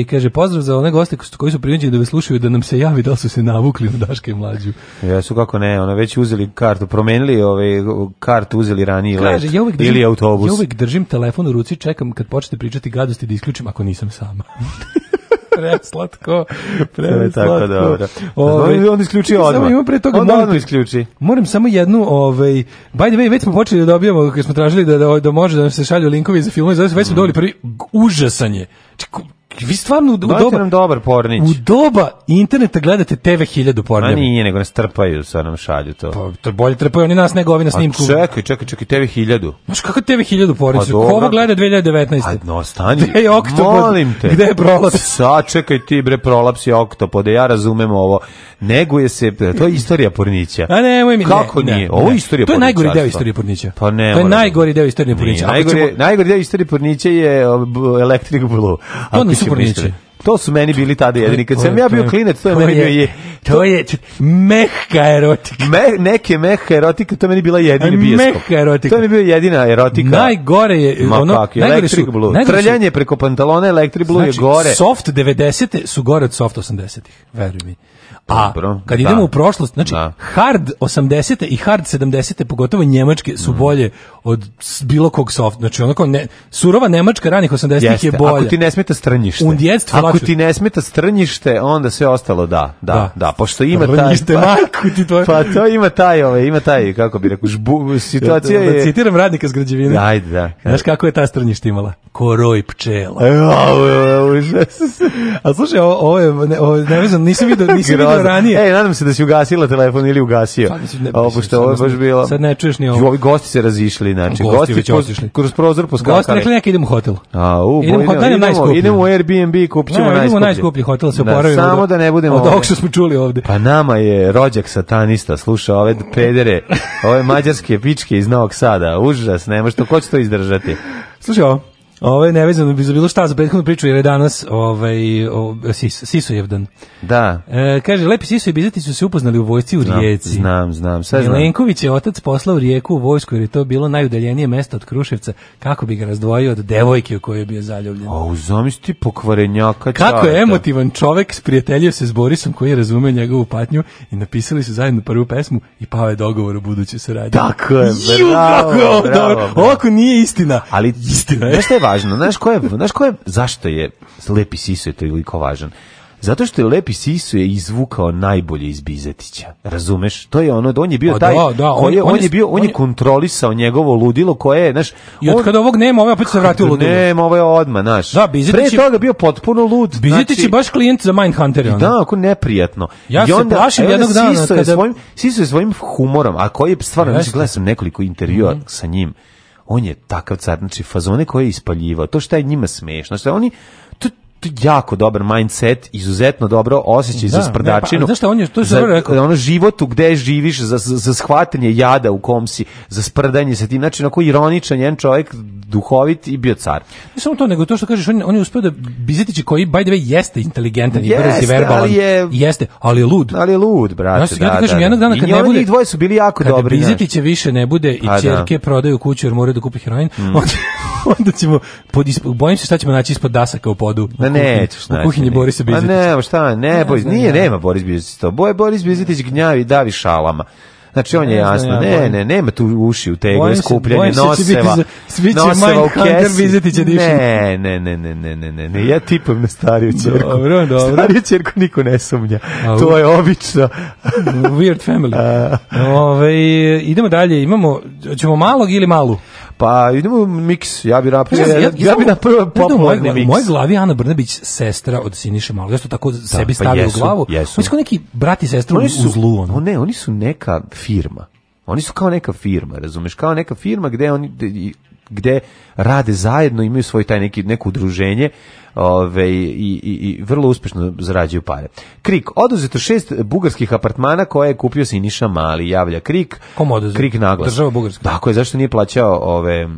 I kaže, pozdrav za one goste koji su prinuđeni da me slušaju, da nam se javi da su se navukli na Daške mlađu. ja su kako ne, ono, već uzeli kartu, promenili ove, kartu, uzeli ranije kaže, let, ja držim, ili autobus. Ja uvijek držim telefon u ruci, čekam kad počnete pričati gadosti da isključim ako nisam sama. preslatko, preslatko. To je tako dobro. Ove, on isključi odmah. Samo imam pre toga, on odmah isključi. Moram samo jednu, ovaj, by the way, već smo počeli da dobijamo, kad smo tražili da, da, da može da nam se šalju linkovi za filmove, zato već smo dobili prvi užasanje. Čekaj, znači, Vi stvarno u, u doba... nam dobar pornić. U doba interneta gledate TV 1000 pornjava. Ma nije, nego nas trpaju sa nam šalju to. Pa, to bolje trpaju oni nas nego ovi na snimku. A čekaj, čekaj, čekaj, TV 1000. Znaš kako TV 1000 pornić? Pa Ko ovo gleda 2019? A, no, stani. Gde je Molim te. Gde je prolaps? Sa, čekaj ti bre, prolaps je oktopod, da ja razumem ovo. Neguje se, to je istorija pornića. A nemoj mi, Kako ne, nije? Ne, ovo je istorija pornića. To je najgori deo istorije pornića. Pa ne. To je najgori deo istorije pornića. Najgori, najgori deo istorije pornića je Electric Blue. To mislili. To su meni bili tada jedini. Kad sam ja bio to, klinac, to je meni bio je... To je mehka erotika. Me, neke mehka erotika, to je meni bila jedina bijeskop. Mehka erotika. To je mi bio jedina erotika. Najgore je... Ma ono, kak, najgore su, Blue. Najgore Trljanje preko pantalona Electric Blue znači, je gore. soft 90. su gore od soft 80. Veruj mi. A pa, pa, Dobro, kad idemo da. u prošlost, znači da. hard 80 te i hard 70 te pogotovo njemačke su mm. bolje od bilo kog soft. Znači onako ne, surova njemačka ranih 80-ih je bolja. Ako ti ne smeta strnjište. Ako ti ne smeta strnjište, onda sve ostalo da, da, da. da pošto ima strnjište, taj pa- majku ti Pa to ima taj, ove, ovaj, ima taj kako bi rekao, žbu, situacija da, da je. Da citiram radnika s građevine. Ajde, da. Znaš kako je ta strnjište imala? Koroj pčela. E, A slušaj, ovo, ovo je, ne, ovo, ne, nisam vidio, nisam vidio nazad. ranije. Ej, nadam se da si ugasila telefon ili ugasio. Pa, ovo što ovo baš bilo. Sad ne čuješ ni ovo. Ovi gosti se razišli, znači gosti, gosti otišli. Kroz prozor poskakali. Gosti rekli neki idemo u hotel. A, u, idemo, idemo, idemo, idemo u Airbnb, kupćemo najskuplji. Da, idemo najskuplji hotel, se da, oporavimo. Samo da ne budemo. Od ovog što smo čuli ovde. Pa nama je rođak satanista, sluša ove pedere, ove mađarske pičke iz Novog Sada. Užas, nema što ko će to izdržati. Slušaj ovo. Ove nevezano bi za bilo šta za prethodnu priču jer je danas ovaj o, sis, Sisujevdan. Da. E, kaže Lepi Sisu i Bizeti su se upoznali u vojsci u Rijeci. Znam, znam, sve znam. Milenković je otac poslao u Rijeku u vojsku jer je to bilo najudaljenije mesto od Kruševca kako bi ga razdvojio od devojke u kojoj je bio zaljubljen. Au, zamisli pokvarenjaka Kako je emotivan čovek sprijateljio se s Borisom koji je njegovu patnju i napisali su zajedno prvu pesmu i pao je dogovor o budućoj saradnji. Tako je, bravo, Ju, bravo, bravo, bravo. Ovako nije istina. Ali istina je važno? Znaš ko je, znaš ko je, zašto je Lepi Siso je toliko važan? Zato što je Lepi Sisu je izvukao najbolje iz Bizetića. Razumeš? To je ono, on je bio pa taj, da, da, on, je, bio, on, je kontrolisao njegovo ludilo koje je, znaš... I od kada ovog nema, ovaj opet se vratio pa ludilo. Nema, ovaj odma, znaš. Da, Bizetić Pre toga bio potpuno lud. Bizetić je znači- baš klijent za Mindhunter. Ono. Da, ako neprijatno. Ja I onda, se plašim jednog dana. Sisu kada... je svojim, Sisu je svojim humorom, a koji je stvarno, znači, gledao nekoliko intervjua mhm. sa njim, on je takav car, znači fazone koje je ispaljivao, to što je njima smešno, znači oni jako dobar mindset, izuzetno dobro osjećaj da, za sprdačinu. Ne, pa, znaš šta, on je, to je za, rekao. Ono životu gde živiš, za, za shvatanje jada u kom si, za sprdanje sa tim, znači onako ironičan jedan čovjek, duhovit i bio car. Ne samo to, nego to što kažeš, on, on je uspio da Bizetić koji, by the way, jeste inteligentan jeste, i brz i verbalan. Ali je, jeste, ali je lud. Ali je lud, brate. Znaš, da, ja ti da, kažem, da, da, jednog dana kad ne bude... I dvoje su bili jako dobri. Kad Bizetića više ne bude i pa, čerke da. prodaju kuću jer moraju da kupi heroin, mm. onda ćemo, pod, bojim se šta ćemo naći ispod dasa kao podu. Da ne, naći. U kuhinji Borisa Bizetića. A ne, šta, ne, Boris, nije, nema Boris Bizetić to. Boje Boris Bizetić gnjavi, davi šalama. Znači on je jasno, ja, ne, ne, nema tu uši u tegle, skupljanje da noseva, svi će noseva u kesi. Ne, ne, ne, ne, ne, ne, ne, ne, ja tipam na stariju čerku. Dobro, dobro. Stariju čerku niko ne sumnja, A, to je obično. weird family. Ove, ovaj, idemo dalje, imamo, ćemo malog ili malu? Pa idemo miks, ja bih napravio, ja, ja, ja bih napravio popularni mix. Moj glavi Ana Brnabić sestra od Siniše Malog. Ja to tako da, sebi pa stavio u glavu. Jesu. Oni su neki brati i sestra oni su, u zlu. Ono. Ne, oni su neka firma. Oni su kao neka firma, razumeš? Kao neka firma gde oni gde rade zajedno, imaju svoj taj neki neko udruženje ove, i, i, i vrlo uspešno zarađuju pare. Krik, oduzeto šest bugarskih apartmana koje je kupio Siniša Mali, javlja Krik. Kom oduzeto? Krik naglas. Država Bugarska. Tako je, zašto nije plaćao ove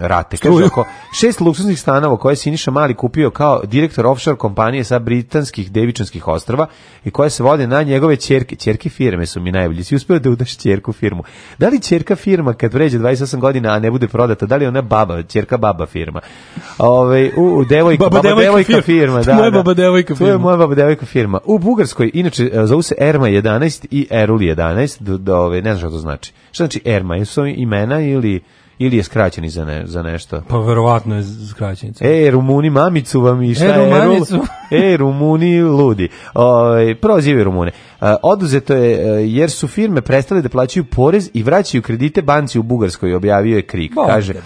rate? Kažu, oko šest luksuznih stanova koje je Siniša Mali kupio kao direktor offshore kompanije sa britanskih devičanskih ostrava i koje se vode na njegove čerke. Čerke firme su mi najbolji. Si uspio da udaš čerku firmu. Da li čerka firma kad vređe 28 godina, a ne bude prodata, da li ona baba, čerka baba firma? Ove, u, u devojka, baba, baba devojka firma. firma da, moja baba devojka firma. To da, da. moja baba devojka firma. U Bugarskoj, inače, e, zovu se Erma 11 i Eruli 11, do, do, ove, ne znam što to znači. Šta znači Erma? Jesu imena ili ili je skraćeni za, ne, za nešto? Pa verovatno je skraćenica. E, Rumuni mamicu vam i šta e, je? Rumanicu. E, Rumuni ludi. Ove, prozive Rumune. A, e, oduzeto je e, jer su firme prestale da plaćaju porez i vraćaju kredite banci u Bugarskoj, objavio je Krik. Bo, Kaže, da,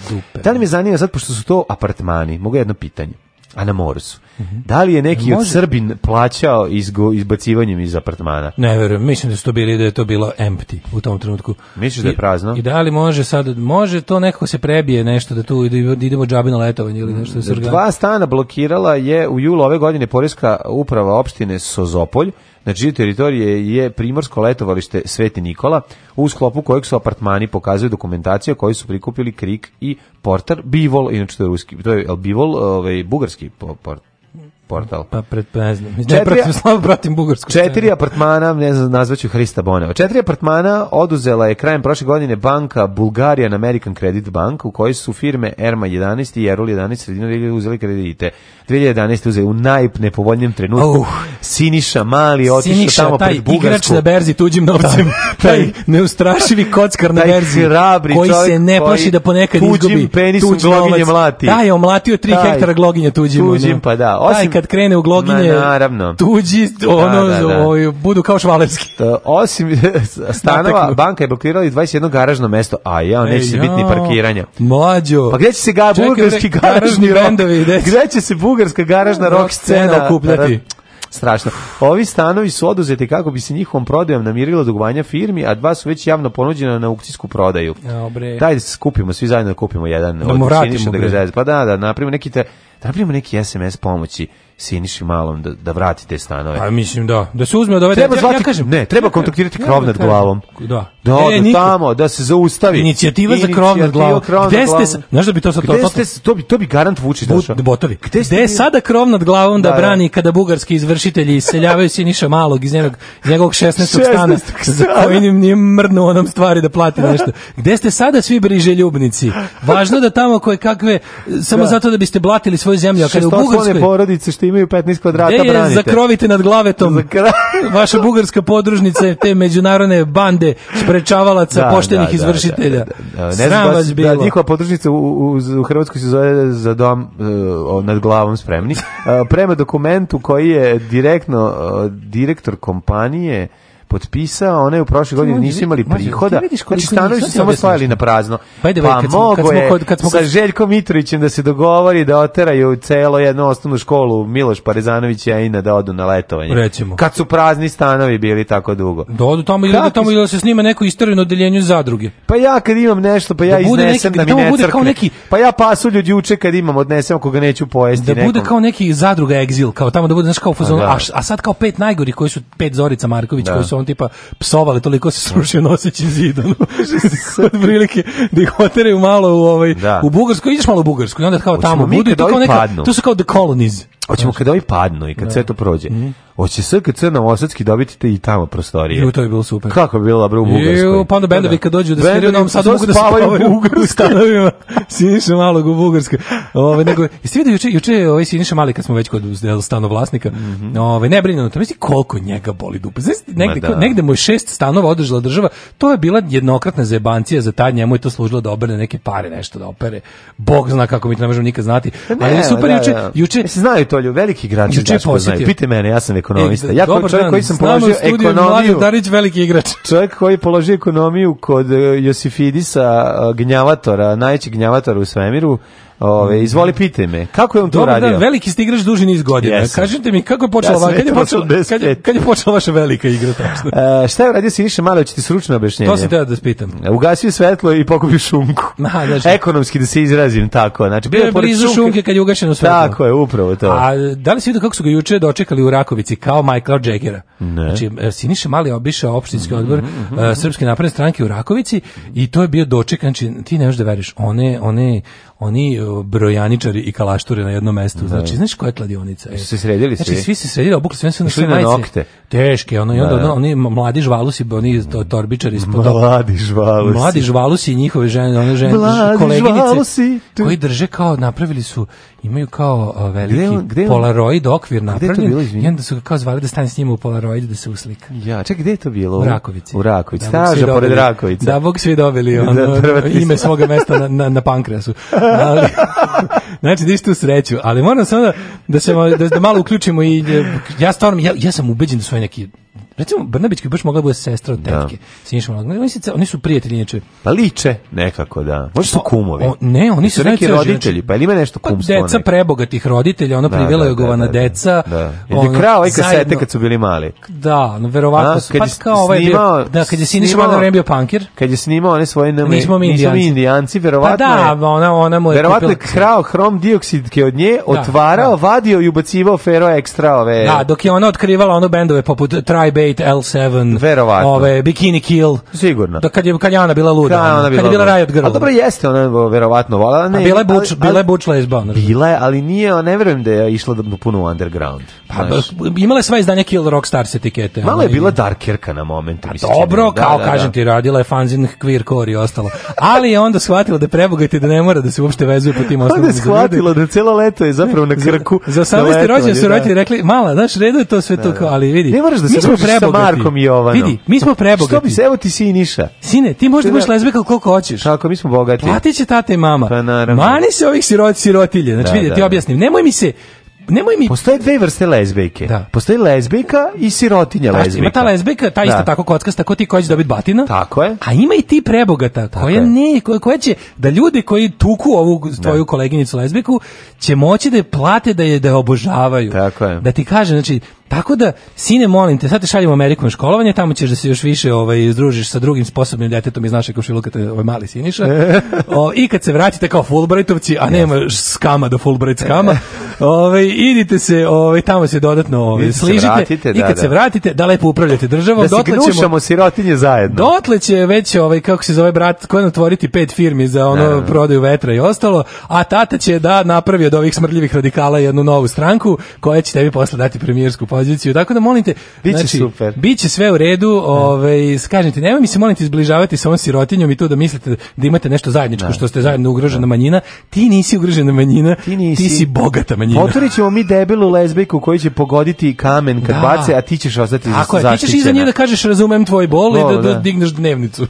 da li me zanima sad, pošto su to apartmani, mogu jedno pitanje a na moru su. Mm -hmm. Da li je neki ne, od Srbin plaćao izgo, izbacivanjem iz apartmana? Ne verujem, mislim da su to bili da je to bilo empty u tom trenutku. Misliš da je prazno? I, i da li može sad može to nekako se prebije nešto da tu da idemo džabe na letovanje ili nešto da Dva stana blokirala je u julu ove godine poreska uprava opštine Sozopolj na čiju teritorije je primorsko letovalište Sveti Nikola, u sklopu kojeg su apartmani pokazuju dokumentacija koju su prikupili Krik i Portar Bivol, inače to je ruski, to je Bivol, ovaj, bugarski port, portal. Pa pred pa ne znam. Četiri, pratim, slavo pratim bugarsku. Četiri apartmana, ne znam, nazvaću Hrista Boneva. Četiri apartmana oduzela je krajem prošle godine banka Bulgarian American Credit Bank u kojoj su firme Erma 11 i Erol 11 sredinom uzeli kredite. 2011 uzeli u najnepovoljnijem trenutku. Uh, Siniša Mali otišao tamo pred Bugarsku. igrač na berzi tuđim novcem. Da, taj, taj neustrašivi kockar na berzi. Hrabri koji se ne plaši da ponekad izgubi tuđim penisom gloginje mlati. Da, je omlatio 3 hektara gloginje tuđim. Tuđim, pa da. Osim kad krene u gloginje, Ma, tuđi, ono, da, da, da. O, ovaj, budu kao švalevski To, osim stanova, banka je blokirala i 21 garažno mesto. A ja, e, neće se biti ni parkiranja. Mlađo. Pa gde će se ga, bugarski garažni, garažni bendovi, gdje će se bugarska garažna rock scena okupljati? strašno. Ovi stanovi su oduzeti kako bi se njihovom prodajom namirilo dugovanja firmi, a dva su već javno ponuđena na aukcijsku prodaju. Dobre. Daj skupimo, svi zajedno da kupimo jedan. Da mu vratimo. Da ga pa da, da napravimo neki, te, da napravimo neki SMS pomoći Siniši malom da, da vrati stanove. A mislim da, da se uzme od ove... Treba ja, zvati, ja kažem, ne, treba kontaktirati ja, krov nad glavom. Da. Da e, odu da tamo, da se zaustavi. Inicijativa, za krov nad glavom. Gde ste, znaš da bi to sad... to, to, ste, to bi, to bi garant Vučić došao. Botovi. Gde, ste Gde je sada krov nad glavom da, da, da. brani kada bugarski izvršitelji seljavaju Siniša malog iz njegovog, iz njegovog 16. stana, 16. za koji njim nije mrnuo onom stvari da plati nešto. Gde ste sada svi briže ljubnici? Važno da tamo koje kakve, da. samo da. zato da biste blatili svoju zemlju, a kada u Bugarskoj... porodice što imaju 15 kvadrata Gde je branite. zakrovite nad glavetom Zakra... vaša bugarska podružnica te međunarodne bande sprečavalaca da, poštenih da, da izvršitelja. Da, da, da, ne znam vas bilo. Da, njihova podružnica u, u, u Hrvatskoj se zove za dom uh, nad glavom spremni. Uh, prema dokumentu koji je direktno uh, direktor kompanije potpisao, one u prošle godine nisu imali prihoda, znači stanovi su samo stajali na prazno. Pa kad mogo je sa Željkom Mitrovićem da se dogovori da oteraju celo jednu osnovnu školu Miloš Parezanović i Aina da odu na letovanje. Recimo. Kad su prazni stanovi bili tako dugo. Da odu tamo ili da tamo ili da se snima neko istorino odeljenje zadruge. Pa ja kad imam nešto, pa ja da iznesem neki, da mi da ne crkne. Pa ja pasu ljudi uče kad imam odnesem ako ga neću pojesti. Da bude kao neki zadruga egzil, kao tamo da bude, znaš, kao fuzon, da. a, sad kao pet najgori koji su pet Zorica Marković, koji su on tipa psovali, toliko se srušio noseći zid, ono, od prilike da ih oteraju malo u, ovaj, da. u Bugarsku, ideš malo u Bugarsku, i onda kao tamo budu, to, kao neka, to su kao the colonies. Hoćemo kada ovi padnu i kad da. sve to prođe. Mm. Hoće SKC na Osadski dobiti te i tamo prostorije. Ju, to je bilo super. Kako je bilo dobro u Bugarskoj. Ju, pa onda da, bendovi da. kad dođu da sviraju nam sad mogu da spavaju u Bugarskoj. Stanovima. Siniša malog u Bugarskoj. Ove, nego, jeste vidio juče, juče ovaj Siniša mali kad smo već kod stanovlasnika, mm -hmm. ove, ne brinu, to misli koliko njega boli dupa. Znaš, negde, da. negde mu je šest stanova održala država, to je bila jednokratna zebancija za taj njemu je to služilo da oberne neke pare, nešto da opere. Bog zna kako mi to ne možemo nikad znati. Pa ne, Ali super, da, juče, da. juče... Se znaju to Domolju, veliki igrač. znači Pitajte mene, ja sam ekonomista. E, ja kao čovjek koji sam položio ekonomiju. Darić, veliki igrač. Čovjek koji položi ekonomiju kod e, Josifidisa, e, gnjavatora, najvećeg gnjavatora u svemiru, Ove, izvoli pitaj me. Kako je on to radio? Da, veliki ste igrač duži niz godina. Yes. Kažite mi kako je počela ja kad je počela kad je, kad je počela vaša velika igra tačno. E, šta je radio si više malo hoćete sručno objašnjenje? To se da da spitam. Ugasio svetlo i pokupio šunku. Na, znači, Ekonomski da se izrazim tako. Znači bio je blizu šunke, šunke kad je ugašeno svetlo. Tako je, upravo to. A da li se vidio kako su ga juče dočekali u Rakovici kao Michael Jagera? Ne. Znači e, Siniša Mali obišao opštinski odbor mm -hmm. uh, Srpske napredne stranke u Rakovici i to je bio doček, znači ti ne možeš da veriš, one one oni e, brojaničari i kalašturi na jednom mestu. Da. Znači, znaš koja je kladionica? Je. Se sredili znači, svi. Znači, svi se sredili, obukli svi su na sve majice. Nokte. Teške, ono, i onda da. ono, oni mladi žvalusi, oni to, torbičari ispod. Mladi žvalusi. Mladi žvalusi i njihove žene, one žene, mladi znači, koleginice. Žvalusi. Koji drže kao, napravili su, imaju kao veliki gde on, gde on, polaroid okvir napravljen. I onda su kao zvali da stane s njima u polaroidu da se uslika. Ja, čekaj, gde je to bilo? U Rakovici. U Rakovici. Da, Staža pored Rakovica. Da, Bog svi dobili da, ono, da, ime svoga mesta na, na, na pankrasu. Ali, znači, niste da u sreću. Ali moram samo da, da, se, da, da malo uključimo i ja stvarno, ja, ja sam ubeđen da su neki Recimo, Brnabić bi baš mogla da bude sestra od da. tetke. Da. Oni, se, oni su prijatelji inače. Pa liče nekako, da. Možda su pa, kumovi. O, ne, oni su neki roditelji, pa ili ima nešto kumstvo. Pa deca prebogatih roditelja, ono da, privilegovana deca. Da. Ili krao ovaj kasete kad su bili mali. Da, no, verovatno su. Pa kao ovaj bio, da, kad je Siniša Madan bio pankir. Kad je snimao one svoje nome, nismo mi indijanci, verovatno Pa da, ona, ona mu je Verovatno je krao hrom dioksidke od nje, otvarao, vadio i ubacivao fero ekstra ove. Da, dok je ona otkrivala ono bendove poput Tri L7, Verovatno. ove, Bikini Kill. Sigurno. Da kad je, Kaljana bila luda. Kad, ona bila, kad je bila Riot Girl. A dobro jeste ona verovatno vola. Ne, A bila je Butch, bila je Butch Lesbian. Bila je, ali nije, ne verujem da je išla do da puno underground. Pa, imala je sva izdanja Kill Rockstars etikete. Malo je bila darkerka na momentu, pa moment. Dobro, da, kao da, kažem ti, radila je fanzin queer core i ostalo. Ali je onda shvatila da prebogati da ne mora da se uopšte vezuje po tim osnovama. Onda je shvatila da celo leto je zapravo na krku. Za 18. rođendan su roditelji rekli, mala, znaš, redu je to sve to, ali vidi. Ne moraš da se prebogati. sa Markom Jovanom. Vidi, mi smo prebogati. Što bi se, evo ti si i Niša. Sine, ti možda budeš da- lezbeka koliko hoćeš. Tako, mi smo bogati. Platit će tata i mama. Pa naravno. Mani se ovih sirot, sirotilje. Znači, da, vidi, da, ti da. objasnim. Nemoj mi se, nemoj mi Postoje dve vrste lezbijke. Da. Postoji lezbijka i sirotinja lezbijka. Ima ta lezbijka, ta isto da. tako kockasta, ko ti koja će dobiti batina. Tako je. A ima i ti prebogata, koja ne, koja, koja, će da ljudi koji tuku ovu da. tvoju da. koleginicu lezbiku će moći da je plate da je da je obožavaju. Tako je. Da ti kaže, znači Tako da, sine, molim te, sad te šaljemo u Ameriku na školovanje, tamo ćeš da se još više ovaj, združiš sa drugim sposobnim detetom iz naše komšiluka, te ovaj mali siniša. O, I kad se vratite kao Fulbrightovci, a nema skama do Fulbright skama, ovaj, idite se, ovaj, tamo se dodatno ovaj, sližite. Vratite, I kad da, se da. vratite, da lepo upravljate državom. Da se dotle ćemo, sirotinje zajedno. Dotle će već, ovaj, kako se zove brat, ko otvoriti pet firmi za ono ne. Da, da, prodaju vetra i ostalo, a tata će da napravi od ovih smrdljivih radikala jednu novu stranku koja će tebi posle dati premijersku poziciju. Tako da molim te, biće znači, super. Biće sve u redu, da. ovaj kažete, nema mi se molim te izbližavati sa onom sirotinjom i to da mislite da imate nešto zajedničko ne. Da, što ste da, zajedno ugrožena manjina. Ti nisi ugrožena manjina, ti, nisi. ti si bogata manjina. Otvorićemo mi debilu lezbiku koji će pogoditi kamen kad da. bace, a ti ćeš ostati Tako zaštićena. Ako ti ćeš iza nje da kažeš razumem tvoj bol i da, da, da digneš dnevnicu.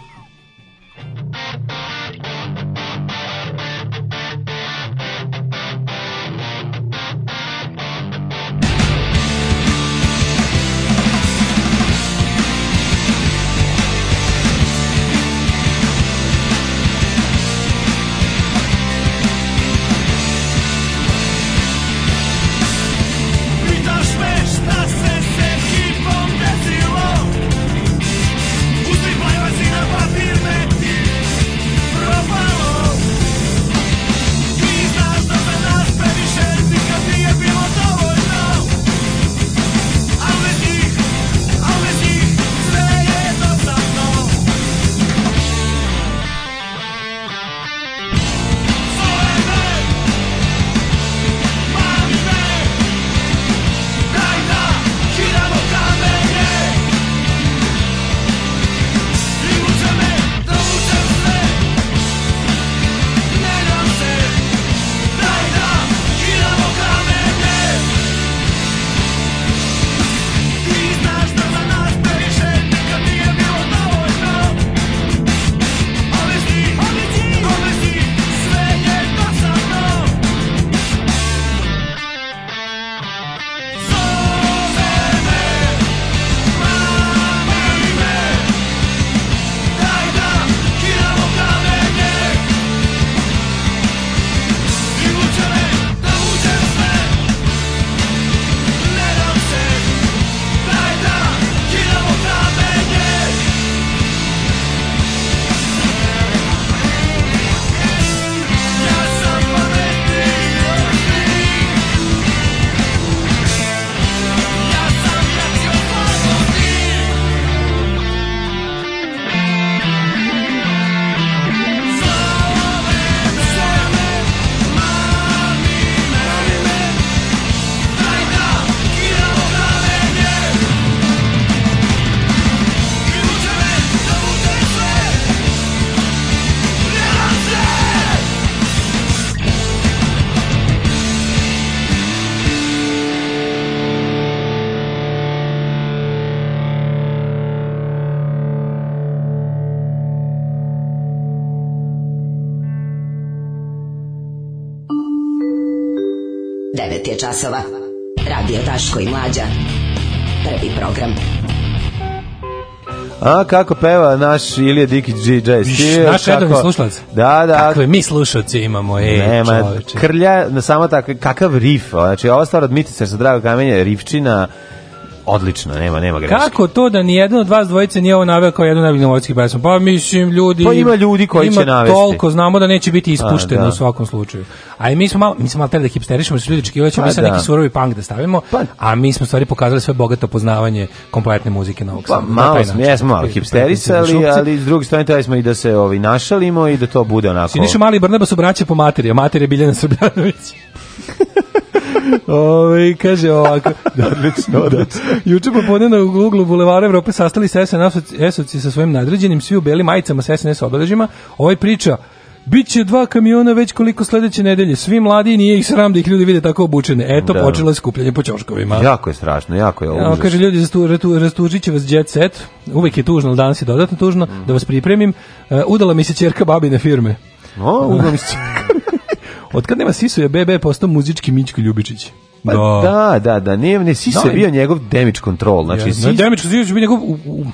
A kako peva naš Ilija Dikić DJ Steel. Naš redovni slušalac. Da, da. Kakve mi slušalce imamo, ej, Nema, čoveče. Krlja, samo tako, kakav rif. Znači, ova stvar od Mitice sa Drago kamenje, rifčina, odlično, nema nema greške. Kako to da ni jedan od vas dvojice nije ovo naveo kao jednu najbolju novotarskih pesama? Pa mislim ljudi Pa ima ljudi koji ima će navesti. Toliko znamo da neće biti ispušteno da. u svakom slučaju. A i mi smo malo mi smo malo da hipsterišemo, što ljudi čekaju, da pa mi sad da. neki surovi punk da stavimo, pa, a mi smo stvari pokazali sve bogato poznavanje kompletne muzike novog pa, malo na smo, jesmo malo hipsterisali, ali s druge strane taj smo i da se ovi našalimo i da to bude onako. Siniša Mali Brnaba su braće po materiji, a materija Biljana Srbljanović. Ove, kaže ovako. Da, odlično, da. odlično. Juče popodne na uglu Bulevara Evrope sastali se SNS-ovci sa svojim nadređenim, svi u belim majicama sa SNS obeležima. Ovaj priča, Biće dva kamiona već koliko sledeće nedelje. Svi mladi nije ih sram da ih ljudi vide tako obučene. Eto, da. počelo je skupljanje po čoškovima. Jako je strašno, jako je ovo. Ja, kaže, ljudi, rastužit će vas jet set. Uvek je tužno, ali danas je dodatno tužno. Mm. Da vas pripremim. E, udala mi se čerka babine firme. No, udala mi se čerka. Od kad nema Sisu je BB postao muzički Mićko Ljubičić. Pa da, da, da, da, ne, ne, Sis je da, bio njegov damage control, znači yes. Sis... Damage control je bio njegov u, u,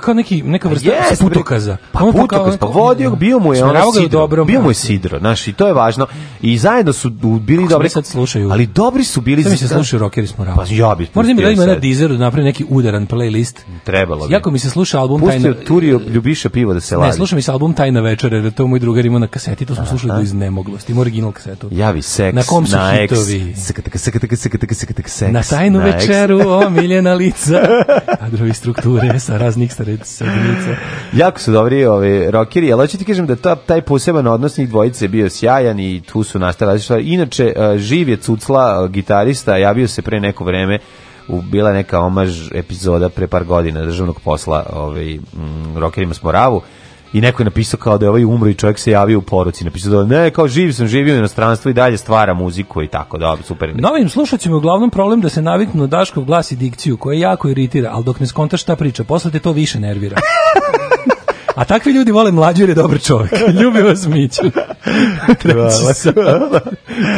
kao neki neka pa vrsta yes, putokaza. Pa ono putokaz, pa vodio bio mu je ono sidro, bio mu je sidro, znaš, i to je važno. I zajedno su bili Kako dobri. sad slušaju. Ali dobri su bili. Sam mi se slušaju rockeri smo Pa ja bih. Možda mi da ima na Deezeru da napravi neki udaran playlist. Trebalo bi. Jako mi se sluša album Pustio Tajna. Pustio Turio ljubiša pivo da se lavi. Ne, sluša mi se album Tajna večera, da to moj drugar ima na kaseti, to smo slušali do iznemoglosti, ima original kasetu. Javi seks na kom su na hitovi. Na tajnu večeru omiljena lica, kadrovi strukture sa raznih tih sredinica. jako su dobri ovi rokeri, ali hoću ti kažem da ta, taj poseban odnos njih dvojice bio sjajan i tu su nastale Inače, e, živ je Cucla, e, gitarista, javio se pre neko vreme u bila neka omaž epizoda pre par godina državnog posla ovaj, rokerima s Moravu i neko je napisao kao da je ovaj umro i čovjek se javio u poruci, napisao da ne, kao živ sam, živio u inostranstvu i dalje stvara muziku i tako, da, super. Novim slušacima je uglavnom problem da se naviknu na Daškov glas i dikciju koja jako iritira, ali dok ne skontaš šta priča, posle te to više nervira. A takvi ljudi vole mlađu jer je dobar čovjek. Ljubi vas Miću. Da, da.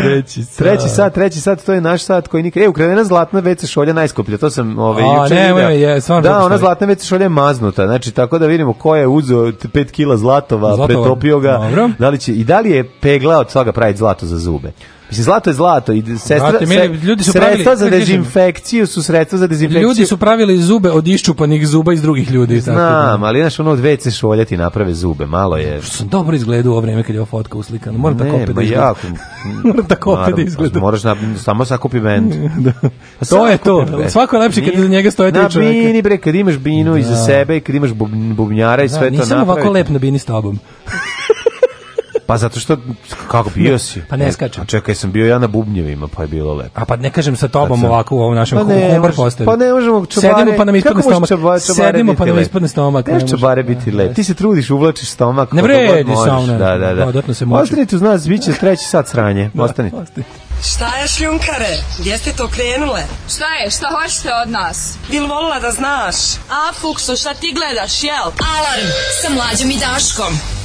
treći sat. treći sat. Treći sat, to je naš sat koji nikad... E, ukradena zlatna veca šolja najskuplja, to sam ovaj, A, juče ne, ne, je, stvarno Da, ona zlatna veca šolja je maznuta, znači tako da vidimo ko je uzeo 5 kila zlatova, zlatova. pretopio ga. Dobro. Da li će, I da li je pegla od toga praviti zlato za zube? Mislim, zlato je zlato. I sestra, Brate, meni, ljudi su sredstva pravili, za dezinfekciju su sredstva za dezinfekciju. Ljudi su pravili zube od iščupanih zuba iz drugih ljudi. Znam, tako, da. ali znaš, ono od WC šoljati naprave zube, malo je... Što sam dobro izgledao u ovo vreme kad je ova fotka uslikana. Moram tako opet da izgledam. Moram tako opet da izgledam. Moraš na, samo sakupi bend. da. Pa to je to. Bend. Svako je lepše kad iza njega stoje tri čoveka. Na bini, bre, kad imaš binu da. iza sebe i kad imaš bubnjara i da, sve to napravi. Nisam ovako lep na bini s tobom. Pa zato što, kako bio si? Pa ne e, skačem. A čekaj, sam bio ja na bubnjevima, pa je bilo lepo. A pa ne kažem sa tobom sam... ovako u ovom našem pa ne, kumbar postavi. Pa ne možemo čobare. Sedimo pa nam pa ispadne stomak. Čobare, čobare Sedimo pa nam ispadne stomak. Ne možeš čobare biti lepo. Ti se trudiš, da uvlačiš stomak. Ne vredi sauna. Da, da, da. Dodatno se može. Ostanite uz nas, bit će treći sat sranje. Da, ostanite. Šta je šljunkare? Gdje ste to krenule? Šta je? Šta hoćete od nas? Bil volila da znaš? A, Fuksu, šta ti gledaš, jel? Alarm sa mlađom i Daškom.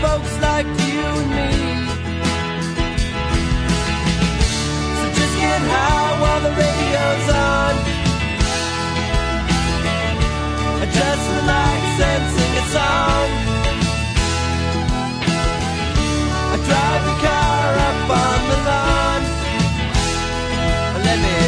folks like you and me. So just get high while the radio's on. And just relax and sing a song. I drive the car up on the lawn. Let me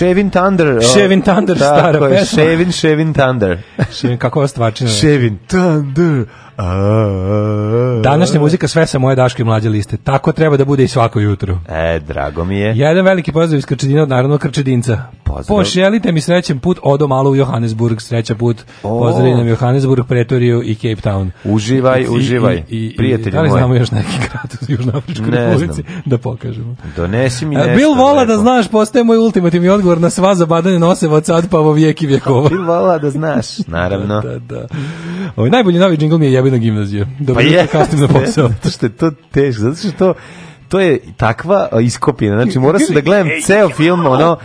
Shevin Thunder. Shevin Thunder, tako stara je, pesma. Shevin, Shevin Thunder. Shevin, kako stvačina. Shevin Thunder. Danasna muzika sve sa moje Daške mlađe liste. Tako treba da bude i svako jutro. E, drago mi je. Jedan veliki pozdrav iz Krčedina od Narodnog Krčedinca pozdrav. Pošelite mi srećen put, odo malo u Johannesburg, sreća put, oh. pozdravim Johannesburg, Pretoriju i Cape Town. Uživaj, I, uživaj, i, i, prijatelji moji. Da li znamo još neki grad u Južnoafričkoj republici? Da pokažemo. Donesi mi e, nešto. Bil vola da znaš, postaje moj ultimativni odgovor na sva zabadanje noseva od sad pa vo vijek i vjekova. Bil vola da znaš, da, naravno. da, da. Ovo, ovaj najbolji novi džingl mi je jebina gimnazija. Dobro, pa je, kasnim na posao. Zato što je to teško, zato što to to je takva iskopina. Znači, mora se da gledam ceo film, ono,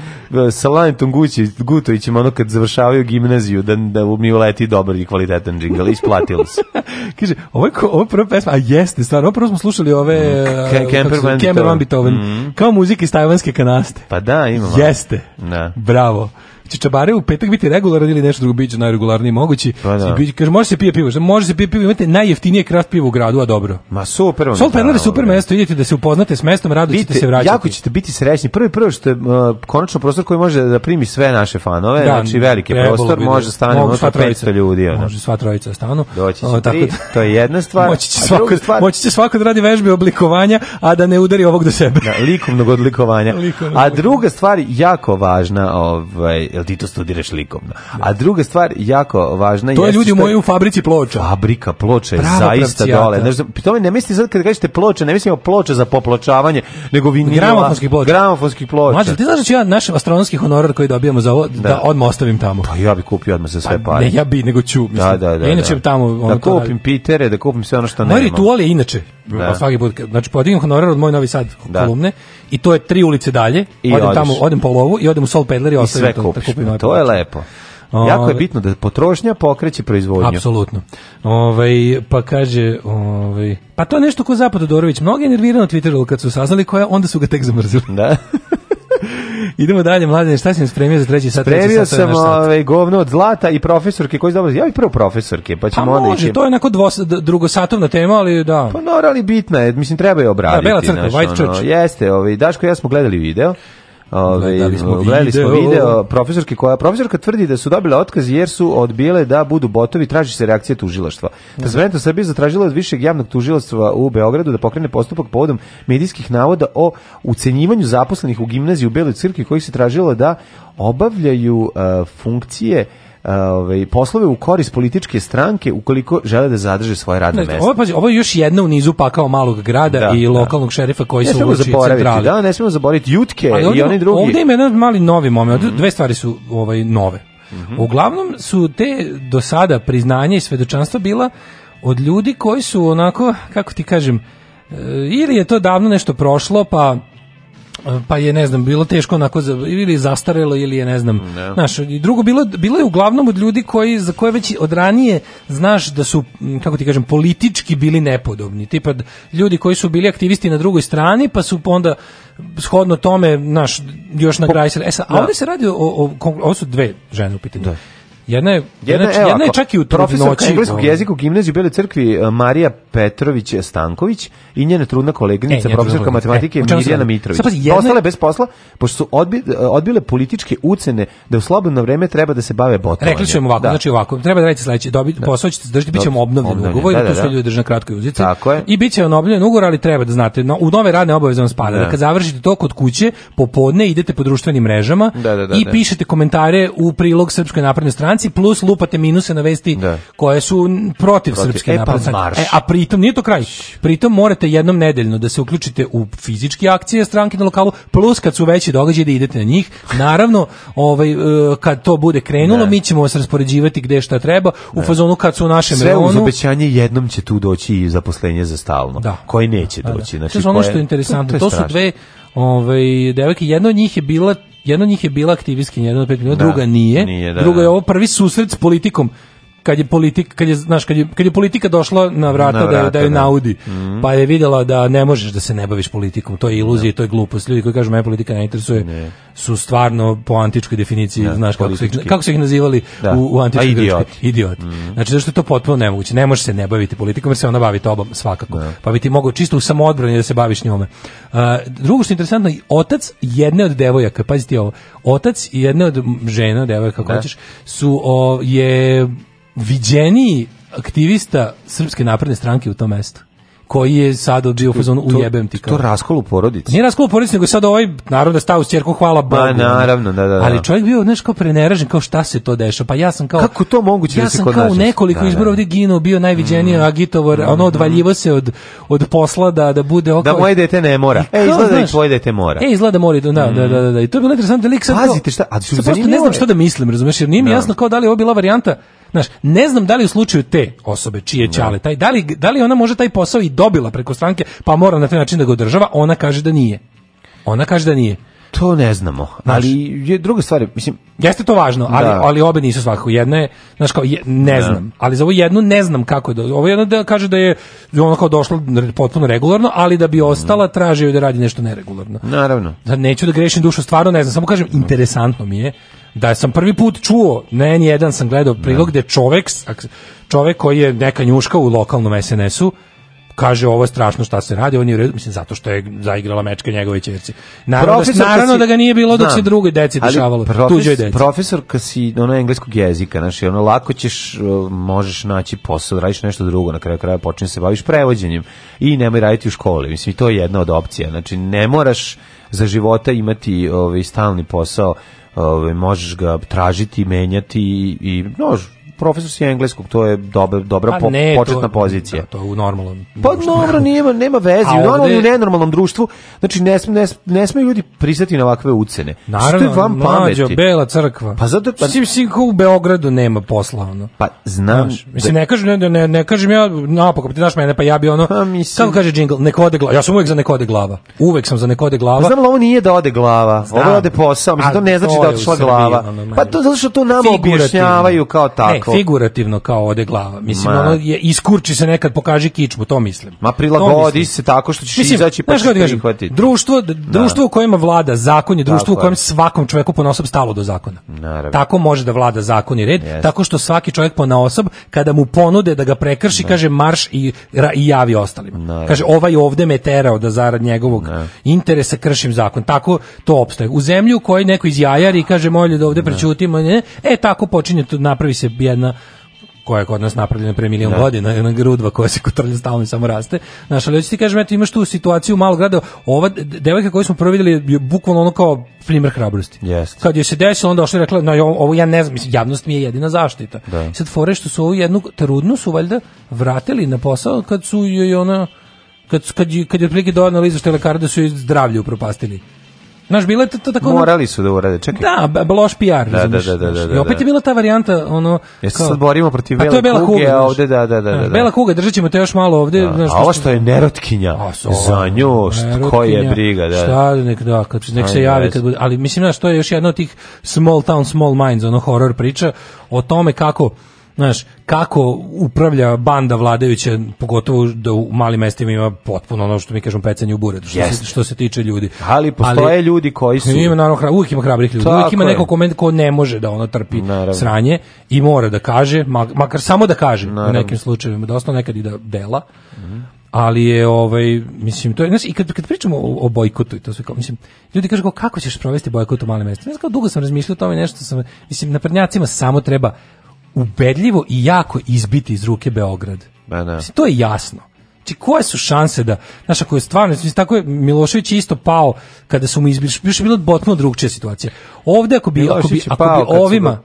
sa Tungući, Gutovićima, ono, kad završavaju gimnaziju, da, da mi uleti dobar i kvalitetan džingl. Isplatilo se. Kaže, ovo je, ovo je prva pesma, a jeste, stvarno, prvo smo slušali ove... Mm. Kemper Van Beethoven. Mm. Kao muzika iz tajvanske kanaste. Pa da, imamo. Jeste. Da. Bravo će čabare u petak biti regularni ili nešto drugo biće najregularniji mogući. Pa da. Biće, kaže može se pije pivo, može se pije pivo, imate najjeftinije kraft pivo u gradu, a dobro. Ma super. Sol Perler je super mesto, idete da se upoznate s mestom, rado ćete se vraćati. Jako ćete biti srećni. Prvi prvo što je uh, konačno prostor koji može da primi sve naše fanove, da, znači veliki prostor, bi, može stane oko 500 ljudi, ona. Može sva trojica da stanu. Doći će tako tri, da. to je jedna stvar. Moći će svako, stvar, moći će svako da radi vežbe oblikovanja, a da ne udari ovog do sebe. Da, likovnog odlikovanja. a druga stvar jako važna, ovaj jel ti to studiraš likovno. Da. A druga stvar, jako važna je... To je ljudi u mojoj u fabrici ploča. Fabrika ploča je Prava zaista dole. Ne, znam, tome ne mislim sad kad kažete ploče, ne mislimo ploče za popločavanje, nego vinila. Gramofonskih ploča. Gramofonskih ploča. Mađo, ti znaš da ću ja naš astronomski honorar koji dobijamo za ovo, da, da odmah ostavim tamo. Pa ja bi kupio odmah za pa sve pa, pare. Ne, ja bi, nego ću. Mislim. Da, da, da. Ja inače da. tamo... Da ono da kupim pitere, da kupim sve ono što nema. Moj ritual je inače, da. svaki put, znači podignem honorar od moj Novi Sad da. kolumne, da i to je tri ulice dalje. I odem odiš. tamo, odem po lovu i odem u Sol Pedler i ostavim sve to, da kupim to, da, to je lepo. Jako je ovaj, bitno da potrošnja pokreće proizvodnju. Apsolutno. Ovaj pa kaže, ovaj pa to je nešto ko Zapad Todorović, mnogi je nervirano Twitteru kad su saznali koja, onda su ga tek zamrzili. Da. Idemo dalje, mladine, šta si mi spremio za treći sat? Spremio sam ove, ovaj, govno od zlata i profesorke koji dobro, ja bih prvo profesorke, pa ćemo pa onda može, ići. to je onako dvos, drugosatovna tema, ali da. Pa no, bitna je, mislim, treba je obraditi. Da, Bela crkva, White Church. Jeste, ovaj, Daško i ja smo gledali video. Ove, da, da, da, gledali smo video. video profesorke koja profesorka tvrdi da su dobile otkaz jer su odbile da budu botovi traži se reakcija tužilaštva. Transparentno Srbija zatražila od višeg javnog tužilaštva u Beogradu da pokrene postupak povodom medijskih navoda o ucenjivanju zaposlenih u gimnaziji u Beloj crkvi koji se tražilo da obavljaju uh, funkcije ovaj poslove u korist političke stranke ukoliko žele da zadrže svoje radno mesto. Ovo pazi, ovo je još jedna u nizu pakao malog grada da, i da. lokalnog da. šerifa koji su uvuči centrali. Da, ne smemo zaboraviti Jutke ovdje, i oni drugi. Ovde ima jedan mali novi moment. Mm -hmm. Dve stvari su ovaj nove. Mm -hmm. Uglavnom su te do sada priznanje i svedočanstva bila od ljudi koji su onako, kako ti kažem, e, ili je to davno nešto prošlo, pa pa je ne znam bilo teško onako ili zastarelo ili je ne znam ne. Znaš, i drugo bilo bilo je uglavnom od ljudi koji za koje već od ranije znaš da su kako ti kažem politički bili nepodobni tipa ljudi koji su bili aktivisti na drugoj strani pa su onda shodno tome naš još na kraju e sad, a da. ovdje se radi o, o, o, ovo su dve žene u pitanju da Jedna je, jedna, jedna, evo, jedna je e, čak i u trudnoći. Profesor ovaj. jezika u gimnaziju Bele crkvi e, Marija Petrović Stanković i njena trudna koleginica, e, profesorka matematike e, Mirjana Mitrović. Pazi, jedna... Ostale bez posla, pošto su odbi, e, odbile političke ucene da u slobodno vreme treba da se bave botovanjem. Rekli su ovako, da. znači ovako, treba da reći sledeće, dobiti da. posao ćete držati, bit ćemo obnovljen ugovor, da, da, da. to su da. ljudi drži na kratkoj uzici. Tako je. I bit će obnovljen ugovor, ali treba da znate, no, u nove radne obaveze vam spada, da. da. kad završite to kod kuće, popodne idete po društvenim mrežama da, da, da, i da. pišete komentare u prilog Srpskoj naprednoj strani stranci plus lupate minuse na vesti da. koje su protiv, protiv srpske e, e, a pritom nije to kraj. Pritom morate jednom nedeljno da se uključite u fizičke akcije stranke na lokalu plus kad su veći događaji da idete na njih. Naravno, ovaj e, kad to bude krenulo, ne. Da. mi ćemo vas raspoređivati gde šta treba. U ne. Da. fazonu kad su u našem Sve rejonu. Sve obećanje jednom će tu doći i zaposlenje za stalno. Da. Koji neće da, doći. Da. Znači, koje... ono što je interesantno, to, to, to su dve ovaj devojke, jedna od njih je bila Jedna od njih je bila aktivistkinja, jedna od pet minuta, da, druga nije. nije da, druga je da. ovo prvi susret s politikom kad je politika kad je znaš kad je, kad je politika došla na vrata, na da vrata da da je naudi mm. pa je videla da ne možeš da se ne baviš politikom to je iluzija da. to je glupost ljudi koji kažu mene politika ne interesuje ne. su stvarno po antičkoj definiciji ne, da, znaš kako su, ih, kako su ih nazivali da. u, u antičkoj idiot, idiot. Mm. znači zašto je to potpuno nemoguće ne možeš se ne baviti politikom jer se ona bavi tobom svakako ne. pa bi ti mogao čisto u samoodbrani da se baviš njome uh, drugo što je interesantno otac jedne od devojaka pazite ovo otac jedne od žena devojaka kako hoćeš su o, je viđeniji aktivista Srpske napredne stranke u tom mestu koji je sad odžio u fazonu ujebem ti. Kao. To raskol u porodici. Nije raskol u porodici, nego sad ovaj, narod da stao u čerku, hvala Bogu. Ma, naravno, da, da, da. Ali čovjek bio, znaš, kao preneražen, kao šta se to dešava. Pa ja sam kao... Kako to moguće da ja da se kod Ja sam kao u nekoliko da, da izbora da. ovde ginuo, bio najviđeniji mm. agitovor, mm, ono, mm-hmm. odvaljivo se od, od posla da, da bude oko... Da moje dete ne mora. e, izgleda znaš, i tvoje dete mora. E, izgleda mora, da, da, mm-hmm. da, da, da. I to je bilo interesantno. Lik sad, Pazite, šta, a su sad, ne znam šta da mislim, razumeš, jer nije mi jasno kao da li ovo bila varijanta Znaš, ne znam da li u slučaju te osobe čije ćale taj da li da li ona može taj posao i dobila preko stranke, pa mora na taj način da ga održava, ona kaže da nije. Ona kaže da nije. To ne znamo, ali je druga stvar, mislim... Jeste to važno, da. ali, da. ali obe nisu svakako. Jedna je, znači kao, je, ne da. znam, ali za ovu jednu ne znam kako je. Do, ovo jedna da kaže da je da ona kao došla potpuno regularno, ali da bi ostala tražio da radi nešto neregularno. Naravno. Da neću da grešim dušu, stvarno ne znam, samo kažem, interesantno mi je da sam prvi put čuo, ne, jedan sam gledao prilog da. gde čovek, čovek koji je neka njuška u lokalnom SNS-u, kaže ovo je strašno šta se radi, on je red, mislim zato što je zaigrala mečka njegove ćerci. Naravno, da, naravno si, da ga nije bilo dok se drugoj deci dešavalo, profes, tuđoj deci. Profesor kad si ono engleskog jezika, znači ono lako ćeš možeš naći posao, radiš nešto drugo, na kraju kraja počneš se baviš prevođenjem i nemoj raditi u školi. Mislim i to je jedna od opcija. Znači ne moraš za života imati ovaj stalni posao, ovaj možeš ga tražiti, menjati i, i no, profesor si engleskog, to je dobra, dobra pa po, ne, početna to, pozicija. Da, to je u normalnom Pa dobro, nema, nema veze, u normalnom i nenormalnom društvu, znači ne, sm, ne, ne smeju ljudi prisjeti na ovakve ucene. Naravno, vam mlađo, pameti? bela crkva. Pa zato... Pa, Mislim, u Beogradu nema posla, ono. Pa znam. Znaš, da- mislim, ne kažem, ne, ne, ne kažem ja, napako, ti daš mene, pa ja bi ono, pa, mislim... kako kaže džingl, neko ode glava, ja sam uvek za neko ode glava, uvek sam za neko ode glava. Pa znam, ovo nije da ode glava, znam. ovo da ode posao, mislim, to ne znači da otišla glava. Pa to zato što to nama objašnjavaju kao tako tako... Figurativno kao ode glava. Mislim, Ma... ono je, iskurči se nekad, pokaži kičmu, to mislim. Ma prilagodi mislim. se tako što ćeš mislim, izaći pa ćeš prihvatiti. Društvo, da. društvo da. u kojima vlada zakon je društvo tako u kojem svakom čovjeku ponosob stalo do zakona. Naravno. Tako može da vlada zakon i red, yes. tako što svaki čovjek ponaosob, kada mu ponude da ga prekrši, Naravno. Da. kaže marš i, ra, i javi ostalima. Naravno. Kaže, ovaj ovde me terao da zarad njegovog Naravno. Da. interesa kršim zakon. Tako to opstaje. U zemlju u kojoj neko izjajari i kaže, molje da ovde prećutimo, ne, e, tako počinje, to napravi se jedan jedna koja je kod nas napravljena pre milion da. godina, jedna grudva koja se kotrlja stalno i samo raste. Znaš, ali hoću ti kažem, eto imaš tu situaciju u malog grada, ova devojka koju smo prvo videli je bukvalno ono kao primer hrabrosti. Yes. Kad je se desilo, onda došla rekla, no, ovo ja ne znam, javnost mi je jedina zaštita. Da. Sad fore što su ovu jednu trudnu su valjda vratili na posao kad su joj ona, kad, kad, kad je otprilike do analiza što je lekara da su joj zdravlje upropastili. Znaš, bilo je to, to tako... Morali su da urade, čekaj. Da, bloš PR, da da, da, da, da, da, da, I da. opet je bila ta varijanta, ono... Jesi sad borimo protiv pa Bela, to Bela Kuga, kuga ovde, da, da, da, da, Bela Kuga, držat ćemo te još malo ovde. Da. Znaš, a ovo što je nerotkinja, za nju, ko je briga, da. Šta, nek, da, kad, nek se javi, kad bude, ali mislim, znaš, to je još jedna od tih small town, small minds, ono horror priča, o tome kako znaš, kako upravlja banda vladajuća, pogotovo da u malim mestima ima potpuno ono što mi kažemo pecanje u buredu, što, yes. se, što se tiče ljudi. Ali postoje Ali, ljudi koji su... Ima, naravno, uvijek ima hrabrih ljudi, Tako uvijek ima neko koment ko ne može da ono trpi naravno. sranje i mora da kaže, makar samo da kaže naravno. u nekim slučajevima, dosta da nekad i da dela. Mm -hmm ali je ovaj mislim to je znači i kad kad pričamo o, o bojkotu i to sve kao mislim ljudi kažu kao, kako ćeš provesti bojkot u malim mestima znači kao dugo sam razmišljao o tome nešto sam mislim na prednjacima samo treba ubedljivo i jako izbiti iz ruke Beograd. da. Mislim, to je jasno. Znači, koje su šanse da, znaš, ako je stvarno, mislim, tako je Milošević isto pao kada su mu izbili, još je bilo potpuno drugčija situacija. Ovde, ako bi, ako bi, ako bi ovima,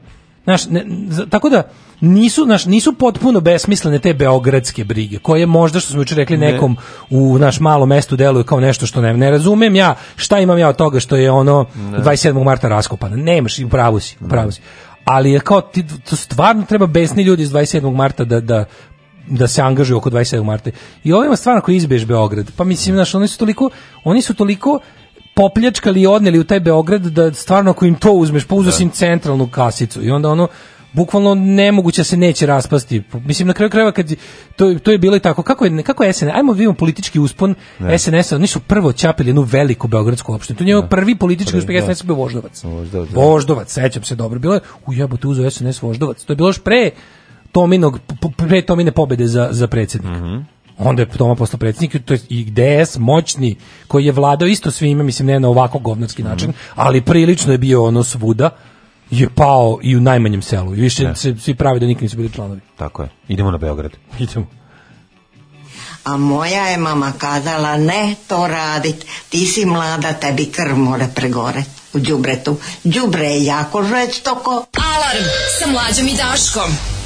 znaš, ne, tako da, nisu, znaš, nisu potpuno besmislene te beogradske brige, koje možda, što smo jučer rekli, ne. nekom u naš malo mestu deluje kao nešto što ne, ne razumem ja, šta imam ja od toga što je ono ne. 27. marta raskopano. Nemaš, i pravu si, pravu si ali je kao ti, to stvarno treba besni ljudi iz 27. marta da, da da se angažuju oko 27. marta. I ovima stvarno koji izbež Beograd. Pa mislim, znaš, oni su toliko, oni su toliko popljačkali i odneli u taj Beograd da stvarno ako im to uzmeš, pa uzeš da. im centralnu kasicu i onda ono bukvalno nemoguće da se neće raspasti. Mislim na kraju krajeva kad to, to je bilo i tako kako je kako je SNS, ajmo da vidimo politički uspon ne. SNS-a, oni su prvo ćapili jednu veliku beogradsku opštinu. To je da. prvi politički uspeh SNS bio Voždovac. Voždovac, Voždovac sećam se dobro. Bilo je u jebote uzeo SNS Voždovac. To je bilo još pre Tominog pre Tomine pobede za za predsednika. Mm -hmm onda je Toma postao predsjednik to je i DS moćni koji je vladao isto svime, mislim ne na ovako govnarski mhm. način, ali prilično je bio ono svuda je pao i u najmanjem selu. I više ne. se svi pravi da nikad nisu bili članovi. Tako je. Idemo na Beograd. Idemo. A moja je mama kazala, ne to radit, ti si mlada, tebi krv mora pregore u džubretu. Džubre je jako žveć toko. Alarm sa mlađom i Daškom.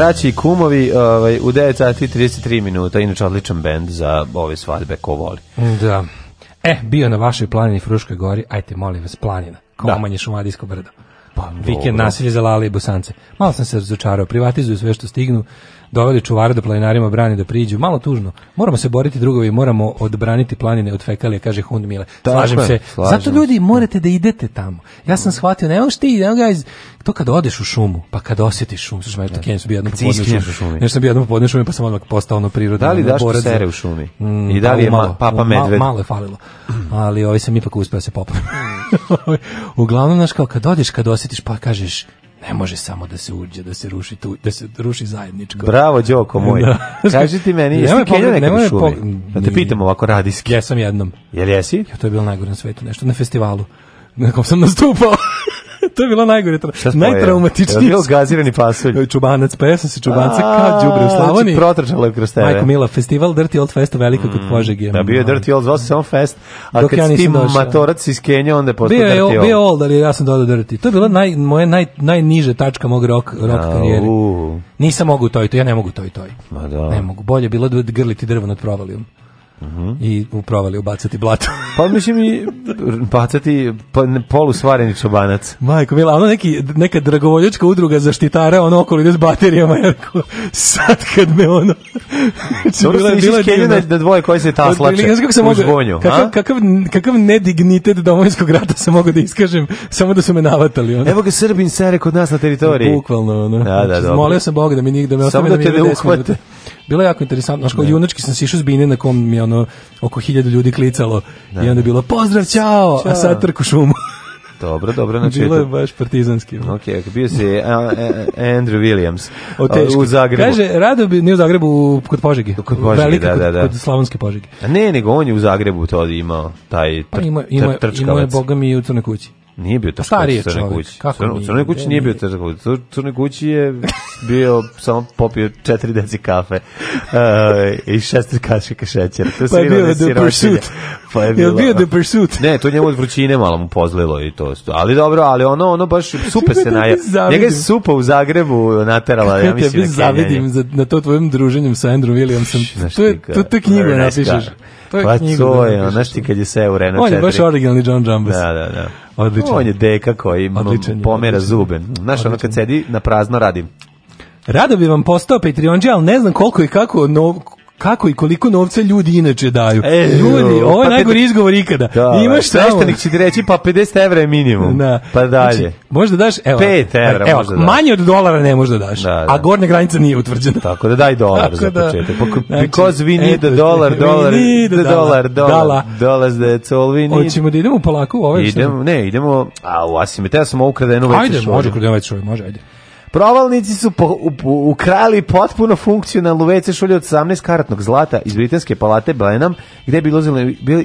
braći i kumovi ovaj, u 9 sati 33 minuta, inače odličan bend za ove svadbe ko voli. Da. E, bio na vašoj planini Fruškoj gori, ajte, molim vas, planina, kao da. omanje šumadijsko brdo. Pa, Vikend nasilje za lale i bosance. Malo sam se razočarao, privatizuju sve što stignu, doveli čuvara da planinarima brani da priđu. Malo tužno. Moramo se boriti drugovi, moramo odbraniti planine od fekalije, kaže Hund Mile. Slažem tako, se. Slažem. Zato ljudi morate da idete tamo. Ja sam shvatio, ne ti, ne možeš, to kad odeš u šumu, pa kad osjetiš šum, slušaj, ja to da. sam bio jednom popodne šumi. šumi. Nešto sam bio jednom popodne šumi, pa sam odmah postao ono prirodno. Da li daš sere u šumi? Mm, I da li je malo, papa medved? Malo, malo je falilo. Ali ovi sam ipak uspeo da se popati. Uglavnom, znaš, kao kad odeš, kad osjetiš, pa kažeš, ne može samo da se uđe, da se ruši tu, da se ruši zajedničko. Bravo, Đoko moj. Da. Kaži ti meni, jesi ti Kenja nekad u šumi? Da te pitam ovako radijski. Jesam jednom. Jel jesi? Ja, to je bilo najgore na svetu, nešto na festivalu na kom sam nastupao. to je bilo najgore, najtraumatičnije. Je gazirani pasulj. Čubanac, pa ja sam se čubanca kao đubre u znači, Slavoniji. Protrčala je kroz tebe. Majko Mila, festival Dirty Old Fest velika kod mm, Požege. Da, bio je Dirty Old, zvao se Fest, a kad si ti matorac iz Kenja, onda je Dirty Old. Bio je Old, ali ja sam dodao Dirty. To je bila naj, moje naj, najniže tačka mog rok rock karijere. Nisam mogu to i to, ja ne mogu to i to. Ma da. Ne mogu, bolje bilo da grliti drvo nad provalijom uh -huh. i u provali ubacati blato. pa mislim i bacati pa polusvareni čobanac. Majko Mila, ono neki, neka dragovoljačka udruga zaštitara, ono okolo ide s baterijama, Jerko, sad kad me ono... Dobro što bila skeljena da dvoje koji se taslače kako sam mogu, kakav, kakav, kakav nedignitet domovinskog rata sam mogu da iskažem, samo da su me navatali. Ono. Evo ga Srbin sere kod nas na teritoriji. Bukvalno, ono. Da, da, znači, Molio sam Boga da mi nigde da me ostane. Samo da, da te ne uhvate. Bilo je jako interesantno, znači kao da. junački sam sišao s bine na kom mi ono oko 1000 ljudi klicalo da. i onda je bilo pozdrav, ciao, a sad trku šumu. Dobro, dobro, znači bilo je baš partizanski. Okej, bio si Andrew Williams u Zagrebu. Kaže rado bi ne u Zagrebu kod Požegi. Kod Požege, Velika, da, da, da. Kod, kod slavonske Požegi. A ne, nego on je u Zagrebu to imao taj tr, pa ima ima, trčkavac. ima je bogami u Crnoj kući. Nije bio tako Stari je čovjek. Kući. Kako Crno, Crnoj kući nije bio U Crnoj kući je bio samo popio četiri deci kafe uh, i šest kašika šećera. To je pa bio da, da pršut pa je bilo. Je bio da. The Pursuit. ne, to njemu od vrućine malo mu pozlilo i to. Ali dobro, ali ono, ono baš supe se naje. Njega je supa u Zagrebu naterala, ja mislim, na zavidim za, na to tvojim druženjem sa Andrew Williamsom. to je, to, to knjigu napišeš. To je pa knjigu to je, pa da znaš ti kad je seo u Reno 4. On je baš originalni John Jambas. Da, da, da. Odličan. On je deka koji odličan, pomera odličan. zube. Znaš, ono kad sedi na prazno radi. Rado bi vam postao Patreon, ali ne znam koliko i kako no, kako i koliko novca ljudi inače daju. E, ljudi, ovo je pa najgori izgovor ikada. Da, Imaš da, Sveštenik će ti reći, pa 50 evra je minimum. Da. Pa dalje. Znači, možda daš, evo. 5 evra evo, možda daš. Manje od dolara ne možda daš. Da, da. A gornja granica nije utvrđena. Tako da daj dolar za da. početak. Pa znači, because we need a dollar, dollar, dollar, dollar, dollars, that's all we need. Hoćemo da idemo polako u ovaj. Idemo, ne, idemo, a u Asime, ja sam ovu kradenu već Ajde, može kradenu ovaj već može, ajde. Provalnici su po, u, u, ukrali potpuno funkcionalnu WC šolju od 18 karatnog zlata iz britanske palate Blenheim, gde je bilo,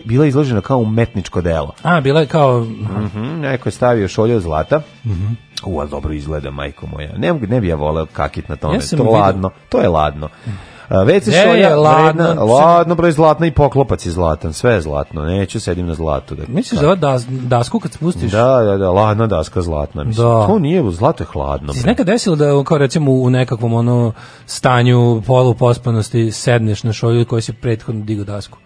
bila izložena kao umetničko delo. A, bila je kao... Mm -hmm, neko je stavio šolju od zlata. Mm -hmm. Ua, dobro izgleda, majko moja. Ne, ne bi ja voleo kakit na tome. Ja to, je ladno, to je ladno. Mhm. WC šolja vredna, ladno, broj zlatna i poklopac je zlatan, sve je zlatno, neću sedim na zlatu. Da, Misliš da da, dasku kad spustiš? Da, da, da, ladna daska zlatna, mislim. Da. To nije, zlato je hladno. Si nekad desilo da, kao recimo u nekakvom ono stanju polupospanosti sedneš na šolju koji si prethodno digo dasku?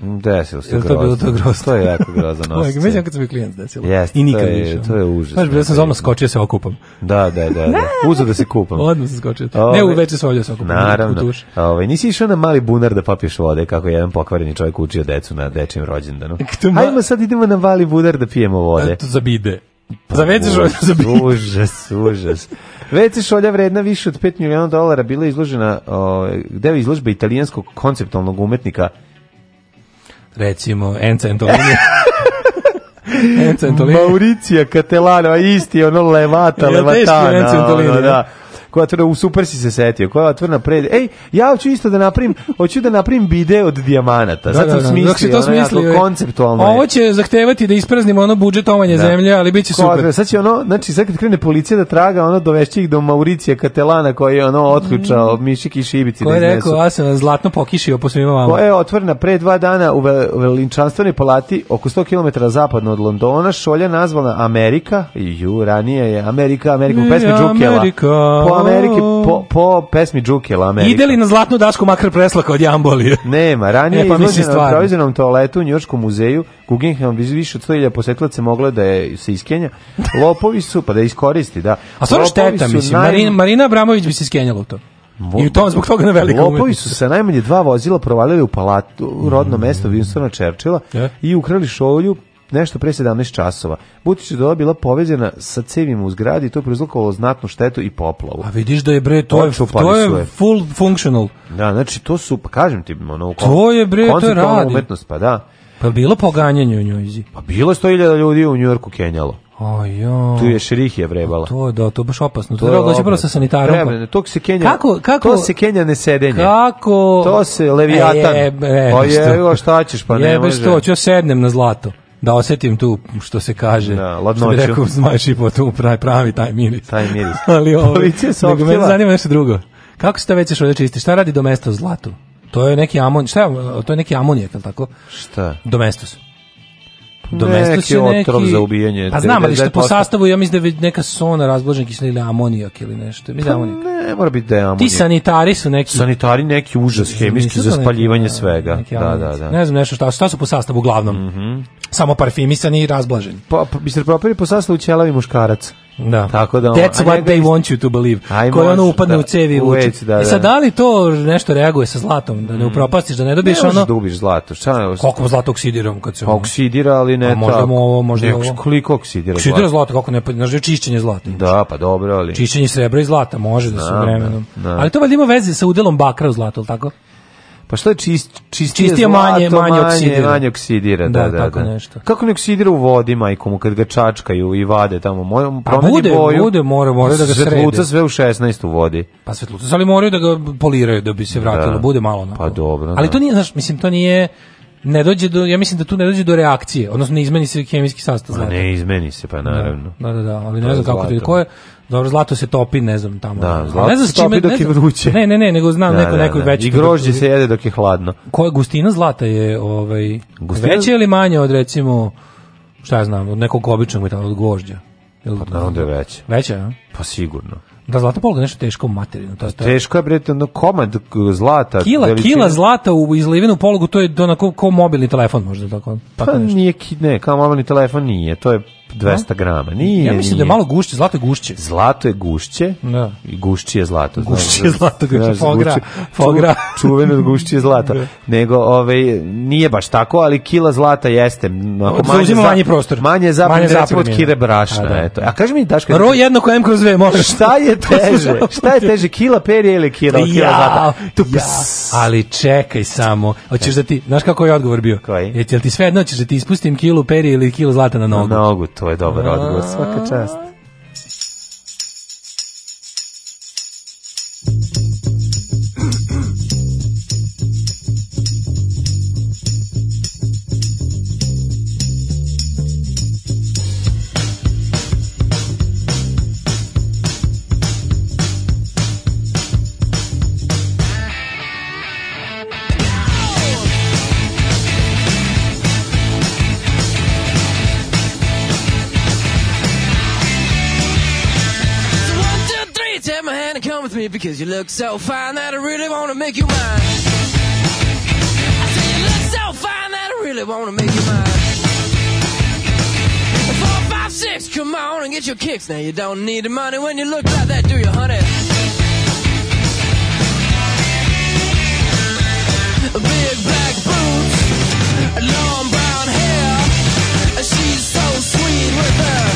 Desilo se to grozno. To je bilo to grozno. To je jako grozno osjećaj. Mislim kad sam bio klijent desilo. Yes, I nikad više. To je užas. Znaš, bio sam zomno skočio se okupam. Da, da, da. da. Uzo da se kupam. Odmah se skočio. Ove, ne, uveče se ovdje se okupam. Naravno. Ove, nisi išao na mali bunar da papiješ vode, kako jedan pokvareni čovjek učio decu na dečijem rođendanu. Ma... Hajmo sad idemo na mali bunar da pijemo vode. To zabide. Pa, Zaveciš olja za bit. Užas, užas. Veciš olja vredna više od 5 miliona dolara bila izložena, o, gde je izložba italijanskog konceptualnog umetnika recimo Enca Antonija. Enzo Antolini. Mauricija Catelano, isti, ono levata, ja, levatana. Enzo Antolini, ono, da. da koja tvrda, u super si se setio, koja otvrna pred, ej, ja hoću isto da napravim, hoću da napravim bide od dijamanata. Da, sad da, da, smislio, dok si to smislio, ono, e. konceptualno je. Ovo će zahtevati da ispraznimo ono budžet da. zemlje, ali bit će Ko, super. Sad će ono, znači sad kad krene policija da traga, ono dovešće ih do Mauricije Katelana koji je ono otključao mm. mišik i šibici. Ko je da rekao, ja sam zlatno pokišio po svima vama. Koja je otvorena pre dva dana u, ve, u veličanstvenoj palati oko 100 km zapadno od od Londona šolja nazvana Amerika, ju, ranije je Amerika, Amerika, po pesmi Džukela. Po Amerike, po, po pesmi Džukela Amerika. Ide li na zlatnu dasku makar preslaka od Jambolije? Nema, ranije e, pa izložena na provizornom toaletu u Njurškom muzeju, Guggenheim više od 100.000 posetilaca mogla da je, se iskenja. Lopovi su, pa da iskoristi, da. A stvarno šteta, mislim, naj... Marina, Marina Abramović bi se iskenjala u to. I u tom zbog toga na veliko Lopovi su sa najmanje dva vozila provalili u palatu, u rodno mesto mm. Winstona Čerčila yeah. i ukrali šolju nešto pre 17 časova. Budući da je bila povezana sa cevima u zgradi, i to je prouzrokovalo znatnu štetu i poplavu. A vidiš da je bre to, je, to je full functional. Da, znači to su pa kažem ti ono To je bre to je radi. umetnost pa da. Pa bilo poganjanje u Njujorku. Pa bilo 100.000 ljudi u Njujorku kenjalo. Ajo. Tu je šerih je vrebala. To da, to je baš opasno. To, to je prvo sa sanitarom. Treba, pa. to se Kenja. Kako kako to se Kenja ne sedenje. Kako? To se Leviatan. E, e, pa e je, e, o je, šta ćeš pa ne može. Jebe što, ću ja sednem na zlato da osetim tu, što se kaže, da, ladnoću. što bi rekao, zmajši po tu pravi, pravi taj miris. Taj miris. Ali ovo, ovaj, Policija se nego mene zanima nešto drugo. Kako se ta većeš ovdje čisti? Šta radi do mesta u zlatu? To je neki amon, šta to je neki amonijak, je tako? Šta? do Domestos domestos neki je neki... otrov za ubijanje. Pa znam, ali da što po sastavu, ja mislim da je neka sona razblažena kiselina ili amonijak ili nešto. Mi pa amonijak. ne, mora biti da je amonijak. Ti sanitari su neki... Sanitari neki užas hemijski za spaljivanje neki, da, svega. Neki da, da, da. Ne znam nešto šta, šta su po sastavu uglavnom. Mm -hmm. Samo parfimisani i razblaženi. Pa, pa, Mr. Proper po sastavu ćelavi muškarac. Da. Tako da That's what they want you to believe. Koja ono upadne da, u cevi u već, da, da. E da. sad da li to nešto reaguje sa zlatom, da ne mm. upropastiš, da ne dobiješ ne ono? Ne da dubiš zlato. Šta? Koliko zlata oksidiram kad se ono? Oksidira, ali ne tako. Možda mu ovo, možda ne, ovo. Koliko oksidira? zlato? Oksidira zlato, kako ne, pa, znaš, da čišćenje zlata. Da, pa dobro, ali. Čišćenje srebra i zlata može da, da se vremenom. Da. Ali to valjda ima veze sa udelom bakra u zlatu, al tako? Pa što je čist, čistije, čistije zlato, manje, manje, oksidira. Manje oksidira, da, da, da, tako da. Nešto. Kako ne oksidira u vodi, majkom, kad ga čačkaju i vade tamo, moj, promeni bude, boju. bude, mora, mora da ga srede. Svetluca sve u 16 u vodi. Pa svetluca, ali moraju da ga poliraju da bi se da. vratilo, da. bude malo onako. Pa dobro. Ali da. to nije, znaš, mislim, to nije ne dođe do ja mislim da tu ne dođe do reakcije, odnosno ne izmeni se hemijski sastav zlata. Ne izmeni se pa da. naravno. Da, da, da, ali ne znam kako to Ko je Dobro, zlato se topi, ne znam tamo. Da, zlato ne znam se topi čime, dok je vruće. Ne, ne, ne, nego znam da, neko, da, neko da. veće. I grožđe se jede dok je hladno. Koja gustina zlata je ovaj, gustina... veća ili manja od recimo, šta ja znam, od nekog običnog metala, od gvožđa? Ili, pa naravno da je veća. Veća, a? Pa sigurno. Da, zlata poluga nešto teško u materinu. To je Teško je, bre, no, komad zlata. Kila, veličina. kila zlata u izlivenu polugu, to je onako kao mobilni telefon možda. Tako, pa nešto. nije, ne, kao mobilni telefon nije, to je 200 g. Nije, ja mislim da je malo gušće, zlato je gušće. Zlato je gušće. Da. I gušće je zlato. Gušće je zlato, gušće, fogra. fogra. Čuveno gušće je zlato. Da. Nego, ovaj, nije baš tako, ali kila zlata jeste. Ako da manje, manji prostor. Manje zapravo, recimo, od kire brašna. A, da. eto. A kaži mi, Daška... Ro jednako M kroz V, možeš. Šta je teže? šta je teže, kila perje ili kila, kila ja, zlata? Tu, ja. Ali čekaj samo. Hoćeš da ti, znaš kako je odgovor bio? Koji? Jel ti sve jedno, hoćeš da ti ispustim kilu perje ili kilu zlata na nogu? Na nogu, to je dobar odgovor, svaka čast. look so fine that I really wanna make you mine. I say you look so fine that I really wanna make you mine. Four, five, six, come on and get your kicks. Now you don't need the money when you look like that, do you, honey? Big black boots, long brown hair. She's so sweet with her.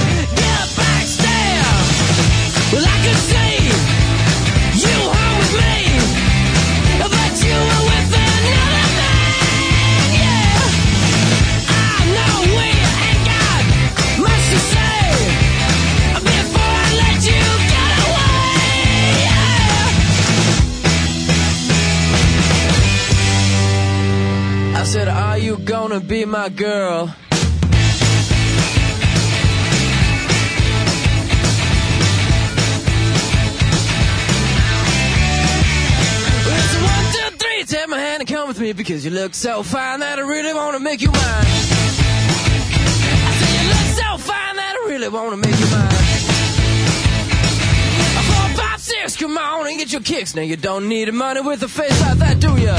said, Are you gonna be my girl? one, two, three. take my hand and come with me because you look so fine that I really want to make you mine. I say you look so fine that I really want to make you mine. Four, five, six, come on and get your kicks. Now you don't need money with a face like that, do ya?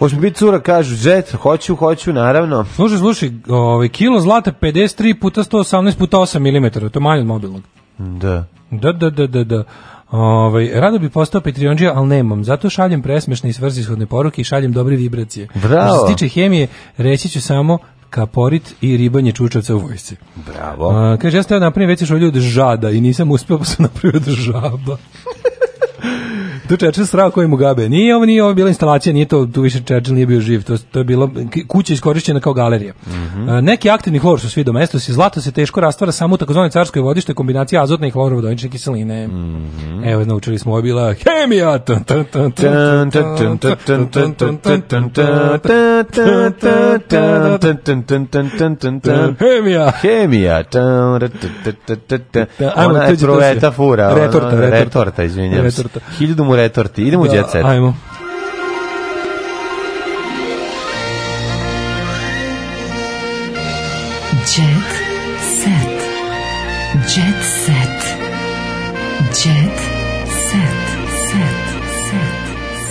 Hoće biti cura, kažu, žet, hoću, hoću, naravno. Slušaj, slušaj, ovaj, kilo zlata 53 puta 118 puta 8 mm, to je manje od mobilnog. Da. Da, da, da, da, da. Ovaj, rado bi postao Patreonđija, ali nemam. Zato šaljem presmešne i svrzishodne poruke i šaljem dobre vibracije. Bravo. Što se tiče hemije, reći ću samo kaporit i ribanje čučavca u vojsci. Bravo. A, kaže, ja ste da napravim veće što ljudi žada i nisam uspio, pa sam napravio da žaba tu Čečel srao koji Mugabe. Nije ovo, nije ovo bila instalacija, nije to, tu više Čečel nije bio živ. To, to je bila kuća iskorišćena kao galerija. Mm -hmm. neki aktivni hlor su svi do zlato se teško rastvara samo u takozvanoj carskoj vodište kombinacija azotne i hlorovodonične kiseline. Mm -hmm. Evo, naučili smo, ovo je bila hemija. Hemija. Hemija. Ajmo, Ona je proletafura. Retorta, retorta. Retorta, izvinjam se. Hiljadu retorti. Idemo da, u jet set. Ajmo. Jet set. Jet set. Jet set.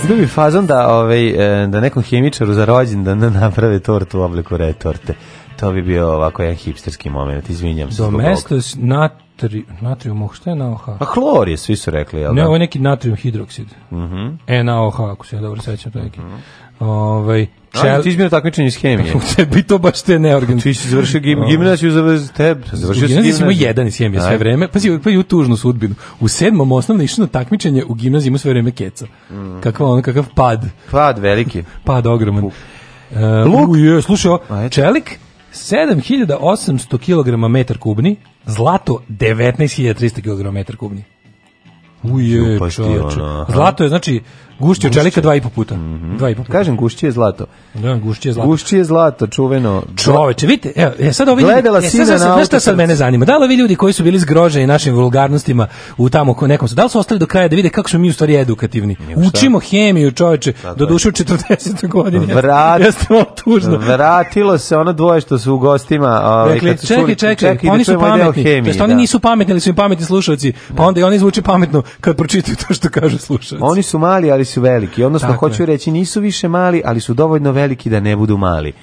Bio bi fazon da, ovaj, e, da nekom hemičaru za rođendan da naprave tortu u obliku retorte. To bi bio ovako jedan hipsterski moment, izvinjam se. Domestos natri, natrium, oh, šta je NaOH? A hlor je, svi su rekli, jel da? Ne, ovo je neki natrium hidroksid. Mm -hmm. E, NaOH, ako se ja dobro sećam, to je neki. Mm -hmm. Ovaj, Čel... Ali ti izmira takmičenje iz hemije. U tebi to baš te neorgan. Ti si završio gim, gimnaziju, završio tebe. Završio si gimnaziju. Imao jedan iz hemije sve vreme. Pazi, pa i u tužnu sudbinu. U sedmom osnovno išao na takmičenje u gimnaziju sve vreme keca. Mhm. Kakav on, kakav pad. Pad veliki. pad ogroman. Uh, Luk? Uh, je, slušaj, čelik 7800 kg metar kubni, zlato 19300 kg metar kubni. Uje, upasti, Zlato je, znači, gušće od čelika dva i po puta. Mm -hmm. dva i po puta. Kažem, gušće je zlato. Da, gušće je zlato. Gušće je zlato, čuveno. Čoveče, vidite, evo, je sad ovi Gledala ljudi, je, sad, sad, sad, sad, sad mene zanima, da li ovi ljudi koji su bili zgroženi našim vulgarnostima u tamo ko nekom da li su ostali do kraja da vide kako smo mi u stvari edukativni? Učimo hemiju, čoveče, do duše u 40. godine. Vrat, jeste malo tužno. Vratilo se ono dvoje što su u gostima. Ovaj, dakle, čekaj, čekaj, čekaj, pa oni da su pametni. to Hemije, oni da. nisu pametni, ali su im pametni slušalci, pa onda i oni zvuče pametno kad pročitaju to što kaže slušalci. Oni su mali, ali su veliki. Odnosno, Tako hoću reći, nisu više mali, ali su dovoljno veliki da ne budu mali.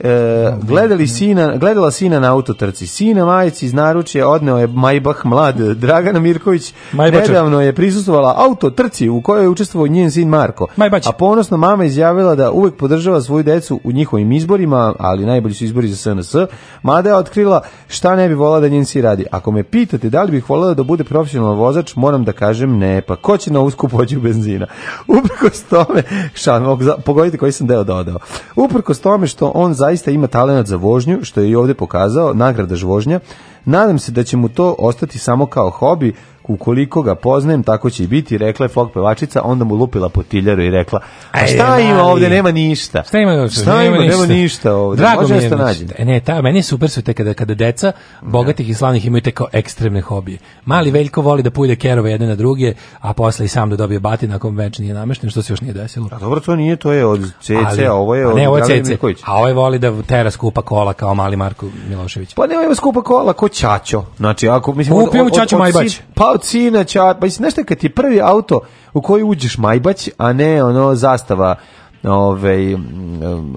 E, gledali sina, gledala sina na autotrci. Sina majici iz naručje odneo je Maybach mlad. Dragana Mirković nedavno je prisustvovala autotrci u kojoj je učestvovao njen sin Marko. Majbač. A ponosno mama izjavila da uvek podržava svoju decu u njihovim izborima, ali najbolji su izbori za SNS. Mada je otkrila šta ne bi volala da njen sin radi. Ako me pitate da li bih volala da bude profesionalan vozač, moram da kažem ne. Pa ko će na usku u benzina? Uprko Uprkos tome, šta, pogodite koji sam deo dodao. Uprkos tome što on za zaista ima talenat za vožnju, što je i ovde pokazao, nagrada vožnja. Nadam se da će mu to ostati samo kao hobi, ukoliko ga poznajem, tako će i biti, rekla je folk pevačica, onda mu lupila po tiljaru i rekla, a šta Ajde, ima ovde, nema ništa. Šta ima, šta nema, ništa. nema ništa ovde, Drago može mi je, da nađem. E, ne, ta, meni je super sve te kada, kada deca da. bogatih i slavnih imaju te kao ekstremne hobije. Mali Veljko voli da pulje kerove jedne na druge, a posle i sam da dobije batin ako već nije namešten, što se još nije desilo. A dobro, to nije, to je od CC, a ovo je pa od ne, ovo je CC, a ovo ovaj je voli da tera skupa kola kao mali Marko Milošević. Pa ne, ovo je skupa kola, ko Ćaćo. Znači, ako, mislim, Kupio mu Ćaćo Majbać. Pa od sina čar, pa znaš šta, kad ti prvi auto u koji uđeš majbać, a ne ono zastava ovaj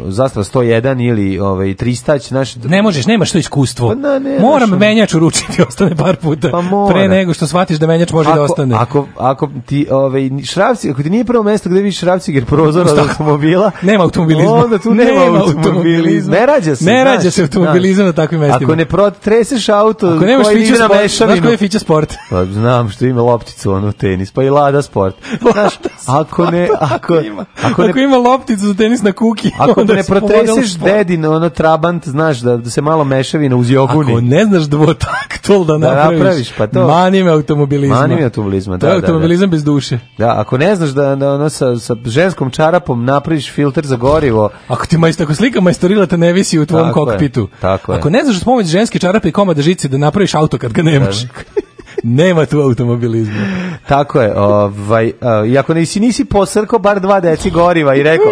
zastava 101 ili ovaj tristać naš ne možeš nema što iskustvo pa na, ne, moram naš... menjač uručiti ostane par puta pa pre nego što shvatiš da menjač može da ako, da ostane ako ako ti ovaj šrafci ako ti nije prvo mesto gde vidiš šrafci jer prozor od automobila nema automobilizma onda tu nema, nema automobilizma ne rađa se ne rađa se automobilizam na takvim mestima ako ne protreseš auto ako nemaš fiću sport znaš koji je fića sport pa znam što ima lopticu ono tenis pa i lada sport znaš ako ne ako ako, ne, ako ima lopticu lopticu za tenis na kuki. Ako ne protreseš dedin, ono trabant, znaš da, da se malo mešavina uz joguni. Ako ne znaš dvotaktol da, da napraviš, da napraviš pa to. mani me automobilizma. Mani me automobilizma, da, To je da, da, automobilizam da, da. bez duše. Da, ako ne znaš da, da ono sa, sa ženskom čarapom napraviš filter za gorivo. Ako ti majst, ako slika majstorila te ne visi u tvom tako kokpitu. Je, tako ako ne znaš spomenuti ženske čarape i komada žice da napraviš auto kad ga nemaš. Da. Nema tu automobilizma. Tako je, ovaj, e, iako nisi, nisi posrko bar dva deci goriva i rekao,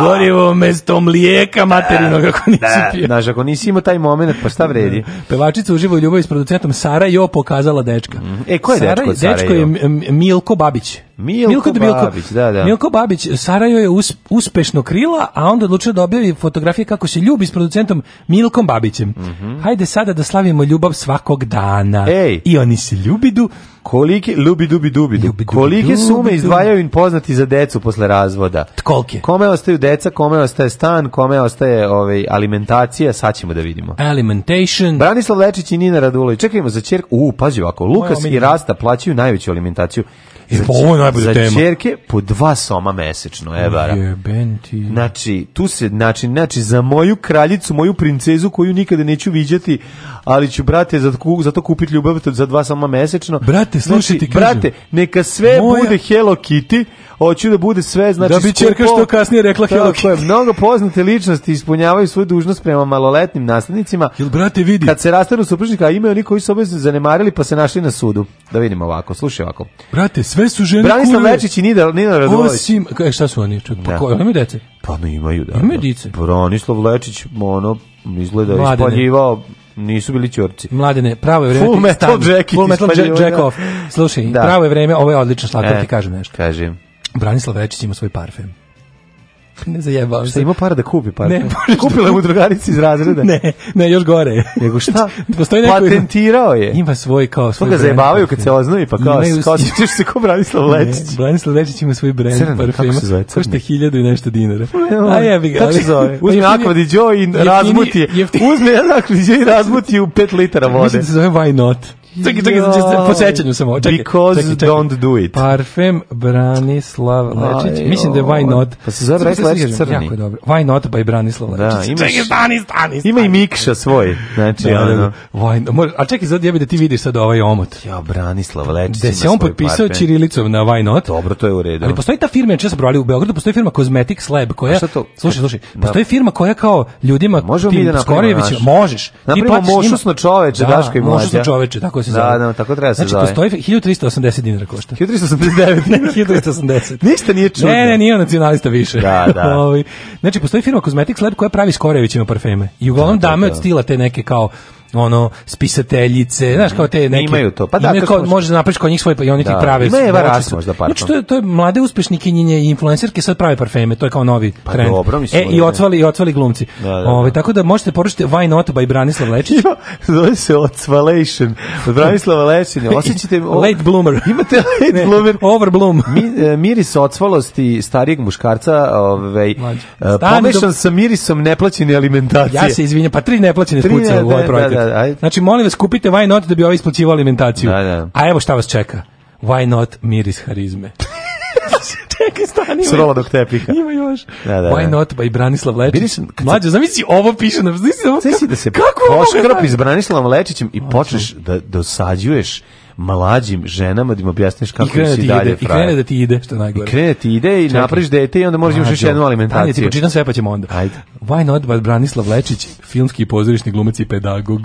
Gorivo mesto mlijeka materinog kako nisi da, pio. Znaš, ako nisi imao taj moment, pa šta vredi? Da. Pevačica uživa u ljubavi s producentom Sara Jo pokazala dečka. Mhm. E, ko je Sara, dečko Sara Dečko je Milko Babić. Milko, Milko Babić, da, da. Milko Babić Sarajevo je us, uspešno krila, a onda odlučio da objavi fotografije kako se ljubi s producentom Milkom Babićem. Mm -hmm. Hajde sada da slavimo ljubav svakog dana. Ej. I oni se ljubidu. Kolike ljubi, dubi dubi, dubi kolike sume izdvajaju im poznati za decu posle razvoda? Kolike? Kome ostaju deca, kome ostaje stan, kome ostaje ovaj alimentacija, sad ćemo da vidimo. Alimentation. Branislav Lečić i Nina Radulović. Čekajmo za ćerku. U, pazi ovako, Lukas i Rasta plaćaju najveću alimentaciju. I e, po pa ovo najbolja za tema. Za čerke po dva soma mesečno, evara. Jebenti. Znači, tu se, znači, znači, za moju kraljicu, moju princezu koju nikada neću viđati, ali ću, brate, za, za to kupiti ljubav za dva samo mesečno. Brate, slušaj znači, ti Brate, neka sve moja... bude Hello Kitty, hoću da bude sve, znači Da bi ćerka što kasnije rekla Hello Kitty. mnogo poznate ličnosti ispunjavaju svoju dužnost prema maloletnim naslednicima. Jel, brate, vidi. Kad se rastanu supružnika, a imaju oni koji su obavezno zanemarili pa se našli na sudu. Da vidimo ovako, slušaj ovako. Brate, sve su žene Branislav Lečić i Nida, Nida Radović. Osim, e, šta su oni? Čak, pa da. pa ko, imaju dece? Pa ne imaju, da. Imaju dece. Branislav Lečić, ono, izgleda Mladine. ispaljivao Nisu bili ćorci. Mladene, pravo je vreme. Full metal jacket. Full metal jack da. off. Slušaj, da. pravo je vreme, ovo je odlična šlag, e, ti kažem nešto. Kažem. Branislav Rečić ima svoj parfem. Ne zajebavam se. Šta ima para da kupi para? Ne, pa kupila mu drugarici iz razreda. Ne, ne, još gore. Nego šta? Postoji neko patentirao je. Ima svoj kao pa svoj. Koga zajebavaju pa kad se oznovi pa kao Imaju... kao ćeš se ko Branislav Lečić. Ne, Branislav Lečić ima svoj brend parfema. Kako se zove? Košta 1000 i nešto dinara. A ja bih ga. Kako se zove? Uzme Akvadi Joe i razmuti. Uzme Akvadi Joe i razmuti u 5 litara vode. Mislim se zove Why Not. Čekaj, čekaj, no. po sećanju samo. Čekaj, Because čekaj, čekaj. don't do it. Parfem Branislav Lečić. Aj, Mislim da je Why Not. Pa se zove Branislav Lečić crni. Jako je dobro. Why Not by Branislav da, Lečić. Da, imaš, čekaj, stani, stani, stani. Ima i Mikša svoj. Znači, da, da, da. ono. Why not. Može, A čekaj, zad jebi da ti vidiš sad ovaj omot. Ja, Branislav Lečić. Da se on potpisao Čirilicom na Why Not. Dobro, to je u redu. Ali postoji ta firma, često brali u Beogradu, postoji firma Cosmetics Lab koja... šta To? Slušaj, slušaj, postoji firma koja kao ljudima... Možemo mi da napravimo Možeš. Napravimo mošusno čoveče, Daško i mlađa. Mošusno čoveče, tako tako se da, zove. Da, da, tako treba da se znači, zove. Znači, postoji 1380 dinara košta. 1389, ne, 1380. Ništa nije čudno. Ne, ne, nije nacionalista više. Da, da. Ovaj, znači, postoji firma Cosmetics Lab koja pravi s Korevićima parfeme. I uglavnom da, da dame od stila te neke kao ono spisateljice, znaš kao te neke imaju to. Pa da, imaju kao, može da napraviš kod njih svoj pa- i oni da, ti prave. Ima je varas možda par. Znači to je, to je mlade uspešnikinje i influencerke sad prave parfeme, to je kao novi pa trend. Dobro, mislim, e i otvali i otvali glumci. Da, da, da. Ove, tako da možete poručiti Why Not by Branislav Lečić. Zove se Otsvalation. Od Branislava Lečića. Osećate late bloomer. Imate late ne, bloomer. Over bloom. Mi, e, miris odsvalosti starijeg muškarca, ovaj e, pomešan sa mirisom neplaćene alimentacije. Ja se izvinjam, pa tri neplaćene spuce u ovaj da, da, projekat da, Znači, molim vas, kupite Why Not da bi ovo isplaćivao alimentaciju. Da, da. A evo šta vas čeka. Why Not miris harizme. Čekaj, stani. S roladog tepiha. Ima još. Da, da, da. Why not by Branislav Lečić? Mlađe, zamisli, ovo piše na... Zamisli, da se kako poškrp da- s Branislavom Lečićem i počneš da dosađuješ mlađim ženama da im objasniš kako da si ide, dalje frajer. Da I krene da ti ide, što najgore. I krene ti ide i napraviš dete i onda možeš da imaš još jednu alimentaciju. Ajde, ti počitam sve pa ćemo onda. Ajde. Why not by Branislav Lečić, filmski i pozorišni glumac i pedagog.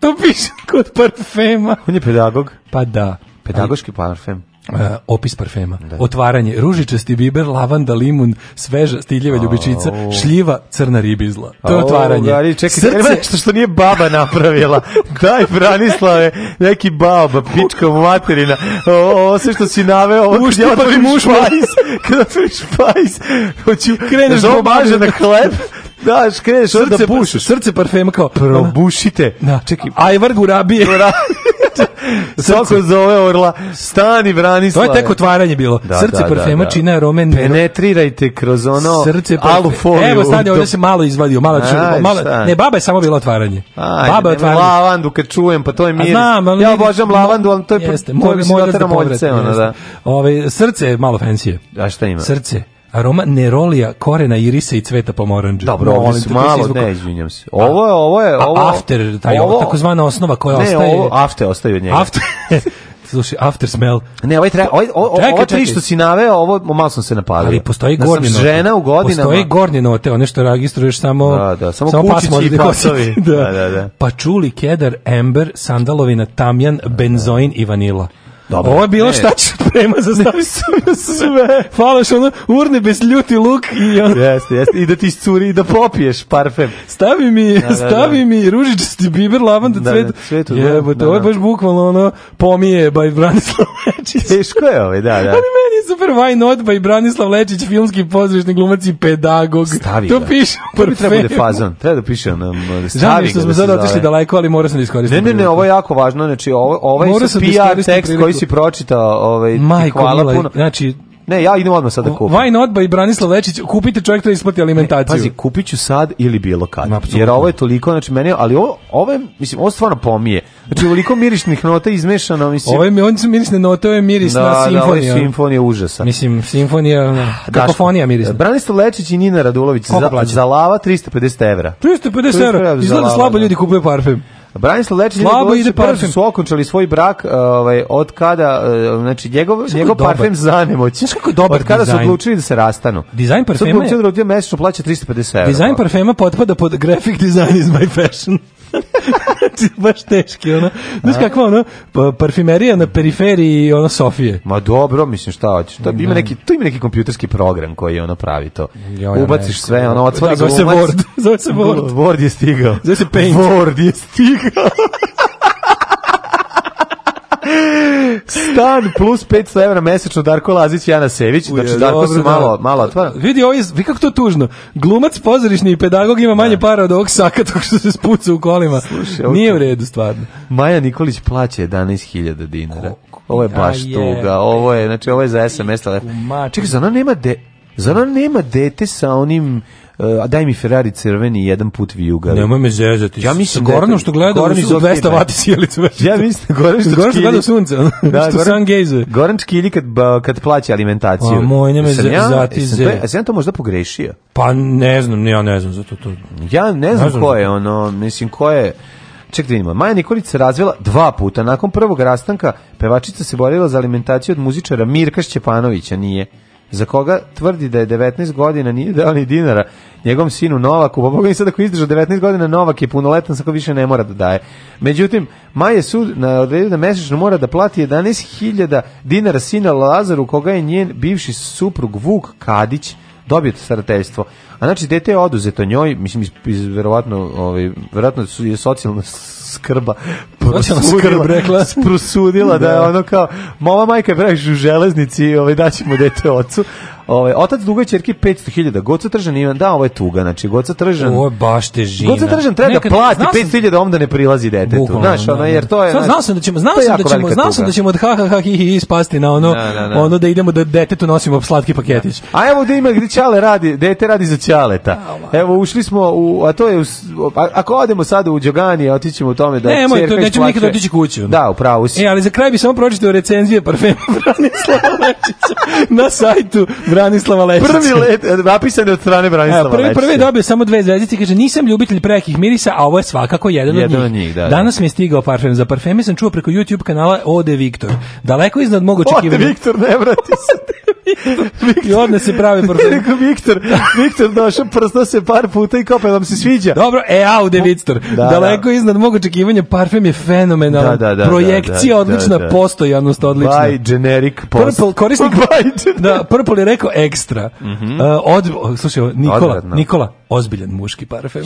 To piše kod parfema. On je pedagog? Pa da. Pedagoški parfem. Uh, opis parfema. Da. Otvaranje, ružičasti biber, lavanda, limun, sveža stiljeva ljubičica, oh. šljiva, crna ribizla. To je otvaranje. Oh, čekaj, Srce... nešto što nije baba napravila. Daj, Branislave, neki baba, pička materina. O, sve što si naveo, ovo muš, ja otvorim špajs, kada otvorim špajs, hoću, kreneš da, da na hleb, daš, kreneš, srce, da pušiš. Srce parfema kao... Probušite. Da, čekaj. Ajvar gurabije. Gurabije. Soko zove orla, stani Branislave. To je tek otvaranje bilo. Da, srce da, da parfema da, čine arome. Penetrirajte kroz ono Srce aluforiju. Evo stani, ovdje se malo izvadio, malo, Aj, malo ne baba je samo bilo otvaranje. Aj, baba je otvaranje. Lavandu kad čujem, pa to je mir. Znam, ali, ja obožavam lavandu, al to je jeste, to je moj da, da povrat, ona, da. Ove, srce je malo fensije. A šta ima? Srce aroma nerolija, korena irisa i cveta pomoranđa. Dobro, no, ovdje su malo, ne, izvinjam se. Ovo je, ovo je, ovo... A after, taj, ovo, takozvana osnova koja ne, ostaje... Ne, ovo after ostaje od njega. After, Slušaj, after smell. Ne, ovaj treba, ovaj, o, čekaj, ovo tri što si naveo, ovo malo sam se napadio. Ali postoji da gornje note. žena u godinama. Postoji gornje note, one što registruješ samo... Da, da, samo, samo kućići i pasovi. da. da, da, da. Pa čuli, kedar, ember, sandalovina, tamjan, da, da. benzoin i vanila. Dobro. Ovo je bilo ne. šta ćeš prema za stavi sve. Falaš ono urne bez ljuti luk i ono. Jeste, jeste. I da ti iscuri i da popiješ parfem. Stavi mi, da, da, da. stavi da. mi ružičasti biber, lavanda, da, da cvet. Da, cvetu, Jebote, da, ovo je da, baš bukvalno ono pomije by Branislav Lečić. Teško je ovaj, da, da. Ali meni je super why not by Branislav Lečić, filmski pozorišni glumac i pedagog. Stavi to ga. piše. Prvi treba da fazon. Treba da piše ono. Žao mi što smo sad otišli daleko, ali morao sam da iskoristim. Ne, ne, ne, ovo je jako važno. Znači, ovo, ovaj PR tekst koji si pročitao, ovaj, Majko, hvala mila, puno. Znači, ne, ja idem odmah sad da kupim. Why not by Branislav Lečić, kupite čovjek da isplati alimentaciju. Ne, pazi, kupiću sad ili bilo kad. Absolutno. Jer ovo je toliko, znači meni, ali ovo, ovo je, mislim, ovo stvarno pomije. Znači, ovoliko mirišnih nota izmešano, mislim. Ovo je, on su mirisne note, ovo je miris da, simfonija. Da, ovo je simfonija užasa. Mislim, simfonija, ah, kakofonija mirisna. Branislav Lečić i Nina Radulović za, za lava 350 evra. 350, 350 evra, izgleda slabo ljudi da. kupuje parfem. Branislav Lečić i ide parfem. su okončali svoj brak e, ovaj, od kada, e, znači njegov, njegov parfem za nemoć. kako dobar Od kada dizajn. su odlučili da se rastanu. Dizajn parfema Sad odlučili da rodija mesečno plaća 350 evra. Dizajn pa. parfema potpada pod graphic design is my fashion. baš teški, ono. Znaš kakva, ono, pa, parfumerija na periferiji, ona Sofije. Ma dobro, mislim, šta hoćeš. Da ima neki, to ima neki kompjuterski program koji je ono pravi to. Ubaciš sve, ono, otvori da, se Word. Zove se Word. Word je stigao. Zove se Paint. Word je stigao. Stan plus 500 evra mesečno Darko Lazić i Ana Sević. Znači, Darko se malo, da. malo otvara. Vidi, ovo je, vi kako to tužno. Glumac pozorišni i pedagog ima manje da. para od ovog saka tog što se spuca u kolima. Slušaj, Nije u redu, stvarno. Maja Nikolić plaća 11.000 dinara. Ovo je baš tuga. Ovo je, znači, ovo je za SMS telefon. Čekaj, za ona nema de... Zar ona nema dete sa onim Eh, a daj mi Ferrari crveni jedan put vijuga. Nemoj me zezati. Ja da mislim da Goranom što gleda Goran iz 200 vati sjelicu. Ja mislim Goran što, Goran što gleda sunce. Da, što Goran gaze. Goran čkili kad kad plaća alimentaciju. A moj nemoj zezati. Ja sam to možda pogrešio. Pa ne znam, ja ne znam za to to. Ja ne znam, ne znam ko je ono, mislim ko je Ček da vidimo, Maja Nikolić se razvela dva puta. Nakon prvog rastanka pevačica se borila za alimentaciju od muzičara Mirka Šćepanovića, nije za koga tvrdi da je 19 godina nije dao ni dinara njegovom sinu Novaku, pa Boga mi sad ako izdrža 19 godina Novak je punoletan, sad više ne mora da daje. Međutim, Maje sud na odredu da mesečno mora da plati 11.000 dinara sina Lazaru, koga je njen bivši suprug Vuk Kadić dobijete starateljstvo. A znači, dete je oduzeto njoj, mislim, iz, iz, verovatno, ovaj, verovatno je socijalna skrba prosudila, skrb, rekla. prosudila da. da je ono kao, mova majka je previše u železnici, ovaj, daćemo dete ocu, Ovaj otac duga ćerki 500.000. Goca Tržan nije da, ovo je tuga. Znači Goca Tržan. Ovo je baš težina. Goca Tržan treba da Nekad, da plati 500.000 onda ne prilazi detetu. Znaš, ona da, jer da. to je. Sad, znao sam da ćemo, znao sam da ćemo, znao sam da ćemo od ha ha ha hi hi spasti na ono, na, na, na. ono da idemo da detetu nosimo slatki paketić. A evo da ima gde ćale radi, dete radi za ćaleta. Evo ušli smo u a to je a, ako odemo sad u Đogani, otićemo u tome da ćerka. Ne, moj, to nećemo nikad otići kući. Da, u pravu si. E, ali za kraj bi samo pročitao recenzije parfema Branislava na sajtu Branislava Lečića. Prvi let, napisan je od strane Branislava prvi, Lečića. Prvi dobio samo dve zvezdice, kaže, nisam ljubitelj prekih mirisa, a ovo je svakako jedan, jedan od njih. Od njih da, da, Danas mi je stigao parfem. Za parfeme sam čuo preko YouTube kanala Ode Viktor. Daleko iznad mog očekivanja. Ode Viktor, ne vrati se. I odne se pravi parfum. Rekao Viktor, Viktor došao, prstao se par puta i kao pa da vam se sviđa. Dobro, e, aude, da, Viktor. Da, da. Daleko da. iznad mog očekivanja, parfem je fenomenalan. Da, da, da, Projekcija odlična, postojanost odlična. By generic post. Purple, korisnik, da, Purple je rekao ekstra. Mm -hmm. E, uh, od, slušaj, Nikola, Odradno. Nikola, ozbiljan muški parfem.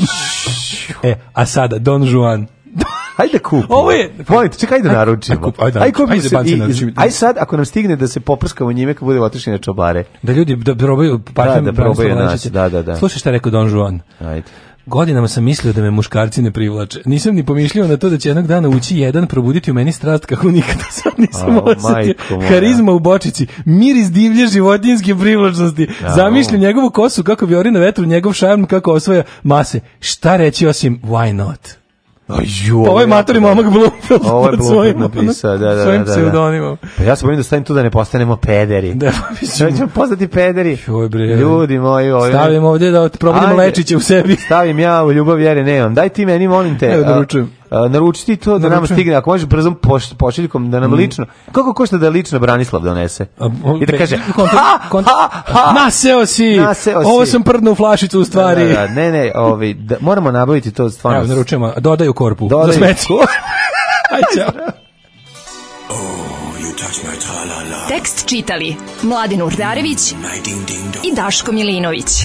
e, a sada, Don Juan. Ajde da kupimo. Ovo je, Volite, čekaj da naručimo. Kup, ajde, ajde, kupimo ajde, da se, da i, naručimo. Aj sad ako nam stigne da se poprskamo njime kad bude otišli na čobare. Da ljudi da probaju parfem, da, da probaju nas. Da, da, da. Slušaj šta rekao Don Juan. Ajde. Godinama sam mislio da me muškarci ne privlače. Nisam ni pomišljao na to da će jednog dana ući jedan probuditi u meni strast kako nikada sam nisam A, osetio. Harizma u bočici, miris divlje životinjske privlačnosti. Zamišljam njegovu kosu kako bi ori na vetru, njegov šarm kako osvaja mase. Šta reći osim why not? Jo, pa ovaj matori momak Blumfeld ovo je Blumfeld napisao, da, da, da. Svojim da, da. pseudonimom. Pa ja se bojim da stavim tu da ne postanemo pederi. Da, mi ćemo. Da ćemo postati pederi. Joj, bre. Ljudi moji, ovi. Stavim ovdje da probudimo lečiće u sebi. Stavim ja u ljubav jer vjere, nemam. Daj ti meni, molim te. Evo, doručujem. Uh, naručiti to da nam stigne, ako možeš brzom poš, pošiljkom da nam mm. lično. Kako košta da lično Branislav donese? I da kaže: ha, naseo si. Ovo si. sam prdnu flašicu u stvari. Da, da, da. ne, ne, ovi da, moramo nabaviti to stvarno. naručujemo dodaj u korpu za smeće. Aj ćao. Oh, Tekst čitali Mladin Urdarević i Daško Milinović